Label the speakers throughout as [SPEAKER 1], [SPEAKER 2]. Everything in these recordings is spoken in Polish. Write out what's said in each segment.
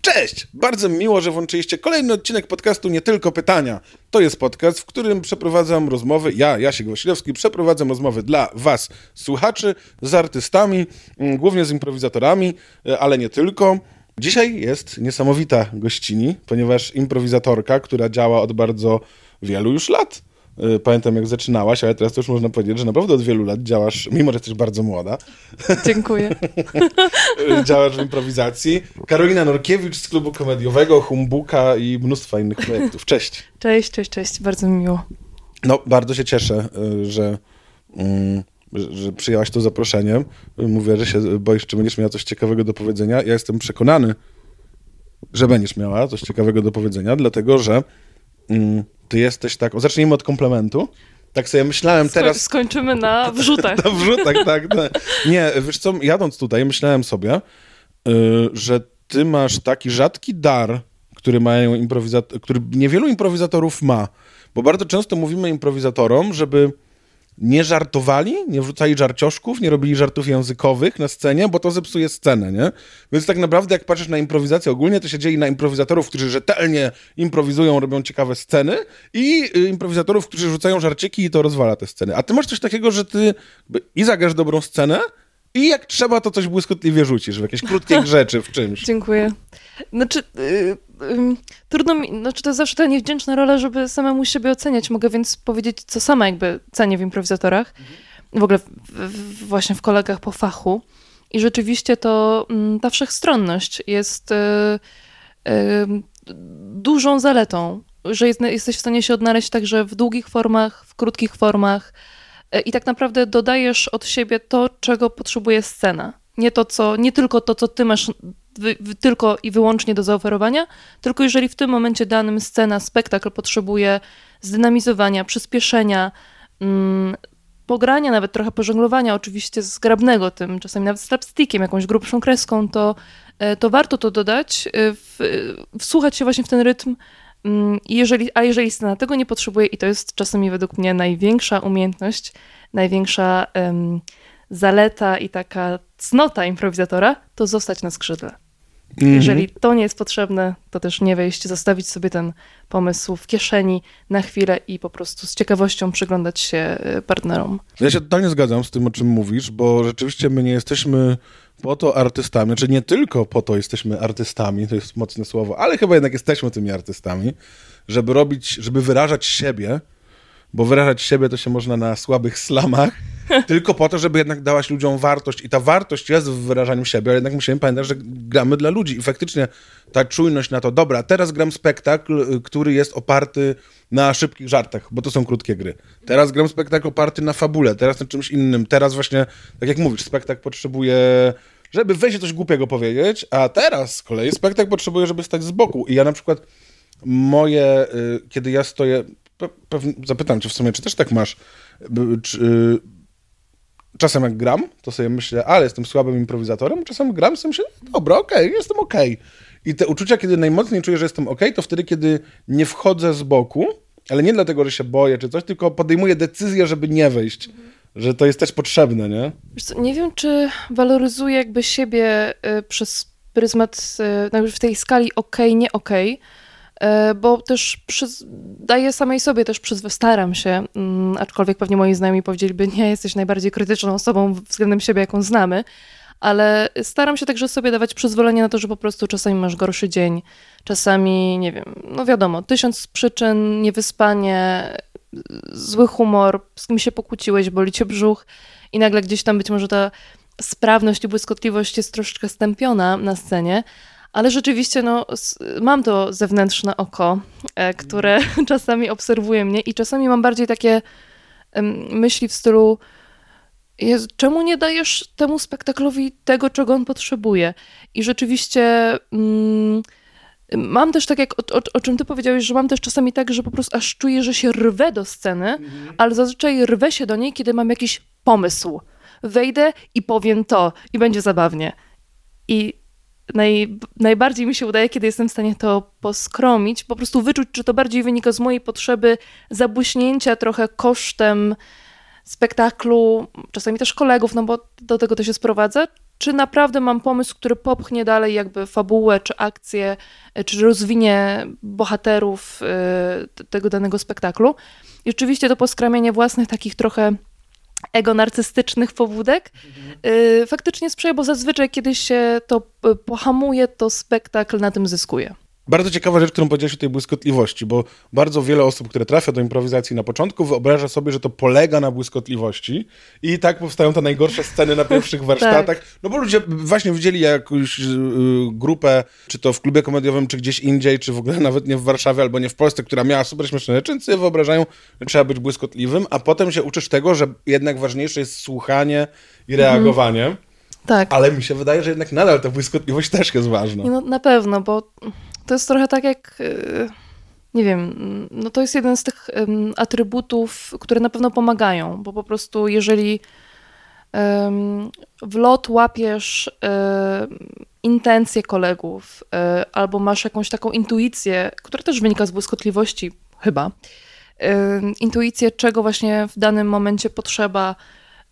[SPEAKER 1] Cześć! Bardzo mi miło, że włączyliście kolejny odcinek podcastu Nie Tylko Pytania. To jest podcast, w którym przeprowadzam rozmowy, ja, Jasiek Wasilewski, przeprowadzam rozmowy dla was, słuchaczy, z artystami, głównie z improwizatorami, ale nie tylko. Dzisiaj jest niesamowita gościni, ponieważ improwizatorka, która działa od bardzo wielu już lat. E, Pamiętam, jak zaczynałaś, ale teraz to już można powiedzieć, że naprawdę od wielu lat działasz, mimo że jesteś bardzo młoda,
[SPEAKER 2] Dziękuję.
[SPEAKER 1] działasz w improwizacji. Karolina Norkiewicz z klubu komediowego, Humbuka i mnóstwa innych projektów. Cześć.
[SPEAKER 2] Cześć, cześć, cześć. Bardzo mi miło.
[SPEAKER 1] No, bardzo się cieszę, y, że, mm, że, przyjęłaś to zaproszenie. Mówię, że się boisz, czy będziesz miała coś ciekawego do powiedzenia. Ja jestem przekonany, że będziesz miała coś ciekawego do powiedzenia, dlatego że ty jesteś tak... O, zacznijmy od komplementu. Tak sobie myślałem teraz...
[SPEAKER 2] Skończymy na wrzutach.
[SPEAKER 1] Na wrzutach, tak, tak. Nie, wiesz co, jadąc tutaj, myślałem sobie, y, że ty masz taki rzadki dar, który mają improwizat- który niewielu improwizatorów ma. Bo bardzo często mówimy improwizatorom, żeby nie żartowali, nie wrzucali żarcioszków, nie robili żartów językowych na scenie, bo to zepsuje scenę, nie? Więc tak naprawdę jak patrzysz na improwizację ogólnie, to się dzieje na improwizatorów, którzy rzetelnie improwizują, robią ciekawe sceny i y, improwizatorów, którzy rzucają żarciki i to rozwala te sceny. A ty masz coś takiego, że ty i zagrasz dobrą scenę i jak trzeba, to coś błyskotliwie rzucisz w jakieś krótkie rzeczy w czymś.
[SPEAKER 2] Dziękuję. Znaczy, ym, trudno mi, znaczy to jest zawsze ta niewdzięczna rola, żeby samemu siebie oceniać. Mogę więc powiedzieć, co sama jakby cenię w improwizatorach. W ogóle w, w, właśnie w kolegach po fachu. I rzeczywiście to mm, ta wszechstronność jest y, y, dużą zaletą, że jest, jesteś w stanie się odnaleźć także w długich formach, w krótkich formach y, i tak naprawdę dodajesz od siebie to, czego potrzebuje scena. Nie, to, co, nie tylko to, co ty masz tylko i wyłącznie do zaoferowania, tylko jeżeli w tym momencie danym scena, spektakl potrzebuje zdynamizowania, przyspieszenia, mm, pogrania, nawet trochę pożonglowania, oczywiście zgrabnego tym, czasami nawet slapstickiem, jakąś grubszą kreską, to, e, to warto to dodać, e, w, wsłuchać się właśnie w ten rytm, mm, jeżeli, a jeżeli scena tego nie potrzebuje, i to jest czasami według mnie największa umiejętność, największa em, zaleta i taka cnota improwizatora, to zostać na skrzydle.
[SPEAKER 1] Mhm.
[SPEAKER 2] Jeżeli to nie jest potrzebne, to też nie wejść, zostawić sobie ten pomysł w kieszeni na chwilę i po prostu z ciekawością przyglądać się e, partnerom.
[SPEAKER 1] Ja się totalnie zgadzam z tym, o czym mówisz, bo rzeczywiście my nie jesteśmy po to artystami, znaczy nie tylko po to jesteśmy artystami, to jest mocne słowo, ale chyba jednak jesteśmy tymi artystami, żeby robić, żeby wyrażać siebie, bo wyrażać siebie to się można na słabych slamach, tylko po to, żeby jednak dałaś ludziom wartość i ta wartość jest w wyrażaniu siebie, ale jednak musimy pamiętać, że gramy dla ludzi i faktycznie ta czujność na to, dobra, teraz gram spektakl, y, który jest oparty na szybkich żartach, bo to są krótkie gry. Teraz gram spektakl oparty na fabule, teraz na czymś innym, teraz właśnie, tak jak mówisz, spektakl potrzebuje żeby wejść coś głupiego powiedzieć, a teraz z kolei spektakl potrzebuje, żeby stać z boku. I ja na przykład moje, y, kiedy ja stoję, zapytam cię w sumie, czy też tak masz, by- czy, y, czasem jak gram, to sobie myślę, ale jestem słabym improwizatorem, czasem gram, sobie myślę, dobra, okej, jestem okej. I te uczucia, kiedy najmocniej czuję, że jestem okej, to wtedy, kiedy nie wchodzę z boku, ale nie dlatego, że się boję czy coś, tylko podejmuję decyzję, żeby nie wejść. Że to jest też potrzebne, nie?
[SPEAKER 2] Co, nie wiem, czy waloryzuję jakby siebie y, przez pryzmat y, w tej skali okej, nie okej, bo też przyz- daję samej sobie też przyzw- staram się, mm, aczkolwiek pewnie moi znajomi powiedzieliby, nie, jesteś najbardziej krytyczną osobą względem siebie, jaką znamy, ale staram się także sobie dawać przyzwolenie na to, że po prostu czasami masz gorszy dzień, czasami, nie wiem, no wiadomo, tysiąc przyczyn, niewyspanie, zły humor, z kim się pokłóciłeś, boli cię brzuch i nagle gdzieś tam być może ta sprawność i błyskotliwość jest troszeczkę stępiona na scenie, ale rzeczywiście no, mam to zewnętrzne oko, e, które czasami obserwuje mnie i czasami mam bardziej takie myśli w stylu czemu nie dajesz temu spektaklowi tego, czego on potrzebuje? I rzeczywiście mm, mam też tak, jak o, o, o czym ty powiedziałeś, że mam też czasami tak, że po prostu aż czuję, że się rwę do sceny, ale zazwyczaj rwę się do niej, kiedy mam jakiś pomysł. Wejdę i powiem to i będzie zabawnie. I naj, najbardziej mi się udaje, kiedy jestem w stanie to poskromić, po prostu wyczuć, czy to bardziej wynika z mojej potrzeby zabłyśnięcia trochę kosztem spektaklu, czasami też kolegów, no bo do tego to się sprowadza, czy naprawdę mam pomysł, który popchnie dalej jakby fabułę, czy akcję, czy rozwinie bohaterów y, tego danego spektaklu. I oczywiście to poskramianie własnych takich trochę ego narcystycznych pobudek y, faktycznie sprzyja, bo zazwyczaj kiedy się to y, pohamuje, to spektakl na tym zyskuje.
[SPEAKER 1] Bardzo ciekawa rzecz, którą powiedziałeś o tej błyskotliwości, bo bardzo wiele osób, które trafia do improwizacji na początku, wyobraża sobie, że to polega na błyskotliwości i tak powstają te najgorsze sceny na pierwszych warsztatach. No bo ludzie właśnie widzieli jakąś y, grupę, czy to w klubie komediowym, czy gdzieś indziej, czy w ogóle nawet nie w Warszawie, albo nie w Polsce, która miała super śmieszne rzeczy, więc sobie wyobrażają, że trzeba być błyskotliwym, a potem się uczysz tego, że jednak ważniejsze jest słuchanie i reagowanie. Mhm.
[SPEAKER 2] Tak.
[SPEAKER 1] Ale mi się wydaje, że jednak nadal ta błyskotliwość też jest ważna.
[SPEAKER 2] No, na pewno, bo to jest trochę tak jak, y, nie wiem, no to jest jeden z tych atrybutów, które na pewno pomagają, bo po prostu jeżeli w lot łapiesz intencje kolegów y, albo masz jakąś taką intuicję, która też wynika z błyskotliwości chyba, intuicję, czego właśnie w danym momencie potrzeba,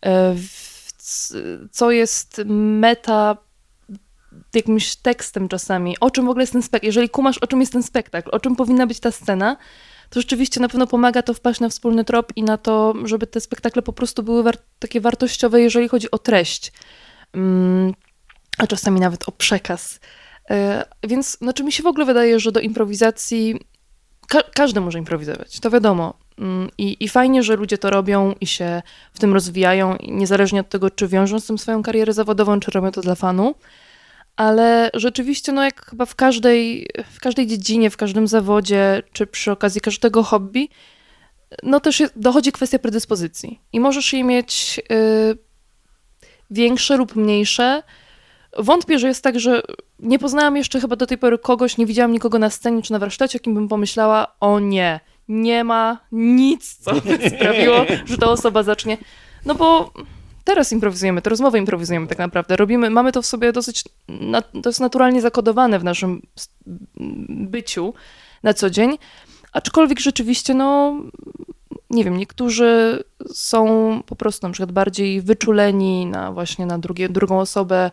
[SPEAKER 2] y, co jest meta jakimś tekstem czasami, o czym w ogóle jest ten spektakl. Jeżeli kumasz, o czym jest ten spektakl, o czym powinna być ta scena, to rzeczywiście na pewno pomaga to wpaść na wspólny trop i na to, żeby te spektakle po prostu były war takie wartościowe, jeżeli chodzi o treść, mm, a czasami nawet o przekaz. E, więc znaczy mi się w ogóle wydaje, że do improwizacji ka każdy może improwizować, to wiadomo. Mm, I, I fajnie, że ludzie to robią i się w tym rozwijają, niezależnie od tego, czy wiążą z tym swoją karierę zawodową, czy robią to dla fanu ale rzeczywiście, no jak chyba w każdej, w każdej dziedzinie, w każdym zawodzie, czy przy okazji każdego hobby, no też jest, dochodzi kwestia predyspozycji. I możesz je mieć y, większe lub mniejsze. Wątpię, że jest tak, że nie poznałam jeszcze chyba do tej pory kogoś, nie widziałam nikogo na scenie czy na warsztacie, o kim bym pomyślała, o nie, nie ma nic, co by sprawiło, że ta osoba zacznie. No bo teraz improwizujemy, te rozmowy improwizujemy tak naprawdę. Robimy, mamy to w sobie dosyć, to jest naturalnie zakodowane w naszym byciu na co dzień, aczkolwiek rzeczywiście, no, nie wiem, niektórzy są po prostu na przykład bardziej wyczuleni na właśnie na drugie, drugą osobę,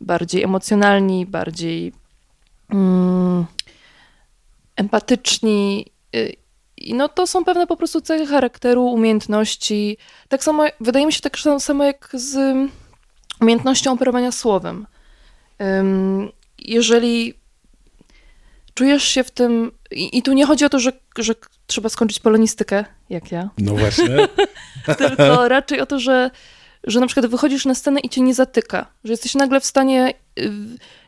[SPEAKER 2] bardziej emocjonalni, bardziej mm, empatyczni y, i no to są pewne po prostu cechy charakteru, umiejętności. Tak samo, wydaje mi się tak samo jak z umiejętnością operowania słowem. Jeżeli czujesz się w tym. I, i tu nie chodzi o to, że, że trzeba skończyć polonistykę, jak ja.
[SPEAKER 1] No właśnie.
[SPEAKER 2] Tylko raczej o to, że że na przykład wychodzisz na scenę i cię nie zatyka, że jesteś nagle w stanie, y,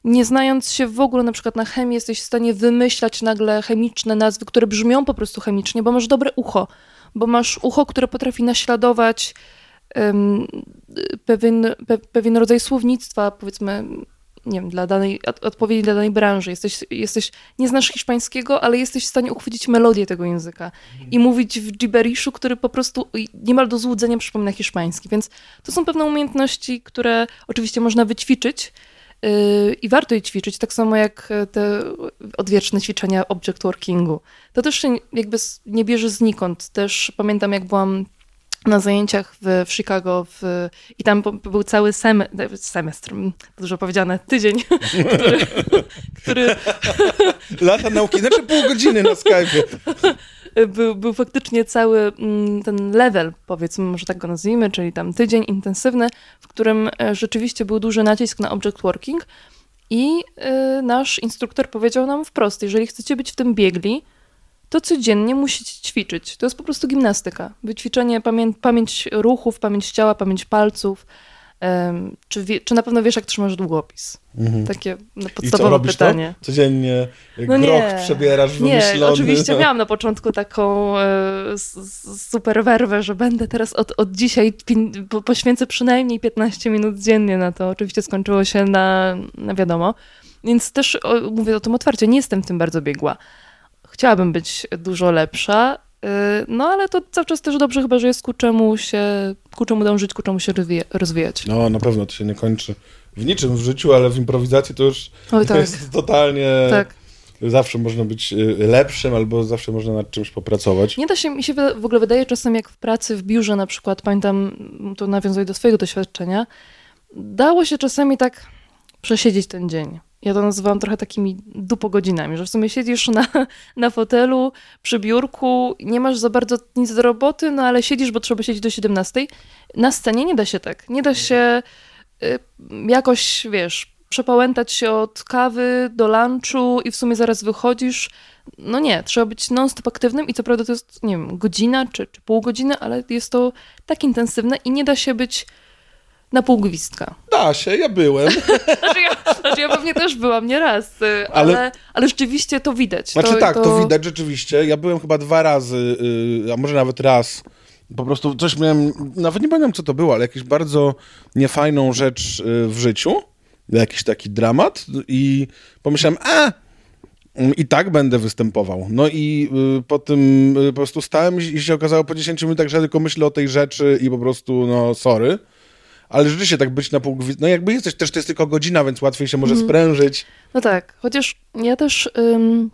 [SPEAKER 2] nie znając się w ogóle na przykład na chemii, jesteś w stanie wymyślać nagle chemiczne nazwy, które brzmią po prostu chemicznie, bo masz dobre ucho, bo masz ucho, które potrafi naśladować um, pewien, pe, pewien rodzaj słownictwa, powiedzmy nie wiem, dla danej, odpowiedzi dla danej branży. Jesteś, jesteś, nie znasz hiszpańskiego, ale jesteś w stanie uchwycić melodię tego języka i mówić w gibberishu, który po prostu niemal do złudzenia przypomina hiszpański. Więc to są pewne umiejętności, które oczywiście można wyćwiczyć, yy, i warto je ćwiczyć, tak samo jak te odwieczne ćwiczenia object workingu. To też się jakby nie bierze znikąd. Też pamiętam, jak byłam na zajęciach w, w Chicago w, i tam był cały sem, semestr, dużo powiedziane, tydzień, który... który
[SPEAKER 1] Lata nauki, znaczy pół godziny na Skype.
[SPEAKER 2] Był, był faktycznie cały mm, ten level, powiedzmy, może tak go nazwijmy, czyli tam tydzień intensywny, w którym e, rzeczywiście był duży nacisk na object working i y, nasz instruktor powiedział nam wprost, jeżeli chcecie być w tym biegli, to codziennie musicie ćwiczyć. To jest po prostu gimnastyka. Wyćwiczenie pamię pamięć ruchów, pamięć ciała, pamięć palców. Um, czy, wie, czy na pewno wiesz, jak trzymasz długopis? Mhm. Takie podstawowe
[SPEAKER 1] I co,
[SPEAKER 2] pytanie.
[SPEAKER 1] To? Codziennie no nie, przebierasz wymyślony.
[SPEAKER 2] Nie, oczywiście no. miałam na początku taką e, super werwę, że będę teraz od, od dzisiaj po, poświęcę przynajmniej 15 minut dziennie na to. Oczywiście skończyło się na, na wiadomo. Więc też o, mówię o tym otwarcie, nie jestem w tym bardzo biegła chciałabym być dużo lepsza, y, no ale to cały czas też dobrze chyba, że jest ku czemu się, ku czemu dążyć, ku czemu się rozwijać.
[SPEAKER 1] No na pewno to się nie kończy. w niczym w życiu, ale w improwizacji to już
[SPEAKER 2] Oj, tak.
[SPEAKER 1] jest totalnie...
[SPEAKER 2] Tak.
[SPEAKER 1] Zawsze można być y, lepszym, albo zawsze można nad czymś popracować.
[SPEAKER 2] Nie da się, mi się w ogóle wydaje czasem jak w pracy w biurze na przykład, pamiętam, to nawiązuję do swojego doświadczenia, dało się czasami tak przesiedzieć ten dzień. Ja to nazywam trochę takimi dupogodzinami, że w sumie siedzisz na, na fotelu, przy biurku, nie masz za bardzo nic do roboty, no ale siedzisz, bo trzeba siedzieć do 17. Na scenie nie da się tak. Nie da się y, jakoś, wiesz, przepałętać się od kawy do lunchu i w sumie zaraz wychodzisz. No nie, trzeba być non-stop aktywnym i co prawda to jest, nie wiem, godzina czy, czy pół godziny, ale jest to tak intensywne i nie da się być na pół gwizdka.
[SPEAKER 1] Da się, ja byłem.
[SPEAKER 2] Znaczy ja, znaczy ja pewnie też byłam nieraz, y, ale, ale,
[SPEAKER 1] Ale-
[SPEAKER 2] rzeczywiście to widać.
[SPEAKER 1] Znaczy tak, to... widać rzeczywiście. Ja byłem chyba dwa razy, y, a może nawet raz. Po prostu coś miałem, nawet nie pamiętam co to było, ale jakąś bardzo niefajną rzecz y, w życiu. Jakiś taki dramat i pomyślałem, a i tak będę występował. No i y, po tym y, po prostu stałem i się okazało po 10 minutach, że tylko myślę o tej rzeczy i po prostu, no sorry. Ale rzeczywiście tak być na pół No jakby jesteś, też to jest tylko godzina, więc łatwiej się może sprężyć.
[SPEAKER 2] No tak, chociaż ja też ym,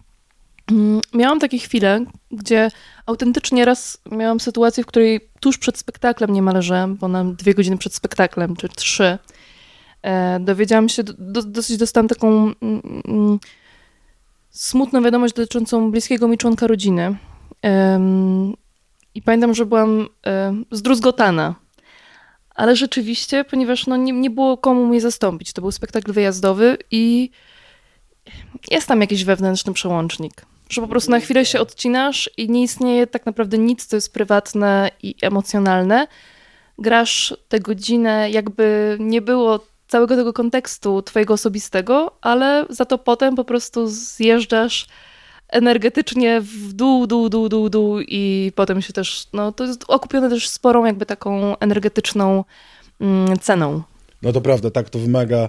[SPEAKER 2] ym, miałam takie chwile, gdzie autentycznie raz miałam sytuację, w której tuż przed spektaklem niemal leżałem, bo na dwie godziny przed spektaklem, czy trzy, e, dowiedziałam się, do, do, dosyć dostałam taką mm, mm, smutną wiadomość dotyczącą bliskiego mi członka rodziny. Ym, I pamiętam, że byłam e, zdruzgotana. Ale rzeczywiście, ponieważ no, nie, nie było komu mnie zastąpić. To był spektakl wyjazdowy i jest tam jakiś wewnętrzny przełącznik. Że po prostu na chwilę się odcinasz i nie istnieje tak naprawdę nic, co jest prywatne i emocjonalne. Grasz tę godzinę, jakby nie było całego tego kontekstu twojego osobistego, ale za to potem po prostu zjeżdżasz energetycznie w dół, dół, dół, dół, dół i potem się też, no to jest okupione też sporą jakby taką energetyczną mm, ceną.
[SPEAKER 1] No to prawda, tak, to wymaga.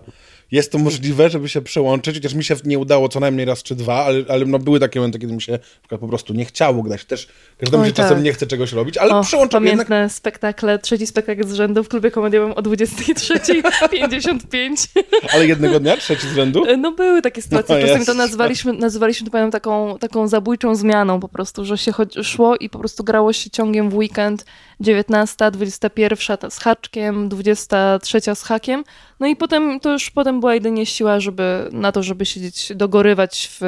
[SPEAKER 1] Jest to możliwe, żeby się przełączyć, chociaż mi się nie udało co najmniej raz czy dwa, ale, ale no były takie momenty, kiedy mi się po prostu nie chciało grać. Też każdemu
[SPEAKER 2] Oj,
[SPEAKER 1] się czasem
[SPEAKER 2] tak.
[SPEAKER 1] nie chce czegoś robić, ale
[SPEAKER 2] O,
[SPEAKER 1] przełączam jednak.
[SPEAKER 2] pamiętne spektakle, trzeci spektakl z rzędu w klubie komediowym o 23.55.
[SPEAKER 1] Ale jednego dnia, trzeci z rzędu.
[SPEAKER 2] No były takie sytuacje,
[SPEAKER 1] No,
[SPEAKER 2] czasami
[SPEAKER 1] jest.
[SPEAKER 2] to nazywaliśmy, nazywaliśmy to pamiętam taką, taką zabójczą zmianą po prostu, że się szło i po prostu grało się ciągiem w weekend 19, 21 ta z haczkiem, 23 z hakiem, no i potem to już potem była jedynie siła, żeby na to, żeby siedzieć, dogorywać w,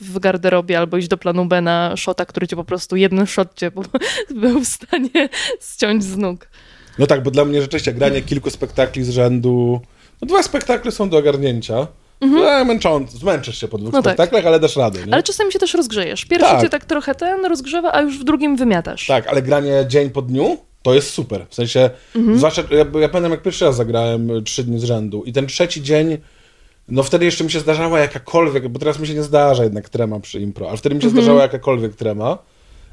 [SPEAKER 2] w garderobie albo iść do planu B na shota, który cię po prostu, jeden shot cię był w stanie ściąć z nóg.
[SPEAKER 1] No tak, bo dla mnie rzeczywiście granie kilku spektakli z rzędu. No dwa spektakle są do ogarnięcia. No, męczące, zmęczysz się po dwóch
[SPEAKER 2] Mhm. No tak.
[SPEAKER 1] spektaklach, ale dasz radę. Nie?
[SPEAKER 2] Ale czasami się też rozgrzejesz. Pierwszy
[SPEAKER 1] Tak.
[SPEAKER 2] cię tak trochę ten rozgrzewa, a już w drugim wymiatasz.
[SPEAKER 1] Tak, ale granie dzień po dniu to jest super. W sensie,
[SPEAKER 2] Mhm.
[SPEAKER 1] zwłaszcza, ja, ja pamiętam jak pierwszy raz zagrałem y, trzy dni z rzędu i ten trzeci dzień, no wtedy jeszcze mi się zdarzała jakakolwiek, bo teraz mi się nie zdarza jednak trema przy impro, ale wtedy mi się
[SPEAKER 2] Mhm.
[SPEAKER 1] zdarzała jakakolwiek trema.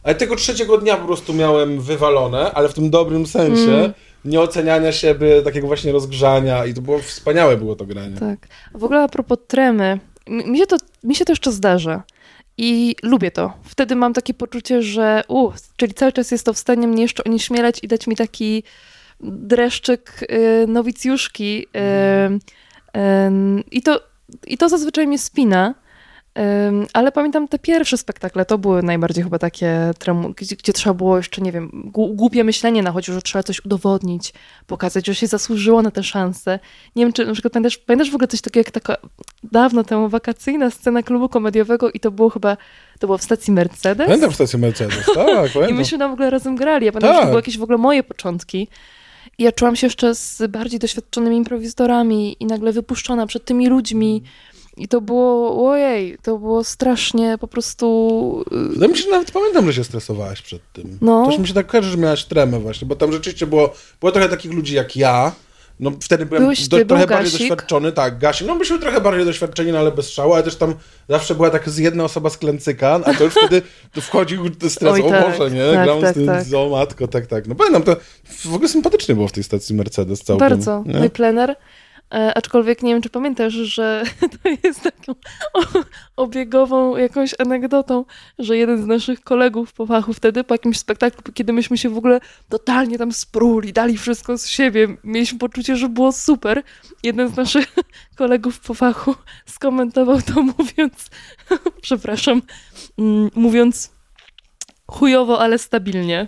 [SPEAKER 1] Ale tego trzeciego dnia po prostu miałem wywalone, ale w tym dobrym sensie,
[SPEAKER 2] Mm.
[SPEAKER 1] nieoceniania siebie, takiego właśnie rozgrzania i to było wspaniałe było to granie.
[SPEAKER 2] Tak. A w ogóle a propos tremy, mi się to, mi się to jeszcze zdarza. I lubię to. Wtedy mam takie poczucie, że u, czyli cały czas jest to w stanie mnie jeszcze onieśmielać i dać mi taki dreszczyk y, nowicjuszki. Y, y, I to, I to zazwyczaj mnie spina. Ale pamiętam te pierwsze spektakle, to były najbardziej chyba takie, gdzie, gdzie trzeba było jeszcze, nie wiem, głupie myślenie nachodziło, że trzeba coś udowodnić, pokazać, że się zasłużyło na tę szansę. Nie wiem, czy na przykład pamiętasz, pamiętasz w ogóle coś takiego jak taka dawno temu wakacyjna scena klubu komediowego i to było chyba, to było w stacji Mercedes?
[SPEAKER 1] Pamiętam stację Mercedes, tak,
[SPEAKER 2] I myśmy tam w ogóle razem grali. Ja pamiętam, że
[SPEAKER 1] Tak.
[SPEAKER 2] to były jakieś w ogóle moje początki. I ja czułam się jeszcze z bardziej doświadczonymi improwizatorami i nagle wypuszczona przed tymi ludźmi. I to było, ojej, to było strasznie po prostu... y,
[SPEAKER 1] Wydaje mi się, że nawet pamiętam, że się stresowałaś przed tym.
[SPEAKER 2] No.
[SPEAKER 1] Też mi się tak kojarzy, że miałaś tremę właśnie, bo tam rzeczywiście było, było trochę takich ludzi jak ja. No wtedy byłem
[SPEAKER 2] Byłeś
[SPEAKER 1] do, trochę
[SPEAKER 2] był
[SPEAKER 1] bardziej doświadczony, tak, Gasik. No byliśmy trochę bardziej doświadczeni, no ale bez szału, ale też tam zawsze była tak z jedna osoba z klęcyka, a to już wtedy tu wchodził stres,
[SPEAKER 2] Oj,
[SPEAKER 1] o
[SPEAKER 2] tak,
[SPEAKER 1] Boże, nie?
[SPEAKER 2] tak,
[SPEAKER 1] Gram
[SPEAKER 2] tak,
[SPEAKER 1] z tym,
[SPEAKER 2] tak.
[SPEAKER 1] o matko, tak, tak. No pamiętam, to w ogóle sympatycznie było w tej stacji Mercedes całkiem.
[SPEAKER 2] Bardzo.
[SPEAKER 1] nie?
[SPEAKER 2] I plener. E, aczkolwiek nie wiem, czy pamiętasz, że to jest taką obiegową jakąś anegdotą, że jeden z naszych kolegów po fachu wtedy, po jakimś spektaklu, kiedy myśmy się w ogóle totalnie tam spruli, dali wszystko z siebie, mieliśmy poczucie, że było super. Jeden z naszych kolegów po fachu skomentował to mówiąc, przepraszam, mm, mówiąc chujowo, ale stabilnie.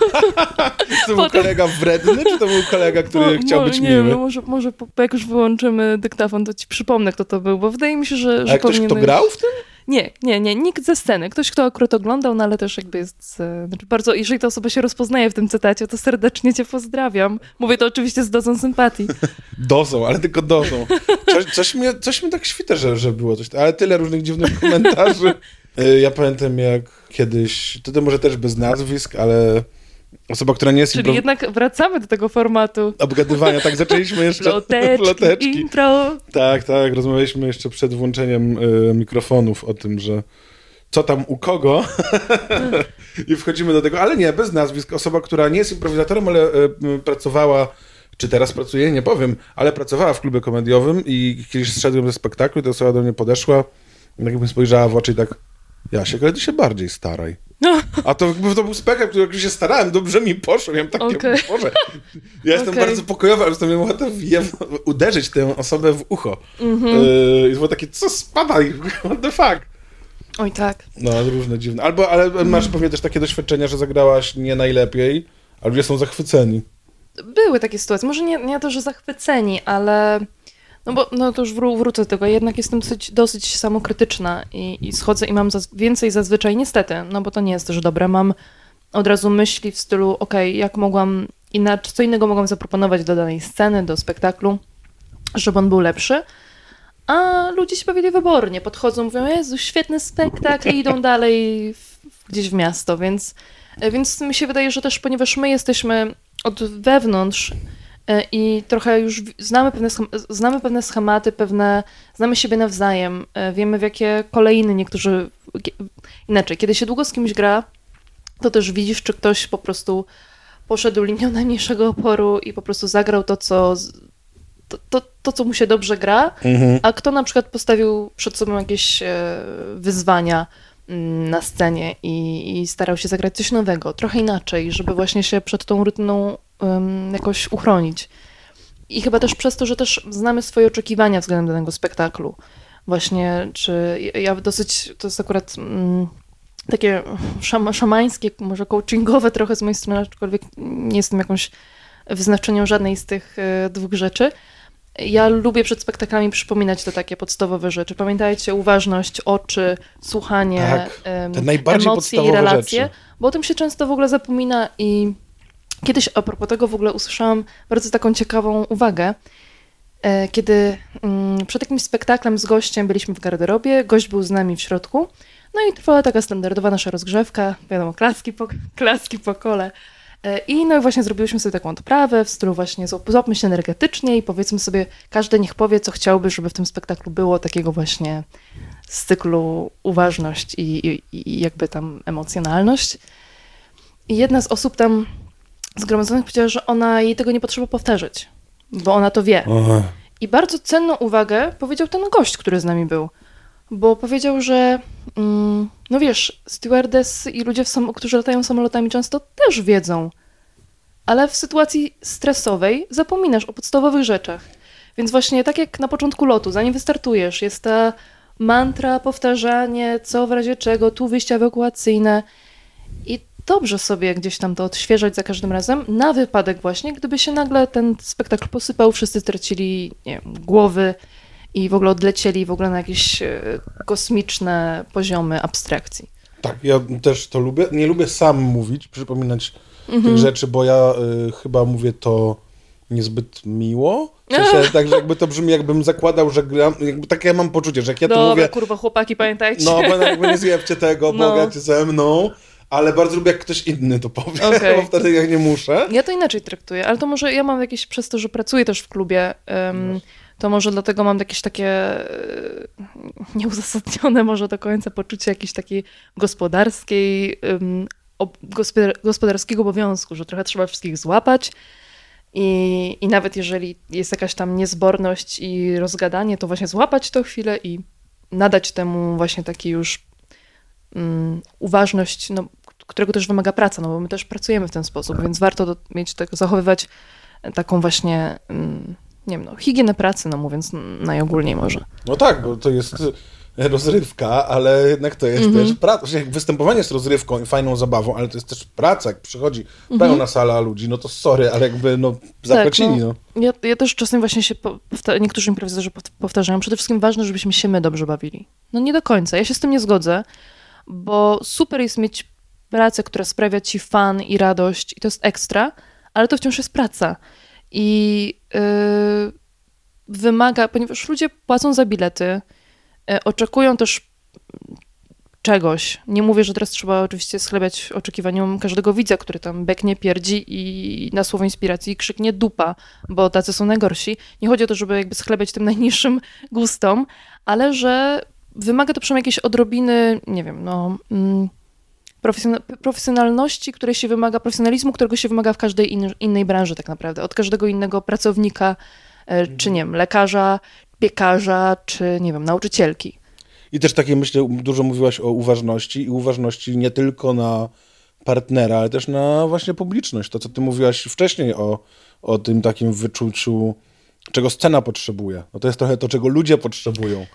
[SPEAKER 1] To był
[SPEAKER 2] Potem-
[SPEAKER 1] kolega wredny, czy to był kolega, który
[SPEAKER 2] Mo-
[SPEAKER 1] chciał być
[SPEAKER 2] nie
[SPEAKER 1] miły?
[SPEAKER 2] Wiem, no może, może po, jak już wyłączymy dyktafon, to ci przypomnę, kto to był, bo wydaje mi się, że,
[SPEAKER 1] A
[SPEAKER 2] że
[SPEAKER 1] jak ktoś, kto grał w tym?
[SPEAKER 2] Nie, nie, nie, nikt ze sceny. Ktoś, kto akurat oglądał, no ale też jakby jest... e, Znaczy bardzo, jeżeli ta osoba się rozpoznaje w tym cytacie, to serdecznie cię pozdrawiam. Mówię to oczywiście z dozą sympatii.
[SPEAKER 1] Dozą, ale tylko dozą. Coś, coś, mnie, coś mnie tak świta, że, że było coś, ale tyle różnych dziwnych komentarzy. Y, Ja pamiętam jak kiedyś, to, to może też bez nazwisk, ale osoba, która nie jest
[SPEAKER 2] Czyli
[SPEAKER 1] impro-
[SPEAKER 2] jednak wracamy do tego formatu.
[SPEAKER 1] obgadywania, tak zaczęliśmy jeszcze
[SPEAKER 2] Loteczki,
[SPEAKER 1] loteczki.
[SPEAKER 2] intro.
[SPEAKER 1] Tak, tak, rozmawialiśmy jeszcze przed włączeniem y, mikrofonów o tym, że co tam u kogo i wchodzimy do tego, ale nie, bez nazwisk. Osoba, która nie jest improwizatorem, ale y, pracowała, czy teraz pracuje, nie powiem, ale pracowała w klubie komediowym i kiedyś zszedłem ze spektaklu i ta osoba do mnie podeszła tak jakby spojrzała w oczy i tak, Jasiek, ale ty się bardziej staraj. A to, to był spektakl, który się starałem, dobrze mi poszło. Miałem takie,
[SPEAKER 2] Okej.
[SPEAKER 1] Boże, ja jestem
[SPEAKER 2] Okej.
[SPEAKER 1] bardzo pokojowy, ale to miałem ochotę uderzyć tę osobę w ucho.
[SPEAKER 2] Mhm.
[SPEAKER 1] Yy, I było takie, co spadaj, what the fuck.
[SPEAKER 2] oj tak.
[SPEAKER 1] No, różne dziwne. Albo, ale masz pewnie też takie doświadczenia, że zagrałaś nie najlepiej, a ludzie są zachwyceni.
[SPEAKER 2] Były takie sytuacje. Może nie, nie to, że zachwyceni, ale... No bo no to już wró- wrócę do tego. Jednak jestem dosyć, dosyć samokrytyczna i, i schodzę i mam zaz- więcej zazwyczaj, niestety, no bo to nie jest też dobre, mam od razu myśli w stylu, okej, jak mogłam inaczej, co innego mogłam zaproponować do danej sceny, do spektaklu, żeby on był lepszy. A ludzie się bawili wybornie, podchodzą, mówią, Jezu, świetny spektakl i idą dalej w, gdzieś w miasto, więc, więc mi się wydaje, że też ponieważ my jesteśmy od wewnątrz i trochę już znamy pewne, znamy pewne schematy, pewne, znamy siebie nawzajem, e, wiemy w jakie kolejny niektórzy, inaczej, kiedy się długo z kimś gra, to też widzisz, czy ktoś po prostu poszedł linią najmniejszego oporu i po prostu zagrał to, co, to, to, to co mu się dobrze gra,
[SPEAKER 1] Mhm.
[SPEAKER 2] a kto na przykład postawił przed sobą jakieś e, wyzwania mm, na scenie i, i starał się zagrać coś nowego, trochę inaczej, żeby właśnie się przed tą rutyną em, jakoś uchronić. I chyba też przez to, że też znamy swoje oczekiwania względem danego spektaklu. Właśnie, czy ja- dosyć, to jest akurat mm, takie szama, szamańskie, może coachingowe trochę z mojej strony, aczkolwiek nie jestem jakąś wyznaczenią żadnej z tych e, dwóch rzeczy. Ja lubię przed spektaklami przypominać te takie podstawowe rzeczy. Pamiętajcie, uważność, oczy, słuchanie,
[SPEAKER 1] Tak, te najbardziej
[SPEAKER 2] emocje i relacje,
[SPEAKER 1] rzeczy.
[SPEAKER 2] bo o tym się często w ogóle zapomina i kiedyś a propos tego w ogóle usłyszałam bardzo taką ciekawą uwagę, e, kiedy mm, przed jakimś spektaklem z gościem byliśmy w garderobie, gość był z nami w środku, no i trwała taka standardowa nasza rozgrzewka, wiadomo, klaski po, klaski po kole. E, I no i właśnie zrobiłyśmy sobie taką odprawę w stylu właśnie złap- złapmy się energetycznie i powiedzmy sobie, każdy niech powie, co chciałby, żeby w tym spektaklu było takiego właśnie z cyklu uważność i, i, i jakby tam emocjonalność. I jedna z osób tam zgromadzonych powiedziała, że ona jej tego nie potrzeba powtarzać, bo ona to wie.
[SPEAKER 1] O,
[SPEAKER 2] I bardzo cenną uwagę powiedział ten gość, który z nami był. Bo powiedział, że mm, no wiesz, stewardess i ludzie, sam- którzy latają samolotami często też wiedzą, ale w sytuacji stresowej zapominasz o podstawowych rzeczach. Więc właśnie tak jak na początku lotu, zanim wystartujesz, jest ta mantra, powtarzanie, co w razie czego, tu wyjście ewakuacyjne. Dobrze sobie gdzieś tam to odświeżać za każdym razem, na wypadek właśnie, gdyby się nagle ten spektakl posypał, wszyscy stracili nie wiem, głowy i w ogóle odlecieli w ogóle na jakieś e, kosmiczne poziomy abstrakcji.
[SPEAKER 1] tak, ja też to lubię. Nie lubię sam mówić, przypominać
[SPEAKER 2] Mhm.
[SPEAKER 1] tych rzeczy, bo ja y, chyba mówię to niezbyt miło. W sensie, tak, że jakby to brzmi, jakbym zakładał, że gram, jakby takie ja mam poczucie, że jak ja to
[SPEAKER 2] Dobra,
[SPEAKER 1] mówię,
[SPEAKER 2] kurwa, chłopaki, pamiętajcie.
[SPEAKER 1] no bo jakby nie zjebcie tego,
[SPEAKER 2] No.
[SPEAKER 1] bogacie ze mną, ale bardzo lubię, jak ktoś inny to powie,
[SPEAKER 2] Okej.
[SPEAKER 1] bo wtedy jak nie muszę.
[SPEAKER 2] Ja to inaczej traktuję, ale to może ja mam jakieś, przez to, że pracuję też w klubie, em, to może dlatego mam jakieś takie e, nieuzasadnione może do końca poczucie jakiejś takiej gospodarskiej, ob, gospodar, gospodarskiego obowiązku, że trochę trzeba wszystkich złapać I, I nawet jeżeli jest jakaś tam niezborność i rozgadanie, to właśnie złapać to chwilę i nadać temu właśnie taki już um, uważność, no, którego też wymaga praca, no bo my też pracujemy w ten sposób, więc warto do, mieć tego, zachowywać taką właśnie, um, nie wiem, no, higienę pracy, no mówiąc najogólniej może.
[SPEAKER 1] No tak, bo to jest rozrywka, ale jednak to jest mm -hmm. też praca. Występowanie jest rozrywką i fajną zabawą, ale to jest też praca. Jak przychodzi mm -hmm. pełna sala ludzi, no to sorry, ale jakby no zapłacili. Tak, no.
[SPEAKER 2] no. Ja, ja też czasem właśnie się, niektórzy improwizatorzy powtarzają, przede wszystkim ważne, żebyśmy się my dobrze bawili. No nie do końca, ja się z tym nie zgodzę, bo super jest mieć pracę, która sprawia ci fan i radość i to jest ekstra, ale to wciąż jest praca. I yy, wymaga, ponieważ ludzie płacą za bilety, E, oczekują też czegoś. Nie mówię, że teraz trzeba oczywiście schlebiać oczekiwaniom każdego widza, który tam beknie, pierdzi i na słowo inspiracji krzyknie dupa, bo tacy są najgorsi. Nie chodzi o to, żeby jakby schlebiać tym najniższym gustom, ale że wymaga to przynajmniej jakiejś odrobiny, nie wiem, no... Mm, profesjonalności, której się wymaga, profesjonalizmu, którego się wymaga w każdej in, innej branży tak naprawdę, od każdego innego pracownika, e, czy nie wiem, lekarza, piekarza, czy nie wiem, nauczycielki.
[SPEAKER 1] I też takie, myślę, dużo mówiłaś o uważności i uważności nie tylko na partnera, ale też na właśnie publiczność. To, co ty mówiłaś wcześniej o, o tym takim wyczuciu, czego scena potrzebuje. No to jest trochę to, czego ludzie potrzebują.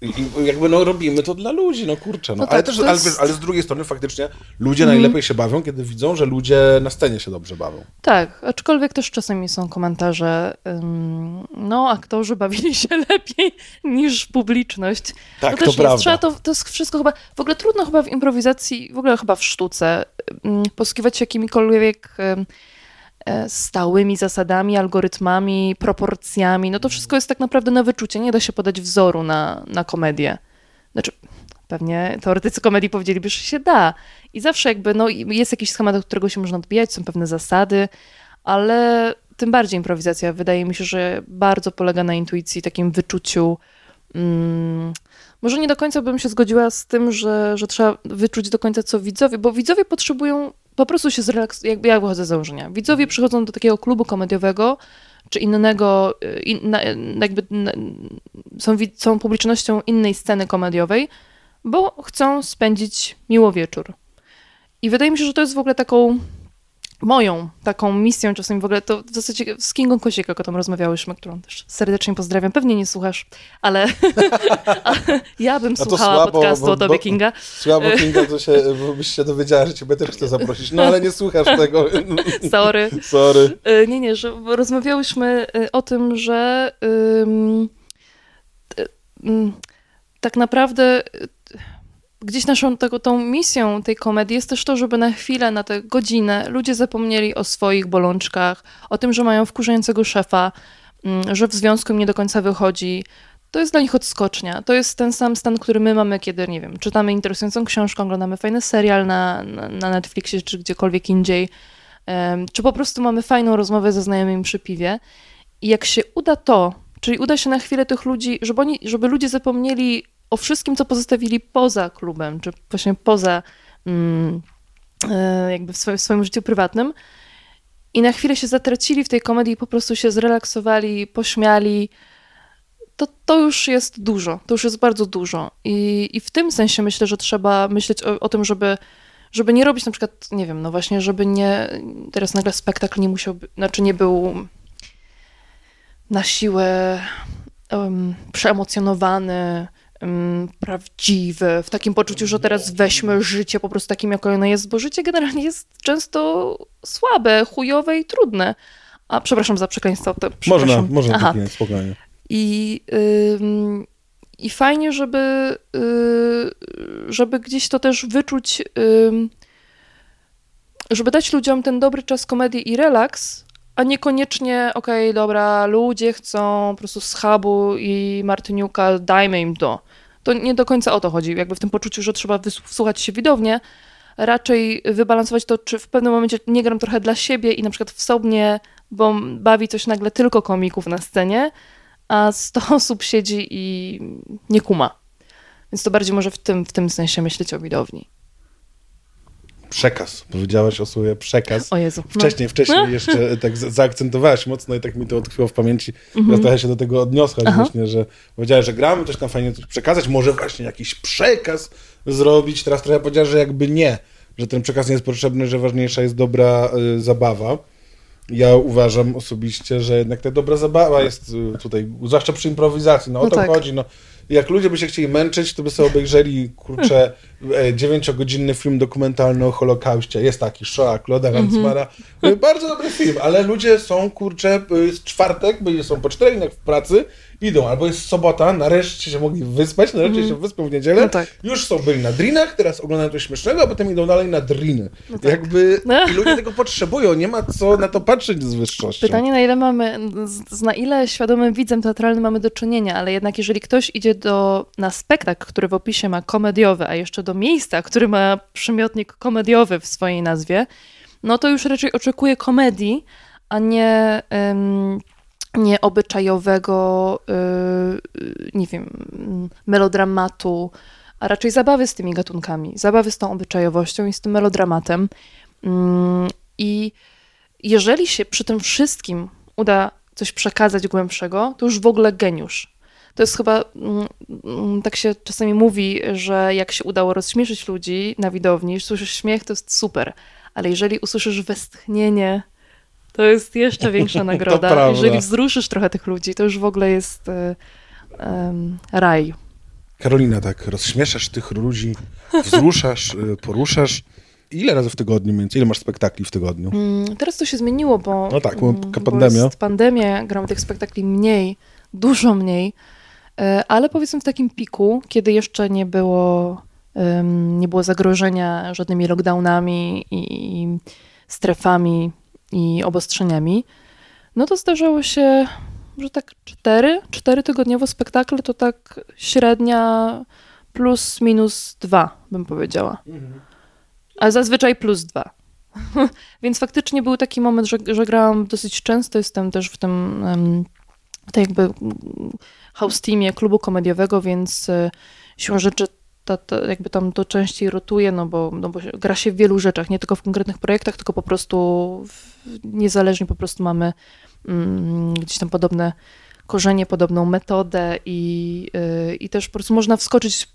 [SPEAKER 1] I jakby no robimy to dla ludzi, no kurczę. No. no ale, tak, też, jest... ale, ale, z drugiej strony faktycznie ludzie mm. najlepiej się bawią, kiedy widzą, że ludzie na scenie się dobrze bawią.
[SPEAKER 2] Tak, aczkolwiek też czasami są komentarze, um, no aktorzy bawili się lepiej niż publiczność.
[SPEAKER 1] Tak,
[SPEAKER 2] to,
[SPEAKER 1] to
[SPEAKER 2] też
[SPEAKER 1] prawda.
[SPEAKER 2] Jest, trzeba to, to jest wszystko chyba, w ogóle trudno chyba w improwizacji, w ogóle chyba w sztuce, um, posługiwać się jakimikolwiek... E, stałymi zasadami, algorytmami, proporcjami. No to wszystko jest tak naprawdę na wyczucie. Nie da się podać wzoru na, na komedię. Znaczy, pewnie teoretycy komedii powiedzieliby, że się da. I zawsze jakby, no jest jakiś schemat, od którego się można odbijać, są pewne zasady, ale tym bardziej improwizacja wydaje mi się, że bardzo polega na intuicji, takim wyczuciu. Mm, może nie do końca bym się zgodziła z tym, że, że trzeba wyczuć do końca co widzowie, bo widzowie potrzebują po prostu się zrelaksować. Jakby ja wychodzę z założenia. Widzowie przychodzą do takiego klubu komediowego czy innego, y, in, jakby są, są publicznością innej sceny komediowej, bo chcą spędzić miło wieczór. I wydaje mi się, że to jest w ogóle taką moją taką misją czasami w ogóle, to w zasadzie z Kingą Kosiek, o tam rozmawiałyśmy, którą też serdecznie pozdrawiam. Pewnie nie słuchasz, ale, ja bym słuchała słabo, podcastu bo, o tobie Kinga.
[SPEAKER 1] Słabo Kinga, to się, byś się dowiedziała, że ciebie też chcę zaprosić, no ale nie słuchasz tego.
[SPEAKER 2] Sorry.
[SPEAKER 1] Sorry.
[SPEAKER 2] E, nie, nie, że rozmawiałyśmy e, o tym, że um, tak naprawdę gdzieś naszą tego, tą misją tej komedii jest też to, żeby na chwilę, na tę godzinę ludzie zapomnieli o swoich bolączkach, o tym, że mają wkurzającego szefa, mm, że w związku im nie do końca wychodzi. To jest dla nich odskocznia. To jest ten sam stan, który my mamy, kiedy, nie wiem, czytamy interesującą książkę, oglądamy fajny serial na, na, Netflixie czy gdziekolwiek indziej, czy po prostu mamy fajną rozmowę ze znajomymi przy piwie. I jak się uda to, czyli uda się na chwilę tych ludzi, żeby, oni, żeby ludzie zapomnieli o wszystkim, co pozostawili poza klubem, czy właśnie poza mm, e, jakby w swoim, w swoim życiu prywatnym. I na chwilę się zatracili w tej komedii, po prostu się zrelaksowali, pośmiali. To, to już jest dużo, to już jest bardzo dużo. I, i w tym sensie myślę, że trzeba myśleć o, o tym, żeby żeby nie robić na przykład, nie wiem, no właśnie, żeby nie, teraz nagle spektakl nie musiał, znaczy nie był na siłę um, przeemocjonowany, prawdziwe, w takim poczuciu, że teraz weźmy życie po prostu takim, jak ono jest, bo życie generalnie jest często słabe, chujowe i trudne. A przepraszam za przekleństwo. To,
[SPEAKER 1] można, można Aha. tak spokojnie.
[SPEAKER 2] I, ym, I fajnie, żeby, y, żeby gdzieś to też wyczuć, żeby dać ludziom ten dobry czas komedii i relaks, a niekoniecznie, okej, okay, dobra, ludzie chcą po prostu schabu i Martyniuka, dajmy im to to nie do końca o to chodzi, jakby w tym poczuciu, że trzeba wsłuchać się widownie, raczej wybalansować to, czy w pewnym momencie nie gram trochę dla siebie i na przykład wsobnie, bo bawi coś nagle tylko komików na scenie, a 100 osób siedzi i nie kuma. Więc to bardziej może w tym, w tym sensie myśleć o widowni.
[SPEAKER 1] Przekaz. Powiedziałaś o słowie przekaz.
[SPEAKER 2] O Jezu. no.
[SPEAKER 1] Wcześniej, wcześniej jeszcze tak za- zaakcentowałaś mocno i tak mi to utkwiło w pamięci. Teraz trochę się do tego odniosłaś
[SPEAKER 2] Mhm. Aha.
[SPEAKER 1] właśnie, że powiedziałaś, że gramy, coś tam fajnie coś przekazać, może właśnie jakiś przekaz zrobić. Teraz trochę powiedziałaś, że jakby nie, że ten przekaz nie jest potrzebny, że ważniejsza jest dobra y, zabawa. Ja uważam osobiście, że jednak ta dobra zabawa jest y, tutaj, zwłaszcza przy improwizacji, no o
[SPEAKER 2] No
[SPEAKER 1] to
[SPEAKER 2] tak.
[SPEAKER 1] chodzi, no. Jak ludzie by się chcieli męczyć, to by sobie obejrzeli, kurczę, e, dziewięciogodzinny film dokumentalny o Holokauście. Jest taki, Shoah, Claude'a Ransmara. E, Bardzo dobry film, ale ludzie są, kurczę, e, jest czwartek, byli są po czterech dniach w pracy, idą, albo jest sobota, nareszcie się mogli wyspać, nareszcie się wyspą w niedzielę,
[SPEAKER 2] No tak.
[SPEAKER 1] już są byli na drinach, teraz oglądają coś śmiesznego, a potem idą dalej na driny. Jakby
[SPEAKER 2] No.
[SPEAKER 1] i ludzie tego potrzebują, nie ma co na to patrzeć z wyższością.
[SPEAKER 2] Pytanie, na ile mamy, z na ile świadomym widzem teatralnym mamy do czynienia, ale jednak jeżeli ktoś idzie do, na spektakl, który w opisie ma komediowy, a jeszcze do miejsca, który ma przymiotnik komediowy w swojej nazwie, no to już raczej oczekuje komedii, a nie, ym, nie obyczajowego, yy, nie wiem, mm, melodramatu, a raczej zabawy z tymi gatunkami, zabawy z tą obyczajowością i z tym melodramatem. Ym, I jeżeli się przy tym wszystkim uda coś przekazać głębszego, to już w ogóle geniusz. To jest chyba, mm, mm, tak się czasami mówi, że jak się udało rozśmieszyć ludzi na widowni, słyszysz śmiech, to jest super. Ale jeżeli usłyszysz westchnienie, to jest jeszcze większa nagroda. jeżeli wzruszysz trochę tych ludzi, to już w ogóle jest e, em, raj.
[SPEAKER 1] Karolina, tak, rozśmieszasz tych ludzi, wzruszasz, y, poruszasz. Ile razy w tygodniu więcej? Ile masz spektakli w tygodniu?
[SPEAKER 2] Mm, Teraz to się zmieniło, bo,
[SPEAKER 1] No tak, bo
[SPEAKER 2] mm,
[SPEAKER 1] pandemia.
[SPEAKER 2] jest pandemia, gram tych spektakli mniej, dużo mniej, e, ale powiedzmy w takim piku, kiedy jeszcze nie było, em, nie było zagrożenia żadnymi lockdownami i, i strefami i obostrzeniami, no to zdarzało się, że tak cztery, cztery tygodniowo spektakle to tak średnia plus minus dwa, bym powiedziała. A zazwyczaj plus dwa. Więc faktycznie był taki moment, że, że grałam dosyć często. Jestem też w tym, w tej jakby mm, house teamie klubu komediowego, więc e, siłą rzeczy ta, jakby tam to częściej rotuje, no bo, no bo gra się w wielu rzeczach, nie tylko w konkretnych projektach, tylko po prostu w, niezależnie po prostu mamy mm, gdzieś tam podobne korzenie, podobną metodę i, y, i też po prostu można wskoczyć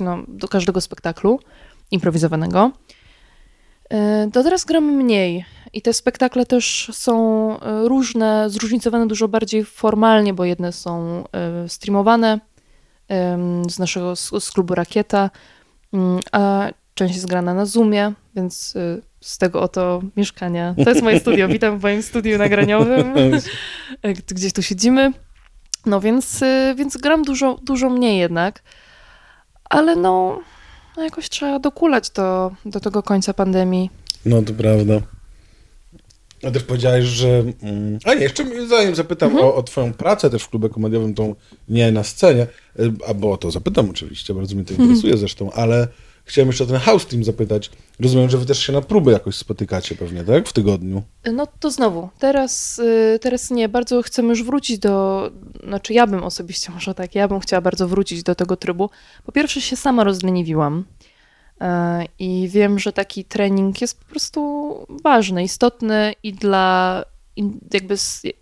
[SPEAKER 2] no, do każdego spektaklu improwizowanego. Y, To teraz gramy mniej i te spektakle też są y, różne, zróżnicowane dużo bardziej formalnie, bo jedne są y, streamowane z naszego, z, klubu Rakieta, ym, a część jest grana na Zoomie, więc y, z tego oto mieszkania. To jest moje studio. Witam w moim studiu nagraniowym, y, gdzieś tu siedzimy. No więc, y, więc gram dużo, dużo mniej jednak, ale no, no jakoś trzeba dokulać do, do tego końca pandemii.
[SPEAKER 1] No to prawda. A też powiedziałeś, że... mm, A nie, jeszcze zanim zapytam
[SPEAKER 2] Mhm.
[SPEAKER 1] o, o twoją pracę też w klubie komediowym, tą nie na scenie, y, albo o to zapytam oczywiście, bardzo mnie to
[SPEAKER 2] Mhm.
[SPEAKER 1] interesuje zresztą, ale chciałem jeszcze o ten house team zapytać. Rozumiem, że wy też się na próby jakoś spotykacie pewnie, tak? W tygodniu.
[SPEAKER 2] No to znowu, teraz, y, teraz nie, bardzo chcemy już wrócić do, znaczy ja bym osobiście, może tak, ja bym chciała bardzo wrócić do tego trybu. Po pierwsze się sama rozleniwiłam i wiem, że taki trening jest po prostu ważny, istotny i dla, jakby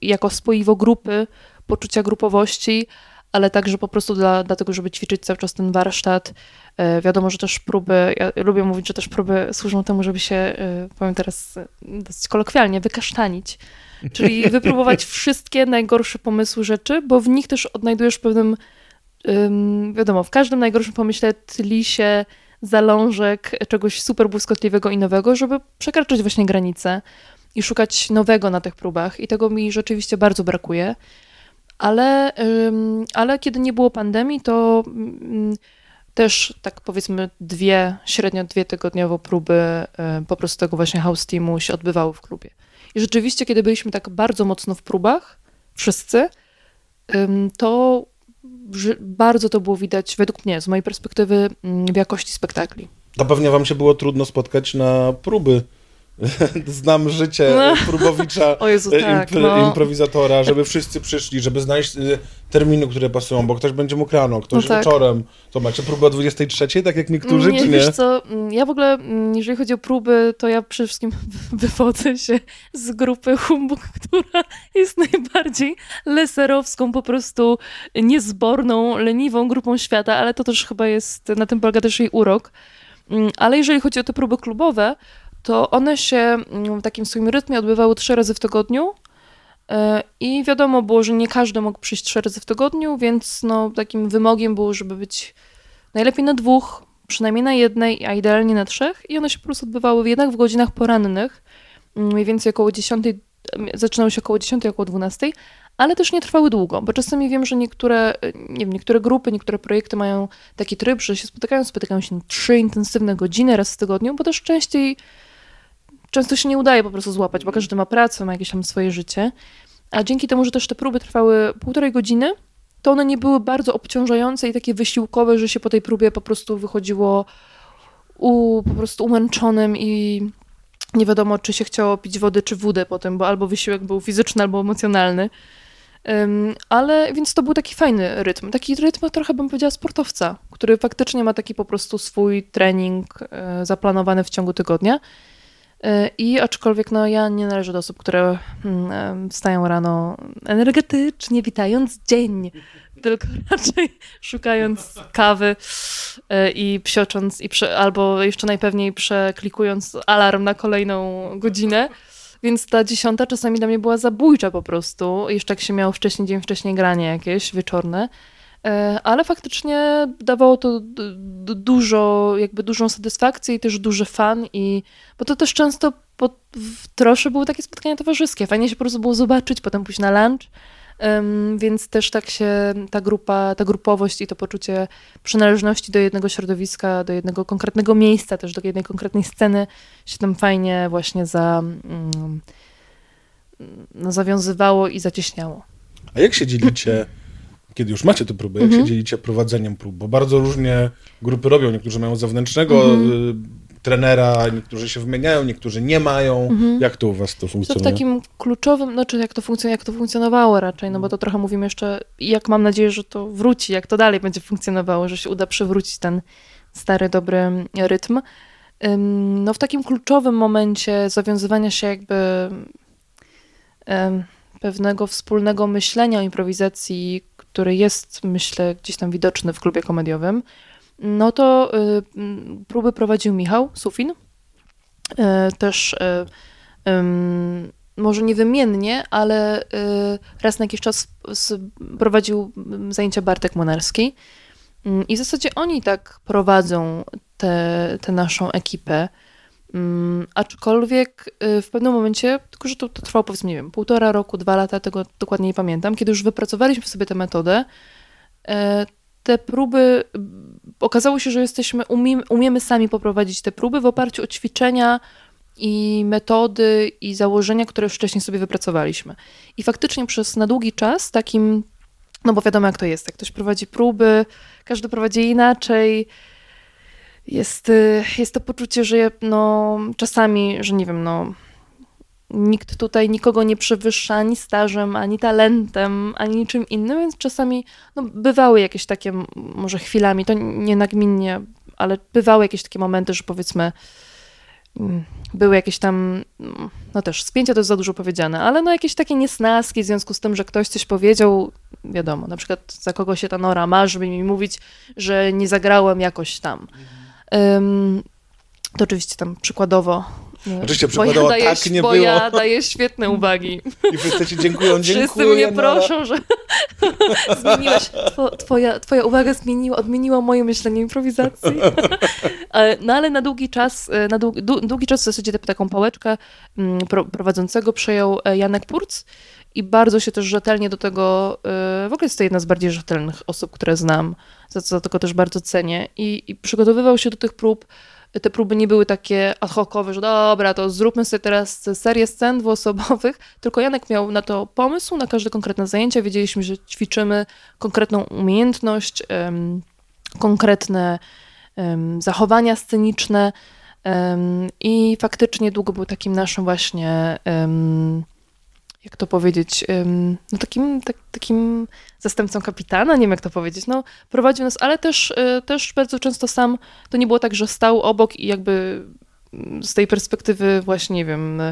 [SPEAKER 2] jako spoiwo grupy, poczucia grupowości, ale także po prostu dla, dlatego, żeby ćwiczyć cały czas ten warsztat. E, Wiadomo, że też próby, ja lubię mówić, że też próby służą temu, żeby się, e, powiem teraz e, dosyć kolokwialnie, wykasztanić. Czyli wypróbować wszystkie najgorsze pomysły rzeczy, bo w nich też odnajdujesz pewnym, ym, wiadomo, w każdym najgorszym pomyśle tli się zalążek czegoś super błyskotliwego i nowego, żeby przekraczać właśnie granice i szukać nowego na tych próbach. I tego mi rzeczywiście bardzo brakuje. Ale, ale kiedy nie było pandemii, to ym, też tak powiedzmy dwie, średnio dwie tygodniowo próby y, po prostu tego właśnie house teamu się odbywały w klubie. I rzeczywiście, kiedy byliśmy tak bardzo mocno w próbach, wszyscy, to bardzo to było widać, według mnie, z mojej perspektywy, ym, w jakości spektakli.
[SPEAKER 1] To pewnie wam się było trudno spotkać na próby znam życie
[SPEAKER 2] No.
[SPEAKER 1] próbowicza,
[SPEAKER 2] O Jezu,
[SPEAKER 1] e,
[SPEAKER 2] tak,
[SPEAKER 1] impro-
[SPEAKER 2] no.
[SPEAKER 1] improwizatora, żeby wszyscy przyszli, żeby znaleźć e, terminy, które pasują, bo ktoś będzie mógł rano, ktoś
[SPEAKER 2] No tak.
[SPEAKER 1] wieczorem. To macie próbę o 23, tak jak niektórzy,
[SPEAKER 2] nie,
[SPEAKER 1] czy nie?
[SPEAKER 2] wiesz co, mm, ja w ogóle, mm, jeżeli chodzi o próby, to ja przede wszystkim wywodzę się z grupy Humbug, która jest najbardziej leserowską, po prostu niezborną, leniwą grupą świata, ale to też chyba jest, na tym polega też jej urok. Mm, Ale jeżeli chodzi o te próby klubowe, to one się mm, w takim swoim rytmie odbywały trzy razy w tygodniu. E, I wiadomo było, że nie każdy mógł przyjść trzy razy w tygodniu, więc no, takim wymogiem było, żeby być najlepiej na dwóch, przynajmniej na jednej, a idealnie na trzech. I one się po prostu odbywały jednak w godzinach porannych, mm, mniej więcej około 10, zaczynały się około 10, około 12, ale też nie trwały długo, bo czasami wiem, że niektóre, e, nie wiem, niektóre grupy, niektóre projekty mają taki tryb, że się spotykają, spotykają się na trzy intensywne godziny raz w tygodniu, bo też częściej często się nie udaje po prostu złapać, bo każdy ma pracę, ma jakieś tam swoje życie. A dzięki temu, że też te próby trwały półtorej godziny, to one nie były bardzo obciążające i takie wysiłkowe, że się po tej próbie po prostu wychodziło u, po prostu umęczonym i nie wiadomo, czy się chciało pić wody, czy wódę potem, bo albo wysiłek był fizyczny, albo emocjonalny. Ym, ale więc to był taki fajny rytm. Taki rytm trochę bym powiedziała sportowca, który faktycznie ma taki po prostu swój trening e, zaplanowany w ciągu tygodnia. E, I aczkolwiek no, ja nie należę do osób, które mm, wstają rano energetycznie, witając dzień, tylko raczej szukając kawy e, i psiocząc, i prze, albo jeszcze najpewniej przeklikując alarm na kolejną godzinę. Więc ta dziesiąta czasami dla mnie była zabójcza po prostu. Jeszcze jak się miało wcześniej, dzień wcześniej granie jakieś wieczorne. E, Ale faktycznie dawało to dużo, jakby dużą satysfakcję i też duży fan i bo to też często po, w trosze były takie spotkania towarzyskie. Fajnie się po prostu było zobaczyć, potem pójść na lunch. Em, więc też tak się ta grupa, ta grupowość i to poczucie przynależności do jednego środowiska, do jednego konkretnego miejsca, też do jednej konkretnej sceny się tam fajnie właśnie za, mm, no, zawiązywało i zacieśniało.
[SPEAKER 1] A jak się dzielicie, kiedy już macie te próby, jak
[SPEAKER 2] Mhm.
[SPEAKER 1] się dzielicie prowadzeniem prób? Bo bardzo różnie grupy robią. Niektórzy mają zewnętrznego
[SPEAKER 2] Mhm.
[SPEAKER 1] y, trenera, niektórzy się wymieniają, niektórzy nie mają.
[SPEAKER 2] Mhm.
[SPEAKER 1] Jak to u was to
[SPEAKER 2] To w
[SPEAKER 1] funkcjonuje?
[SPEAKER 2] takim kluczowym, znaczy jak to, funkcjonuje, jak to funkcjonowało raczej, no bo to trochę mówimy jeszcze, jak mam nadzieję, że to wróci, jak to dalej będzie funkcjonowało, że się uda przywrócić ten stary, dobry rytm. No w takim kluczowym momencie zawiązywania się jakby pewnego wspólnego myślenia o improwizacji, który jest, myślę, gdzieś tam widoczny w klubie komediowym, no to y, próby prowadził Michał Sufin. Y, Też y, może nie wymiennie, ale raz na jakiś czas prowadził zajęcia Bartek Monarski. I w zasadzie oni tak prowadzą tę naszą ekipę. Mm, aczkolwiek y, w pewnym momencie, tylko że to, to trwało powiedzmy, nie wiem, półtora roku, dwa lata, tego dokładnie nie pamiętam, kiedy już wypracowaliśmy sobie tę metodę, e, te próby, m, okazało się, że jesteśmy, umiemy, umiemy sami poprowadzić te próby w oparciu o ćwiczenia i metody i założenia, które już wcześniej sobie wypracowaliśmy. I faktycznie przez na długi czas takim, no bo wiadomo jak to jest, jak ktoś prowadzi próby, każdy prowadzi inaczej, jest, y, jest to poczucie, że no, czasami, że nie wiem, no, nikt tutaj nikogo nie przewyższa ani stażem, ani talentem, ani niczym innym, więc czasami no, bywały jakieś takie, może chwilami, to nie nagminnie, ale bywały jakieś takie momenty, że powiedzmy mm, były jakieś tam, mm, no też spięcia to jest za dużo powiedziane, ale no jakieś takie niesnaski w związku z tym, że ktoś coś powiedział, wiadomo, na przykład za kogo się ta Nora ma, żeby mi mówić, że nie zagrałem jakoś tam. To oczywiście tam przykładowo. y,
[SPEAKER 1] Oczywiście
[SPEAKER 2] bo
[SPEAKER 1] przykładowo tak nie
[SPEAKER 2] bo
[SPEAKER 1] było.
[SPEAKER 2] ja daję świetne uwagi.
[SPEAKER 1] I wszyscy ci dziękują,
[SPEAKER 2] Wszyscy
[SPEAKER 1] dziękuję.
[SPEAKER 2] mnie
[SPEAKER 1] Nora.
[SPEAKER 2] proszą, że zmieniłaś, two, twoja, twoja uwaga zmieniła, odmieniła moje myślenie o improwizacji. Ale- No ale na długi czas, e, na długi, dłu- długi czas w zasadzie taką pałeczkę mm, pro, prowadzącego przejął e, Janek Purc i bardzo się też rzetelnie do tego, e, w ogóle jest to jedna z bardziej rzetelnych osób, które znam, za co za też bardzo cenię i, i przygotowywał się do tych prób. Te próby nie były takie ad hocowe, że dobra, to zróbmy sobie teraz serię scen dwuosobowych, tylko Janek miał na to pomysł, na każde konkretne zajęcia. Wiedzieliśmy, że ćwiczymy konkretną umiejętność, em, konkretne em, zachowania sceniczne. Em, I faktycznie długo był takim naszym właśnie, jak to powiedzieć, no takim, tak, takim zastępcą kapitana, nie wiem jak to powiedzieć, no prowadził nas, ale też, e, też bardzo często sam, to nie było tak, że stał obok i jakby mm, z tej perspektywy właśnie, nie wiem,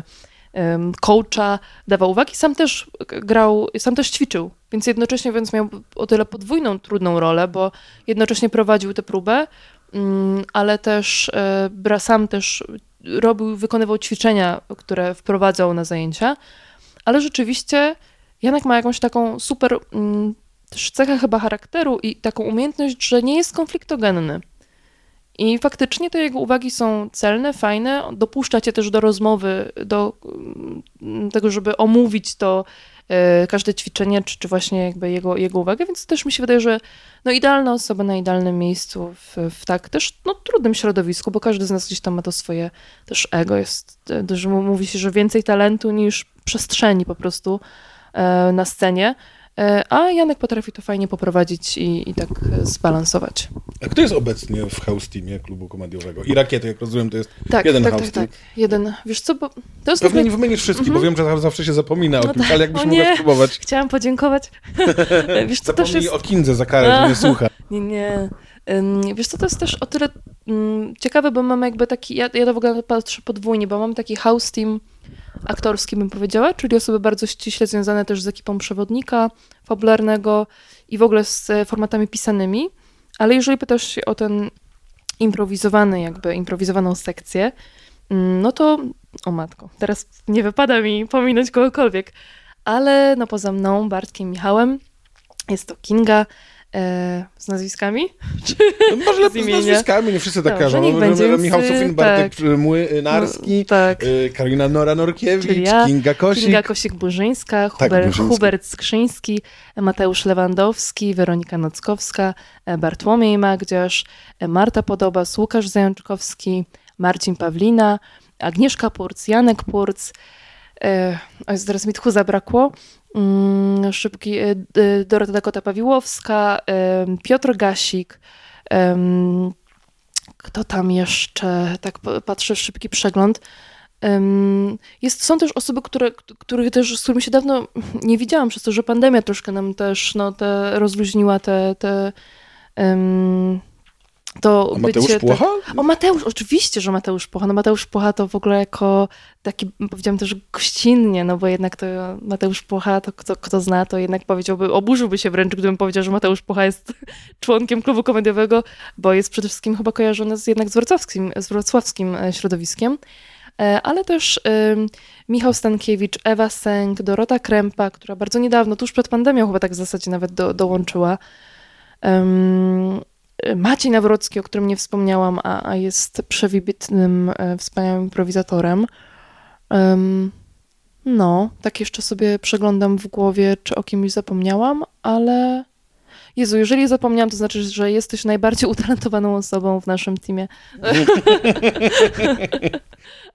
[SPEAKER 2] em, coacha dawał uwagi, sam też grał, sam też ćwiczył, więc jednocześnie więc miał o tyle podwójną trudną rolę, bo jednocześnie prowadził tę próbę, mm, ale też e, sam też robił, wykonywał ćwiczenia, które wprowadzał na zajęcia, ale rzeczywiście Janek ma jakąś taką super mm, też cechę chyba charakteru i taką umiejętność, że nie jest konfliktogenny. I faktycznie te jego uwagi są celne, fajne, dopuszcza cię też do rozmowy, do mm, tego, żeby omówić to każde ćwiczenie, czy, czy właśnie jakby jego, jego uwagę, więc też mi się wydaje, że no idealna osoba na idealnym miejscu w, w tak też no, trudnym środowisku, bo każdy z nas gdzieś tam ma to swoje też ego, jest, że mówi się, że więcej talentu niż przestrzeni po prostu e, na scenie, a Janek potrafi to fajnie poprowadzić i, i tak e, zbalansować.
[SPEAKER 1] A kto jest obecnie w house teamie klubu komediowego? I Rakiety, jak rozumiem, to jest
[SPEAKER 2] Tak,
[SPEAKER 1] jeden
[SPEAKER 2] tak,
[SPEAKER 1] house
[SPEAKER 2] tak,
[SPEAKER 1] team.
[SPEAKER 2] tak. Jeden. Wiesz co, bo to jest
[SPEAKER 1] Pewnie nie wymienisz wszystkich, bo wiem, że zawsze się zapomina o
[SPEAKER 2] No
[SPEAKER 1] kimś,
[SPEAKER 2] tak.
[SPEAKER 1] ale jakbyś mogła spróbować.
[SPEAKER 2] Chciałam podziękować. Wiesz co,
[SPEAKER 1] Zapomnij
[SPEAKER 2] jest...
[SPEAKER 1] o Kindze za karę, że nie słucha.
[SPEAKER 2] Nie, nie. Wiesz co, to jest też o tyle ym, ciekawe, bo mamy jakby taki, ja, ja to w ogóle patrzę podwójnie, bo mam taki house team aktorski, bym powiedziała, czyli osoby bardzo ściśle związane też z ekipą przewodnika fabularnego i w ogóle z e, formatami pisanymi, ale jeżeli pytasz się o ten improwizowany, jakby improwizowaną sekcję, mm, no to, o matko, teraz nie wypada mi pominąć kogokolwiek, ale no poza mną, Bartkiem, Michałem, jest to Kinga, e, z nazwiskami?
[SPEAKER 1] No, może lepiej z nazwiskami, nie wszyscy tak
[SPEAKER 2] Dobrze,
[SPEAKER 1] każą.
[SPEAKER 2] niech
[SPEAKER 1] No,
[SPEAKER 2] będzie, więc,
[SPEAKER 1] Michał Sofin,
[SPEAKER 2] y,
[SPEAKER 1] Bartek
[SPEAKER 2] tak.
[SPEAKER 1] Młynarski,
[SPEAKER 2] No, tak.
[SPEAKER 1] y, Karolina Nora Norkiewicz,
[SPEAKER 2] ja,
[SPEAKER 1] Kinga Kosik.
[SPEAKER 2] Kinga Kosik-Burzyńska, Huber,
[SPEAKER 1] Burzyńska.
[SPEAKER 2] Hubert Skrzyński, Mateusz Lewandowski, Weronika Nockowska, e, Bartłomiej Magdziarz, e, Marta Podobas, Łukasz Zajączkowski, Marcin Pawlina, Agnieszka Purc, Janek Purc, e, o, jest, teraz mi tchu zabrakło, mm, szybki, e, Dorota Dakota-Pawiłowska, e, Piotr Gasik, kto tam jeszcze, tak patrzę szybki przegląd, Jest, są też osoby, które, których też, z którymi się dawno nie widziałam, przez to, że pandemia troszkę nam też no, te, rozluźniła te, te em, to
[SPEAKER 1] A Mateusz
[SPEAKER 2] bycie,
[SPEAKER 1] Płocha?
[SPEAKER 2] Tak, o Mateusz, oczywiście, że Mateusz Płocha. No Mateusz Płocha to w ogóle jako taki, powiedziałam też gościnnie, no bo jednak to Mateusz Płocha, to kto, kto zna, to jednak powiedziałby, oburzyłby się wręcz, gdybym powiedział, że Mateusz Płocha jest członkiem klubu komediowego, bo jest przede wszystkim chyba kojarzony z, jednak z wrocławskim, z wrocławskim e, środowiskiem. E, Ale też ym, Michał Stankiewicz, Ewa Sęk, Dorota Krępa, która bardzo niedawno, tuż przed pandemią chyba tak w zasadzie nawet do, dołączyła. Ym, Maciej Nawrocki, o którym nie wspomniałam, a, a jest przewibitnym, e, wspaniałym improwizatorem. Ym, no, tak jeszcze sobie przeglądam w głowie, czy o kimś zapomniałam, ale Jezu, jeżeli zapomniałam, to znaczy, że jesteś najbardziej utalentowaną osobą w naszym teamie.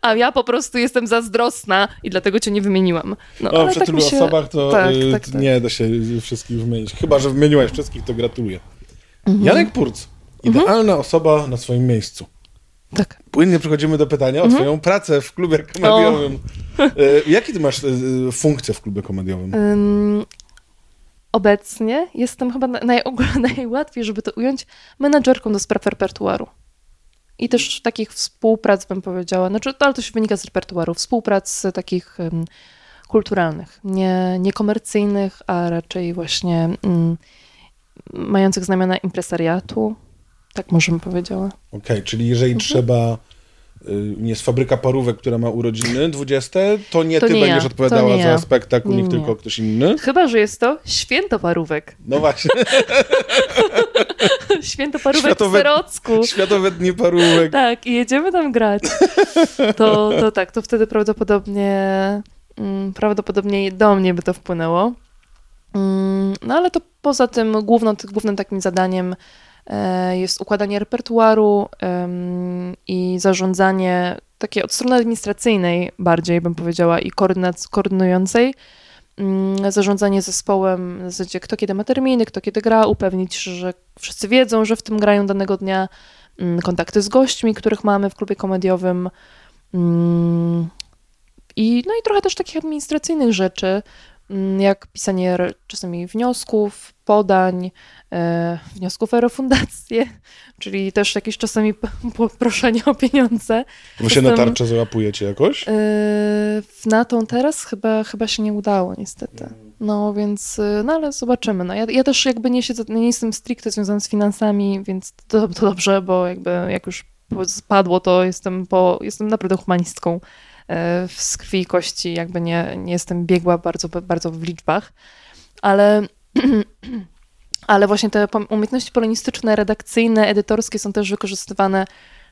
[SPEAKER 2] A ja po prostu jestem zazdrosna i dlatego cię nie wymieniłam. No,
[SPEAKER 1] O,
[SPEAKER 2] ale
[SPEAKER 1] przy
[SPEAKER 2] tak
[SPEAKER 1] tylu
[SPEAKER 2] się...
[SPEAKER 1] osobach to
[SPEAKER 2] tak,
[SPEAKER 1] y,
[SPEAKER 2] tak, tak.
[SPEAKER 1] nie da się wszystkich wymienić. Chyba, że wymieniłaś wszystkich, to gratuluję.
[SPEAKER 2] Mhm.
[SPEAKER 1] Janek Purc. Idealna osoba na swoim miejscu.
[SPEAKER 2] Tak.
[SPEAKER 1] Płynnie przechodzimy do pytania o twoją pracę w klubie komediowym. Y, Jakie ty masz y, funkcje w klubie komediowym?
[SPEAKER 2] Ym, obecnie jestem chyba na- naj, najłatwiej, żeby to ująć, menadżerką do spraw repertuaru. I też takich współprac, bym powiedziała, znaczy, to, ale to się wynika z repertuaru, współprac takich ym, kulturalnych, nie, niekomercyjnych, a raczej właśnie ym, mających znamiona impresariatu, tak może bym powiedziała.
[SPEAKER 1] Okej, czyli jeżeli
[SPEAKER 2] Mhm.
[SPEAKER 1] trzeba, y, jest fabryka parówek, która ma urodziny 20, to nie
[SPEAKER 2] To
[SPEAKER 1] ty
[SPEAKER 2] nie
[SPEAKER 1] będziesz
[SPEAKER 2] ja,
[SPEAKER 1] odpowiadała
[SPEAKER 2] nie
[SPEAKER 1] za
[SPEAKER 2] ja.
[SPEAKER 1] spektakl,
[SPEAKER 2] Nie, nie.
[SPEAKER 1] tylko ktoś inny.
[SPEAKER 2] Chyba, że jest to święto parówek.
[SPEAKER 1] No właśnie,
[SPEAKER 2] Święto parówek
[SPEAKER 1] Światowe-
[SPEAKER 2] w Serocku.
[SPEAKER 1] Światowe Dni Parówek.
[SPEAKER 2] Tak, i jedziemy tam grać. To, to tak, to wtedy prawdopodobnie mm, prawdopodobnie do mnie by to wpłynęło. Mm, No ale to poza tym główną, głównym takim zadaniem e, jest układanie repertuaru i zarządzanie takie od strony administracyjnej bardziej bym powiedziała i koordynującej. Mm, zarządzanie zespołem, w zasadzie kto kiedy ma terminy, kto kiedy gra, upewnić się, że wszyscy wiedzą, że w tym grają danego dnia, mm, kontakty z gośćmi, których mamy w klubie komediowym. I, no i trochę też takich administracyjnych rzeczy, jak pisanie czasami wniosków, podań, e, wniosków o refundację, czyli też jakieś czasami p- poproszenie o pieniądze.
[SPEAKER 1] Wy się na tarczę załapujecie jakoś?
[SPEAKER 2] E, na tą teraz chyba, chyba się nie udało niestety. No więc, y, no ale zobaczymy. No, ja, ja też jakby nie siedzę, nie jestem stricte związana z finansami, więc to, to dobrze, bo jakby jak już spadło, to jestem, po, jestem naprawdę humanistką e, z krwi i kości, jakby nie, nie jestem biegła bardzo, bardzo w liczbach, ale, ale właśnie te umiejętności polonistyczne, redakcyjne, edytorskie są też wykorzystywane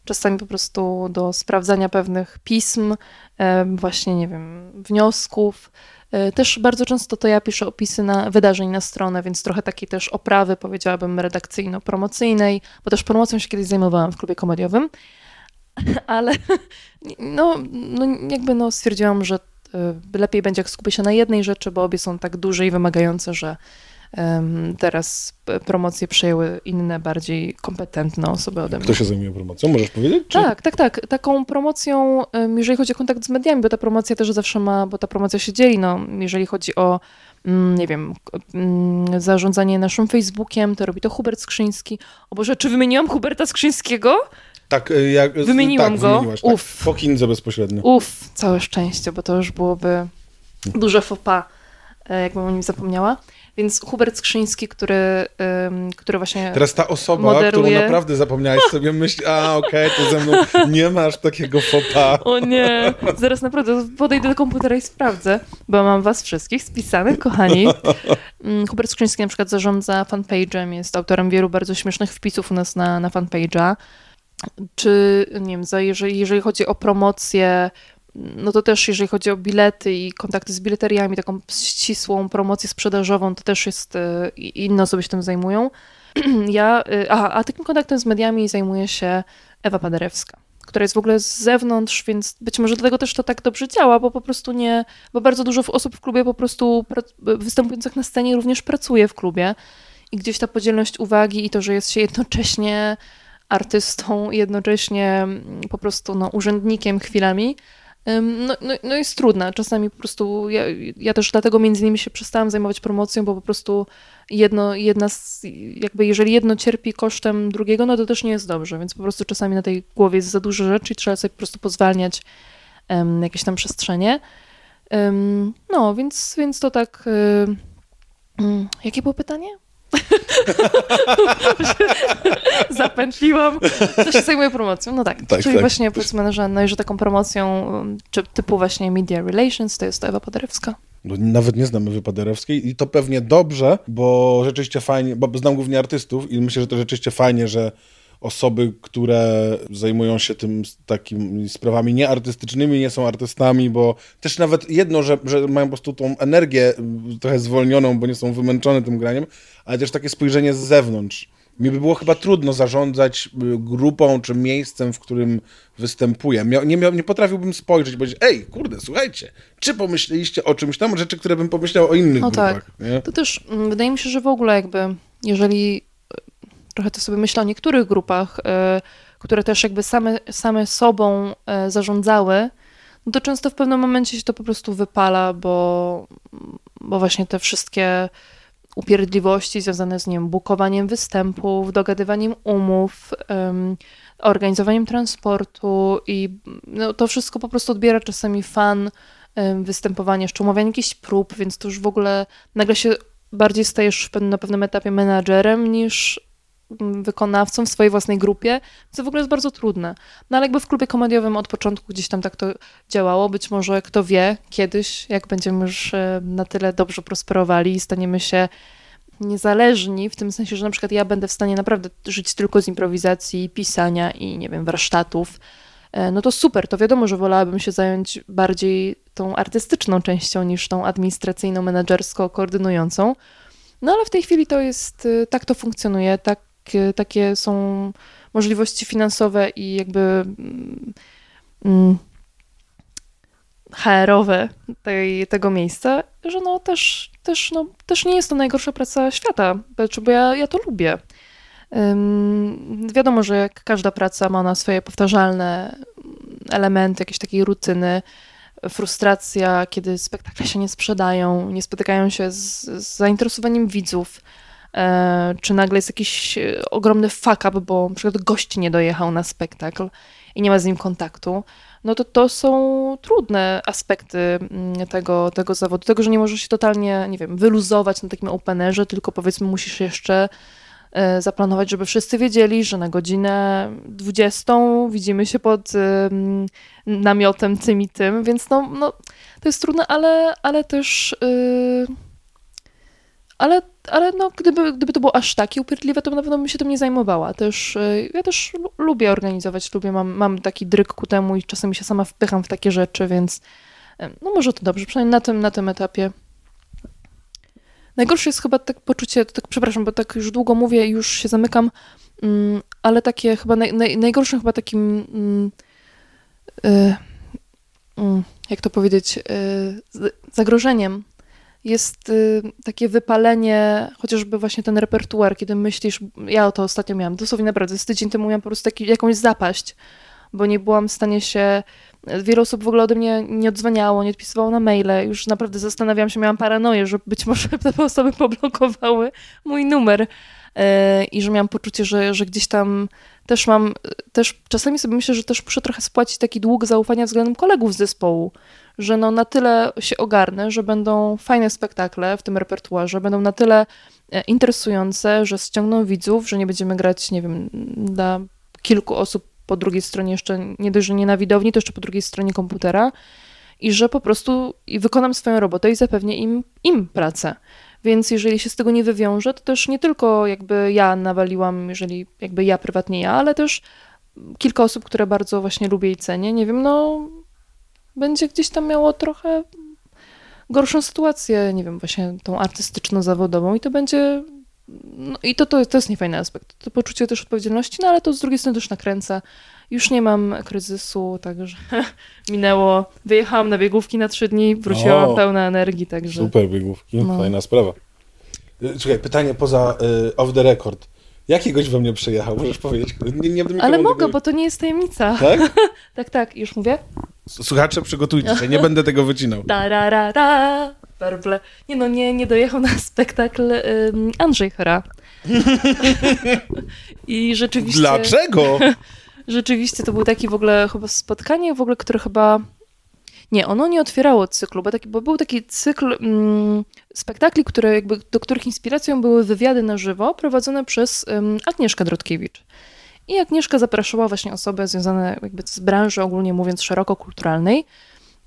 [SPEAKER 2] czasami po prostu do sprawdzania pewnych pism, e, właśnie, nie wiem, wniosków. E, Też bardzo często to ja piszę opisy na wydarzeń na stronę, więc trochę takiej też oprawy, powiedziałabym, redakcyjno-promocyjnej, bo też promocją się kiedyś zajmowałam w klubie komediowym, ale no, no jakby no stwierdziłam, że e, lepiej będzie, jak skupię się na jednej rzeczy, bo obie są tak duże i wymagające, że teraz promocje przejęły inne, bardziej kompetentne osoby ode mnie.
[SPEAKER 1] Kto się zajmuje promocją? Możesz powiedzieć? Czy...
[SPEAKER 2] Tak, tak, tak. Taką promocją, jeżeli chodzi o kontakt z mediami, bo ta promocja też zawsze ma, bo ta promocja się dzieli, no, jeżeli chodzi o, mm, nie wiem, mm, zarządzanie naszym Facebookiem, to robi to Hubert Skrzyński. O Boże, czy wymieniłam Huberta Skrzyńskiego?
[SPEAKER 1] Tak, y, jak,
[SPEAKER 2] Wymieniłam
[SPEAKER 1] tak,
[SPEAKER 2] go.
[SPEAKER 1] Tak.
[SPEAKER 2] Uff.
[SPEAKER 1] Po Kindze bezpośrednio.
[SPEAKER 2] Uff, całe szczęście, bo to już byłoby duże pas, e, jakbym o nim zapomniała. Więc Hubert Skrzyński, który, który właśnie...
[SPEAKER 1] Teraz ta osoba,
[SPEAKER 2] Moderuje.
[SPEAKER 1] którą naprawdę zapomniałeś sobie myśli, a okej, to ze mną nie masz takiego pas.
[SPEAKER 2] O nie, zaraz naprawdę podejdę do komputera i sprawdzę, bo mam was wszystkich spisanych, kochani. Mm, Hubert Skrzyński na przykład zarządza fanpage'em, jest autorem wielu bardzo śmiesznych wpisów u nas na, na fanpage'a. Czy, nie wiem, za, jeżeli, jeżeli chodzi o promocję, no to też jeżeli chodzi o bilety i kontakty z bileteriami, taką ścisłą promocję sprzedażową, to też jest, i- inne osoby się tym zajmują. Ja, e, a, a takim kontaktem z mediami zajmuje się Ewa Paderewska, która jest w ogóle z zewnątrz, więc być może dlatego też to tak dobrze działa, bo po prostu nie, bo bardzo dużo osób w klubie po prostu występujących na scenie również pracuje w klubie i gdzieś ta podzielność uwagi i to, że jest się jednocześnie artystą, jednocześnie mm, po prostu no, urzędnikiem chwilami, no, no, no jest trudna. Czasami po prostu, ja, ja też dlatego między innymi się przestałam zajmować promocją, bo po prostu jedno, jedna z, jakby jeżeli jedno cierpi kosztem drugiego, no to też nie jest dobrze, więc po prostu czasami na tej głowie jest za dużo rzeczy i trzeba sobie po prostu pozwalniać em, jakieś tam przestrzenie. Ym, no, więc, więc to tak... mm, jakie było pytanie? Zapętliłam. To się zajmuje promocją. No tak.
[SPEAKER 1] Tak,
[SPEAKER 2] Czyli
[SPEAKER 1] tak.
[SPEAKER 2] właśnie powiedzmy, że, no, i że taką promocją um, czy typu właśnie media relations to jest to Ewa Paderewska.
[SPEAKER 1] No, nawet nie znamy Wypaderewskiej i to pewnie dobrze, bo rzeczywiście fajnie, bo znam głównie artystów i myślę, że to rzeczywiście fajnie, że osoby, które zajmują się tym takimi sprawami nieartystycznymi, nie są artystami, bo też nawet jedno, że, że mają po prostu tą energię trochę zwolnioną, bo nie są wymęczone tym graniem, ale też takie spojrzenie z zewnątrz. Mi by było chyba trudno zarządzać y, grupą czy miejscem, w którym występuję. Nie, nie potrafiłbym spojrzeć powiedzieć, ej, kurde, słuchajcie, czy pomyśleliście o czymś tam, rzeczy, które bym pomyślał o innych
[SPEAKER 2] No
[SPEAKER 1] grupach.
[SPEAKER 2] tak.
[SPEAKER 1] Nie?
[SPEAKER 2] To też mm, wydaje mi się, że w ogóle jakby, jeżeli trochę to sobie myślę o niektórych grupach, e, które też jakby same, same sobą e, zarządzały, no to często w pewnym momencie się to po prostu wypala, bo, bo właśnie te wszystkie upierdliwości związane z, wiem, bukowaniem występów, dogadywaniem umów, em, organizowaniem transportu i no, to wszystko po prostu odbiera czasami fan, em, występowanie, jeszcze umawianie jakichś prób, więc to już w ogóle nagle się bardziej stajesz na pewnym etapie menadżerem niż wykonawcą w swojej własnej grupie, co w ogóle jest bardzo trudne. No ale jakby w klubie komediowym od początku gdzieś tam tak to działało. Być może kto wie, kiedyś, jak będziemy już e, na tyle dobrze prosperowali i staniemy się niezależni, w tym sensie, że na przykład ja będę w stanie naprawdę żyć tylko z improwizacji, pisania i nie wiem, warsztatów, e, no to super, to wiadomo, że wolałabym się zająć bardziej tą artystyczną częścią niż tą administracyjną, menedżersko koordynującą. No ale w tej chwili to jest, y, tak to funkcjonuje, tak, takie są możliwości finansowe i jakby mm, mm, HR-owe tej, tego miejsca, że no też, też, no też nie jest to najgorsza praca świata, bo ja, ja to lubię. Wiadomo, że jak każda praca ma na swoje powtarzalne elementy, jakieś takiej rutyny, frustracja, kiedy spektakle się nie sprzedają, nie spotykają się z, z zainteresowaniem widzów, czy nagle jest jakiś e, ogromny fuck up, bo na przykład gość nie dojechał na spektakl i nie ma z nim kontaktu, no to to są trudne aspekty mm, tego, tego zawodu, tego, że nie możesz się totalnie, nie wiem, wyluzować na takim openerze, tylko powiedzmy musisz jeszcze e, zaplanować, żeby wszyscy wiedzieli, że na godzinę 20 widzimy się pod namiotem tym i tym, więc no, no to jest trudne, ale, ale też ale, ale no, gdyby, gdyby to było aż takie upierdliwe, to na pewno bym się tym nie zajmowała. Też, yy, ja też lu- lubię organizować, lubię, mam, mam taki dryk ku temu i czasami się sama wpycham w takie rzeczy, więc yy, no może to dobrze, przynajmniej na tym, na tym etapie. Najgorsze jest chyba tak poczucie, tak przepraszam, bo tak już długo mówię i już się zamykam, mm, ale takie chyba naj, naj, chyba takim mm, y, mm, jak to powiedzieć, y, zagrożeniem jest y, takie wypalenie, chociażby właśnie ten repertuar, kiedy myślisz, ja o to ostatnio miałam, dosłownie naprawdę, z tydzień temu miałam po prostu taki, jakąś zapaść, bo nie byłam w stanie się, wiele osób w ogóle ode mnie nie odzwaniało, nie odpisywało na maile, już naprawdę zastanawiałam się, miałam paranoję, że być może te osoby poblokowały mój numer y, i że miałam poczucie, że, że gdzieś tam też mam, też czasami sobie myślę, że też muszę trochę spłacić taki dług zaufania względem kolegów z zespołu, że no na tyle się ogarnę, że będą fajne spektakle w tym repertuarze, będą na tyle e, interesujące, że ściągną widzów, że nie będziemy grać, nie wiem, dla kilku osób po drugiej stronie jeszcze, nie dość, że nie na widowni, to jeszcze po drugiej stronie komputera i że po prostu wykonam swoją robotę i zapewnię im, im pracę. Więc jeżeli się z tego nie wywiąże, to też nie tylko jakby ja nawaliłam, jeżeli jakby ja prywatnie ja, ale też kilka osób, które bardzo właśnie lubię i cenię, nie wiem, no będzie gdzieś tam miało trochę gorszą sytuację, nie wiem, właśnie tą artystyczno-zawodową i to będzie, no i to, to, to jest niefajny aspekt, to poczucie też odpowiedzialności, no ale to z drugiej strony też nakręca. Już nie mam kryzysu, także minęło, wyjechałam na biegówki na trzy dni, wróciłam
[SPEAKER 1] O.
[SPEAKER 2] pełna energii, także...
[SPEAKER 1] Super biegówki,
[SPEAKER 2] No.
[SPEAKER 1] fajna sprawa. Y, Słuchaj, pytanie poza y, off the record. Jaki gość we mnie przyjechał? Możesz powiedzieć? Nie, nie
[SPEAKER 2] Ale mogę,
[SPEAKER 1] tego-
[SPEAKER 2] bo to nie jest tajemnica.
[SPEAKER 1] Tak?
[SPEAKER 2] Tak, tak, już mówię.
[SPEAKER 1] Słuchacze, przygotujcie się, nie będę tego wycinał.
[SPEAKER 2] Da, ra, ra, ra, werble. Nie no, nie, nie dojechał na spektakl ym, Andrzej Hera. I rzeczywiście...
[SPEAKER 1] Dlaczego?
[SPEAKER 2] Rzeczywiście to był taki w ogóle chyba spotkanie, w ogóle, które chyba... Nie, ono nie otwierało cyklu, bo, taki, bo był taki cykl spektakli, które jakby, do których inspiracją były wywiady na żywo prowadzone przez ym, Agnieszkę Drodkiewicz. I Agnieszka zapraszała właśnie osoby związane jakby z branży, ogólnie mówiąc, szeroko kulturalnej.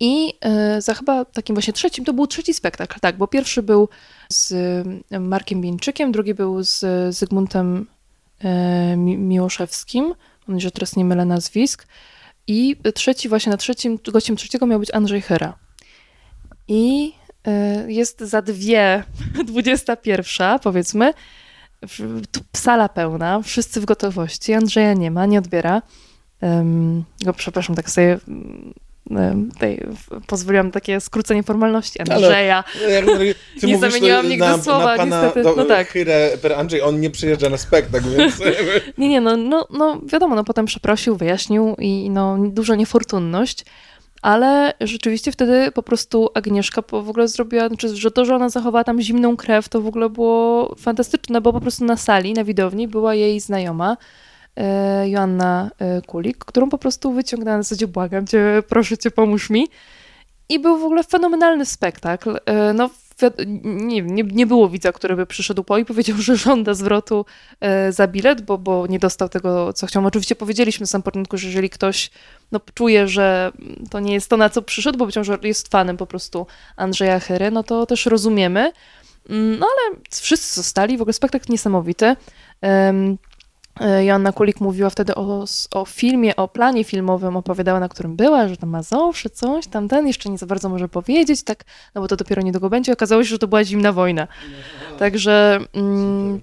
[SPEAKER 2] I y, za chyba takim właśnie trzecim, to był trzeci spektakl, tak, bo pierwszy był z y, Markiem Bieńczykiem, drugi był z Zygmuntem Mi- Miłoszewskim, mam nadzieję, że teraz nie mylę nazwisk. I trzeci, właśnie na trzecim, gościem trzeciego miał być Andrzej Hera. I jest za dwie, 21, powiedzmy, sala pełna, wszyscy w gotowości, Andrzeja nie ma, nie odbiera. Um, go, przepraszam, tak sobie tutaj w- pozwoliłam takie skrócenie formalności Andrzeja.
[SPEAKER 1] Ty
[SPEAKER 2] Nie
[SPEAKER 1] mówisz
[SPEAKER 2] zamieniłam nigdy
[SPEAKER 1] na,
[SPEAKER 2] słowa,
[SPEAKER 1] na pana,
[SPEAKER 2] niestety.
[SPEAKER 1] do-
[SPEAKER 2] No tak.
[SPEAKER 1] Chyrę per Andrzej, on nie przyjeżdża na spektakl, więc...
[SPEAKER 2] Nie, nie, no, no, no wiadomo, no potem przeprosił, wyjaśnił i no dużo niefortunność, ale rzeczywiście wtedy po prostu Agnieszka w ogóle zrobiła, znaczy, że to, że ona zachowała tam zimną krew, to w ogóle było fantastyczne, bo po prostu na sali, na widowni była jej znajoma, e, Joanna e, Kulik, którą po prostu wyciągnęła na zasadzie błagam cię, proszę cię, pomóż mi. I był w ogóle fenomenalny spektakl. E, No, nie, nie, nie było widza, który by przyszedł po i powiedział, że żąda zwrotu e, za bilet, bo, bo nie dostał tego, co chciał. Oczywiście powiedzieliśmy na samym początku, że jeżeli ktoś no, czuje, że to nie jest to, na co przyszedł, bo być może jest fanem po prostu Andrzeja Hery, no to też rozumiemy. Mm, No ale wszyscy zostali, w ogóle spektakl niesamowity. E, Joanna Kulik mówiła wtedy o, o filmie, o planie filmowym, opowiadała, na którym była, że tam ma zawsze coś, tam ten, jeszcze nie za bardzo może powiedzieć, tak, no bo to dopiero niedługo będzie. Okazało się, że to była zimna wojna. Także mm,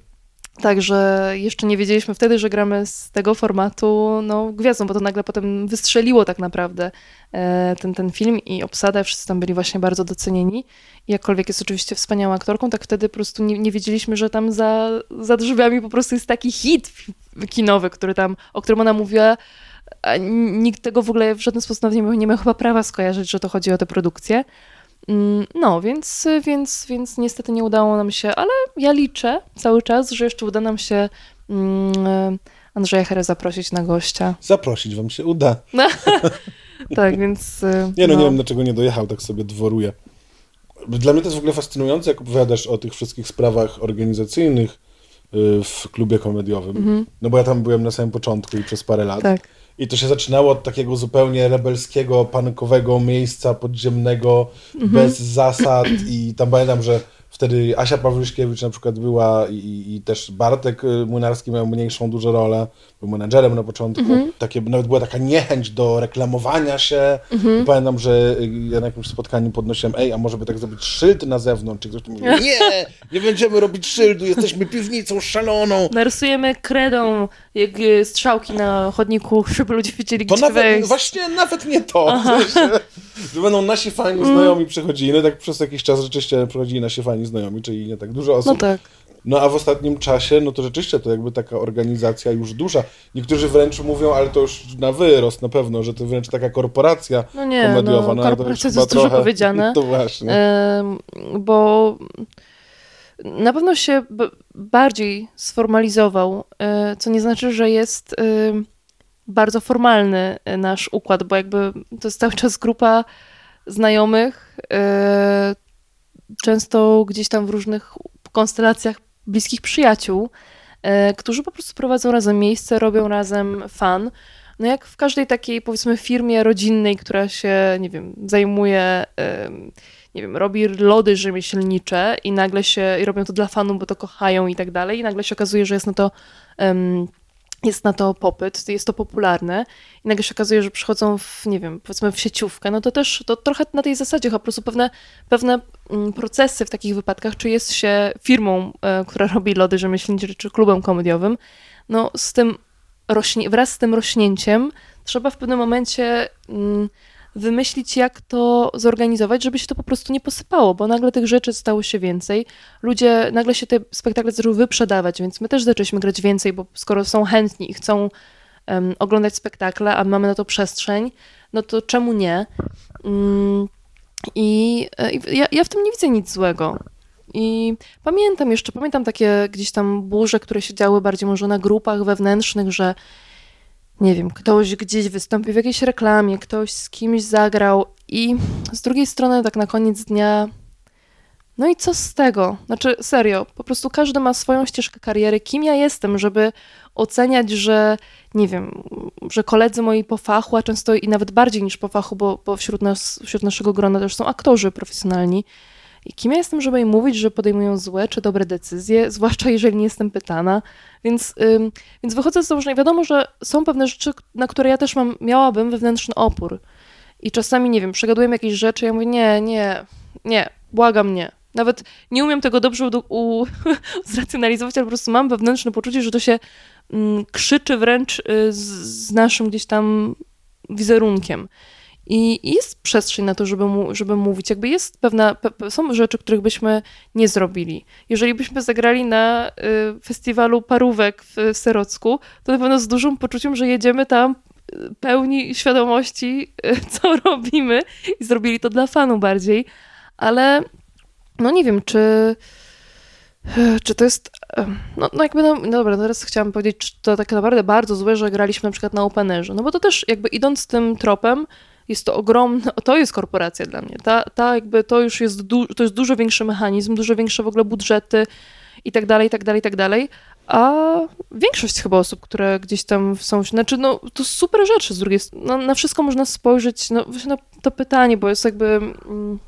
[SPEAKER 2] Także jeszcze nie wiedzieliśmy wtedy, że gramy z tego formatu no, gwiazdą, bo to nagle potem wystrzeliło tak naprawdę e, ten, ten film i obsada, wszyscy tam byli właśnie bardzo docenieni. I jakkolwiek jest oczywiście wspaniałą aktorką, tak wtedy po prostu nie, nie wiedzieliśmy, że tam za, za drzwiami po prostu jest taki hit kinowy, który tam, o którym ona mówiła, a nikt tego w ogóle w żaden sposób nie miał, nie miał chyba prawa skojarzyć, że to chodzi o tę produkcję. Mm, No, więc, więc, więc niestety nie udało nam się, ale ja liczę cały czas, że jeszcze uda nam się mm, Andrzeja Herę zaprosić na gościa.
[SPEAKER 1] Zaprosić wam się uda.
[SPEAKER 2] Tak, więc. y,
[SPEAKER 1] Nie no, nie wiem dlaczego nie dojechał, tak sobie dworuje. Dla mnie to jest w ogóle fascynujące, jak opowiadasz o tych wszystkich sprawach organizacyjnych y, w klubie komediowym. No bo ja tam byłem na samym początku i przez parę lat.
[SPEAKER 2] Mhm. Tak.
[SPEAKER 1] I to się zaczynało od takiego zupełnie rebelskiego, pankowego miejsca podziemnego,
[SPEAKER 2] Mhm.
[SPEAKER 1] bez zasad i tam pamiętam, że wtedy Asia Pawluśkiewicz na przykład była i, i też Bartek y, Młynarski miał mniejszą dużo rolę, był menadżerem na początku.
[SPEAKER 2] Mhm.
[SPEAKER 1] Takie, nawet była taka niechęć do reklamowania się.
[SPEAKER 2] Mhm.
[SPEAKER 1] Pamiętam, że y, ja na jakimś spotkaniu podnosiłem, ej, a może by tak zrobić szyld na zewnątrz? I ktoś mi mówi, nie, nie będziemy robić szyldu, jesteśmy piwnicą szaloną.
[SPEAKER 2] Narysujemy kredą jak y, strzałki na chodniku, żeby ludzie wiedzieli,
[SPEAKER 1] To
[SPEAKER 2] gdzie
[SPEAKER 1] nawet,
[SPEAKER 2] wejść.
[SPEAKER 1] właśnie nawet nie to, sensie, że będą nasi fajni
[SPEAKER 2] Mm.
[SPEAKER 1] znajomi przychodzili, no tak przez jakiś czas rzeczywiście przychodzili nasi fajni znajomi, czyli nie tak dużo osób.
[SPEAKER 2] No tak.
[SPEAKER 1] No a w ostatnim czasie, no to rzeczywiście to jakby taka organizacja już duża. Niektórzy wręcz mówią, ale to już na wyrost na pewno, że to wręcz taka korporacja
[SPEAKER 2] No nie,
[SPEAKER 1] komediowa.
[SPEAKER 2] no,
[SPEAKER 1] ale
[SPEAKER 2] korporacja
[SPEAKER 1] już
[SPEAKER 2] to jest
[SPEAKER 1] chyba
[SPEAKER 2] dużo
[SPEAKER 1] trochę-
[SPEAKER 2] powiedziane.
[SPEAKER 1] To właśnie.
[SPEAKER 2] Em, bo na pewno się bardziej sformalizował, e, co nie znaczy, że jest em, bardzo formalny e, nasz układ, bo jakby to jest cały czas grupa znajomych, często gdzieś tam w różnych konstelacjach bliskich przyjaciół, e, którzy po prostu prowadzą razem miejsce, robią razem fan. No jak w każdej takiej, powiedzmy, firmie rodzinnej, która się, nie wiem, zajmuje, nie wiem, robi lody rzemieślnicze i nagle się, i robią to dla fanów, bo to kochają i tak dalej, i nagle się okazuje, że jest na to, em, jest na to popyt, jest to popularne i nagle się okazuje, że przychodzą w, nie wiem, powiedzmy w sieciówkę, no to też to trochę na tej zasadzie, chyba po prostu pewne, pewne mm, procesy w takich wypadkach, czy jest się firmą, e, która robi lody rzemieślnicze, czy klubem komediowym, no z tym rośnie, wraz z tym rośnięciem trzeba w pewnym momencie mm, wymyślić, jak to zorganizować, żeby się to po prostu nie posypało, bo nagle tych rzeczy stało się więcej. Ludzie, nagle się te spektakle zaczęły wyprzedawać, więc my też zaczęliśmy grać więcej, bo skoro są chętni i chcą em, oglądać spektakle, a mamy na to przestrzeń, no to czemu nie? Mm, I, e, i ja, ja w tym nie widzę nic złego. I pamiętam jeszcze, pamiętam takie gdzieś tam burze, które się działy bardziej może na grupach wewnętrznych, że nie wiem, ktoś gdzieś wystąpił w jakiejś reklamie, ktoś z kimś zagrał i z drugiej strony tak na koniec dnia no i co z tego? Znaczy serio, po prostu każdy ma swoją ścieżkę kariery. Kim ja jestem, żeby oceniać, że nie wiem, że koledzy moi po fachu, a często i nawet bardziej niż po fachu, bo, bo wśród, nas, wśród naszego grona też są aktorzy profesjonalni. I kim ja jestem, żeby im mówić, że podejmują złe czy dobre decyzje, zwłaszcza jeżeli nie jestem pytana. Więc, ym, więc wychodzę z założenia, wiadomo, że są pewne rzeczy, na które ja też mam, miałabym wewnętrzny opór. I czasami, nie wiem, przegadujemy jakieś rzeczy, ja mówię, nie, nie, nie, błagam, nie. Nawet nie umiem tego dobrze u, u, zracjonalizować, ale po prostu mam wewnętrzne poczucie, że to się mm, krzyczy wręcz y, z, z naszym gdzieś tam wizerunkiem. I jest przestrzeń na to, żeby, mu, żeby mówić. Jakby jest pewna, pe, są rzeczy, których byśmy nie zrobili. Jeżeli byśmy zagrali na y, festiwalu parówek w, w Serocku, to na pewno z dużym poczuciem, że jedziemy tam y, pełni świadomości, y, co robimy i zrobili to dla fanu bardziej. Ale no nie wiem, czy, y, czy to jest. y, No, no jakby, no, no dobra, teraz chciałam powiedzieć, czy to tak naprawdę bardzo złe, że graliśmy na przykład na Openerze. No bo to też jakby idąc tym tropem, jest to ogromna, to jest korporacja dla mnie. Ta, ta jakby to już jest, du, to jest dużo większy mechanizm, dużo większe w ogóle budżety i tak dalej, i tak dalej, i tak dalej. A większość chyba osób, które gdzieś tam są, znaczy no to super rzeczy z drugiej strony, no, na wszystko można spojrzeć, no właśnie na to pytanie, bo jest jakby, mm,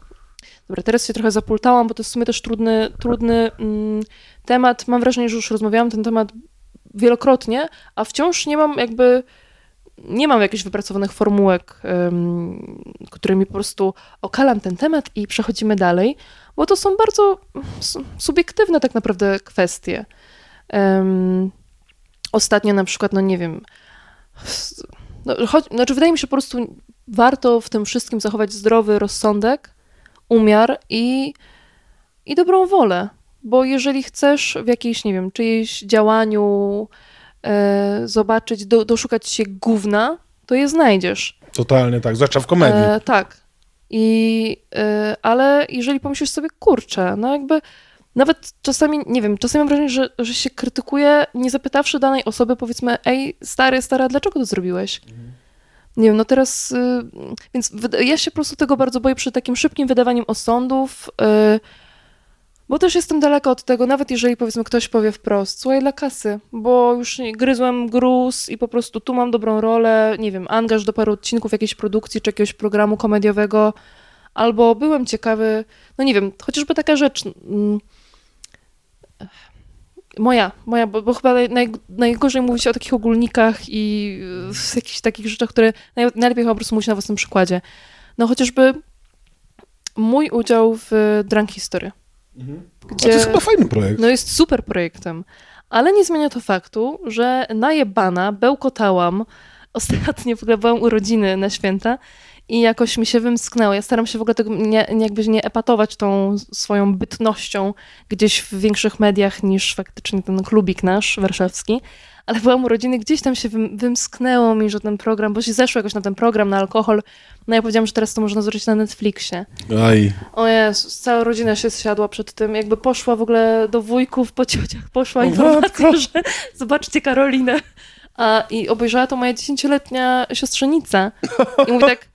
[SPEAKER 2] dobra, teraz się trochę zapultałam, bo to jest w sumie też trudny, trudny mm, temat, mam wrażenie, że już rozmawiałam ten temat wielokrotnie, a wciąż nie mam jakby nie mam jakichś wypracowanych formułek, którymi po prostu okalam ten temat i przechodzimy dalej, bo to są bardzo su- subiektywne tak naprawdę kwestie. ostatnio na przykład, no nie wiem, no, choć, znaczy wydaje mi się po prostu warto w tym wszystkim zachować zdrowy rozsądek, umiar i, i dobrą wolę. Bo jeżeli chcesz w jakiejś, nie wiem, czyjejś działaniu zobaczyć, do, doszukać się gówna, to je znajdziesz.
[SPEAKER 1] Totalnie tak, zwłaszcza w komedii.
[SPEAKER 2] E, tak. I, e, ale jeżeli pomyślisz sobie, kurczę, no jakby nawet czasami, nie wiem, czasami mam wrażenie, że, że się krytykuje, nie zapytawszy danej osoby, powiedzmy, ej, stary, stara, dlaczego to zrobiłeś? Nie wiem, no teraz, y, więc ja się po prostu tego bardzo boję przy takim szybkim wydawaniu osądów, y, bo też jestem daleka od tego, nawet jeżeli powiedzmy ktoś powie wprost, słuchaj, dla kasy, bo już gryzłem gruz i po prostu tu mam dobrą rolę, nie wiem, angaż do paru odcinków jakiejś produkcji czy jakiegoś programu komediowego, albo byłem ciekawy, no nie wiem, chociażby taka rzecz, mm, moja, moja, bo, bo chyba naj, naj, najgorzej mówi się o takich ogólnikach i y, w jakichś takich rzeczach, które naj, najlepiej chyba po prostu mówić na własnym przykładzie. No chociażby mój udział w Drunk History,
[SPEAKER 1] A to
[SPEAKER 2] gdzie
[SPEAKER 1] jest chyba fajny projekt.
[SPEAKER 2] no jest super projektem, ale nie zmienia to faktu, że najebana bełkotałam, ostatnio w ogóle byłam urodziny na święta i jakoś mi się wymsknęło. Ja staram się w ogóle tego nie, nie, jakby nie epatować tą swoją bytnością gdzieś w większych mediach niż faktycznie ten klubik nasz warszawski. Ale byłam urodziny, gdzieś tam się wym, wymsknęło mi, że ten program, bo się zeszło jakoś na ten program, na alkohol. No ja powiedziałam, że teraz to można zobaczyć na Netflixie.
[SPEAKER 1] Aj.
[SPEAKER 2] O Jezus, cała rodzina się zsiadła przed tym, jakby poszła w ogóle do wujków po ciociach, poszła
[SPEAKER 1] O
[SPEAKER 2] informacja,
[SPEAKER 1] matko.
[SPEAKER 2] że zobaczcie Karolinę. A, I obejrzała to moja dziesięcioletnia siostrzenica. I mówi tak,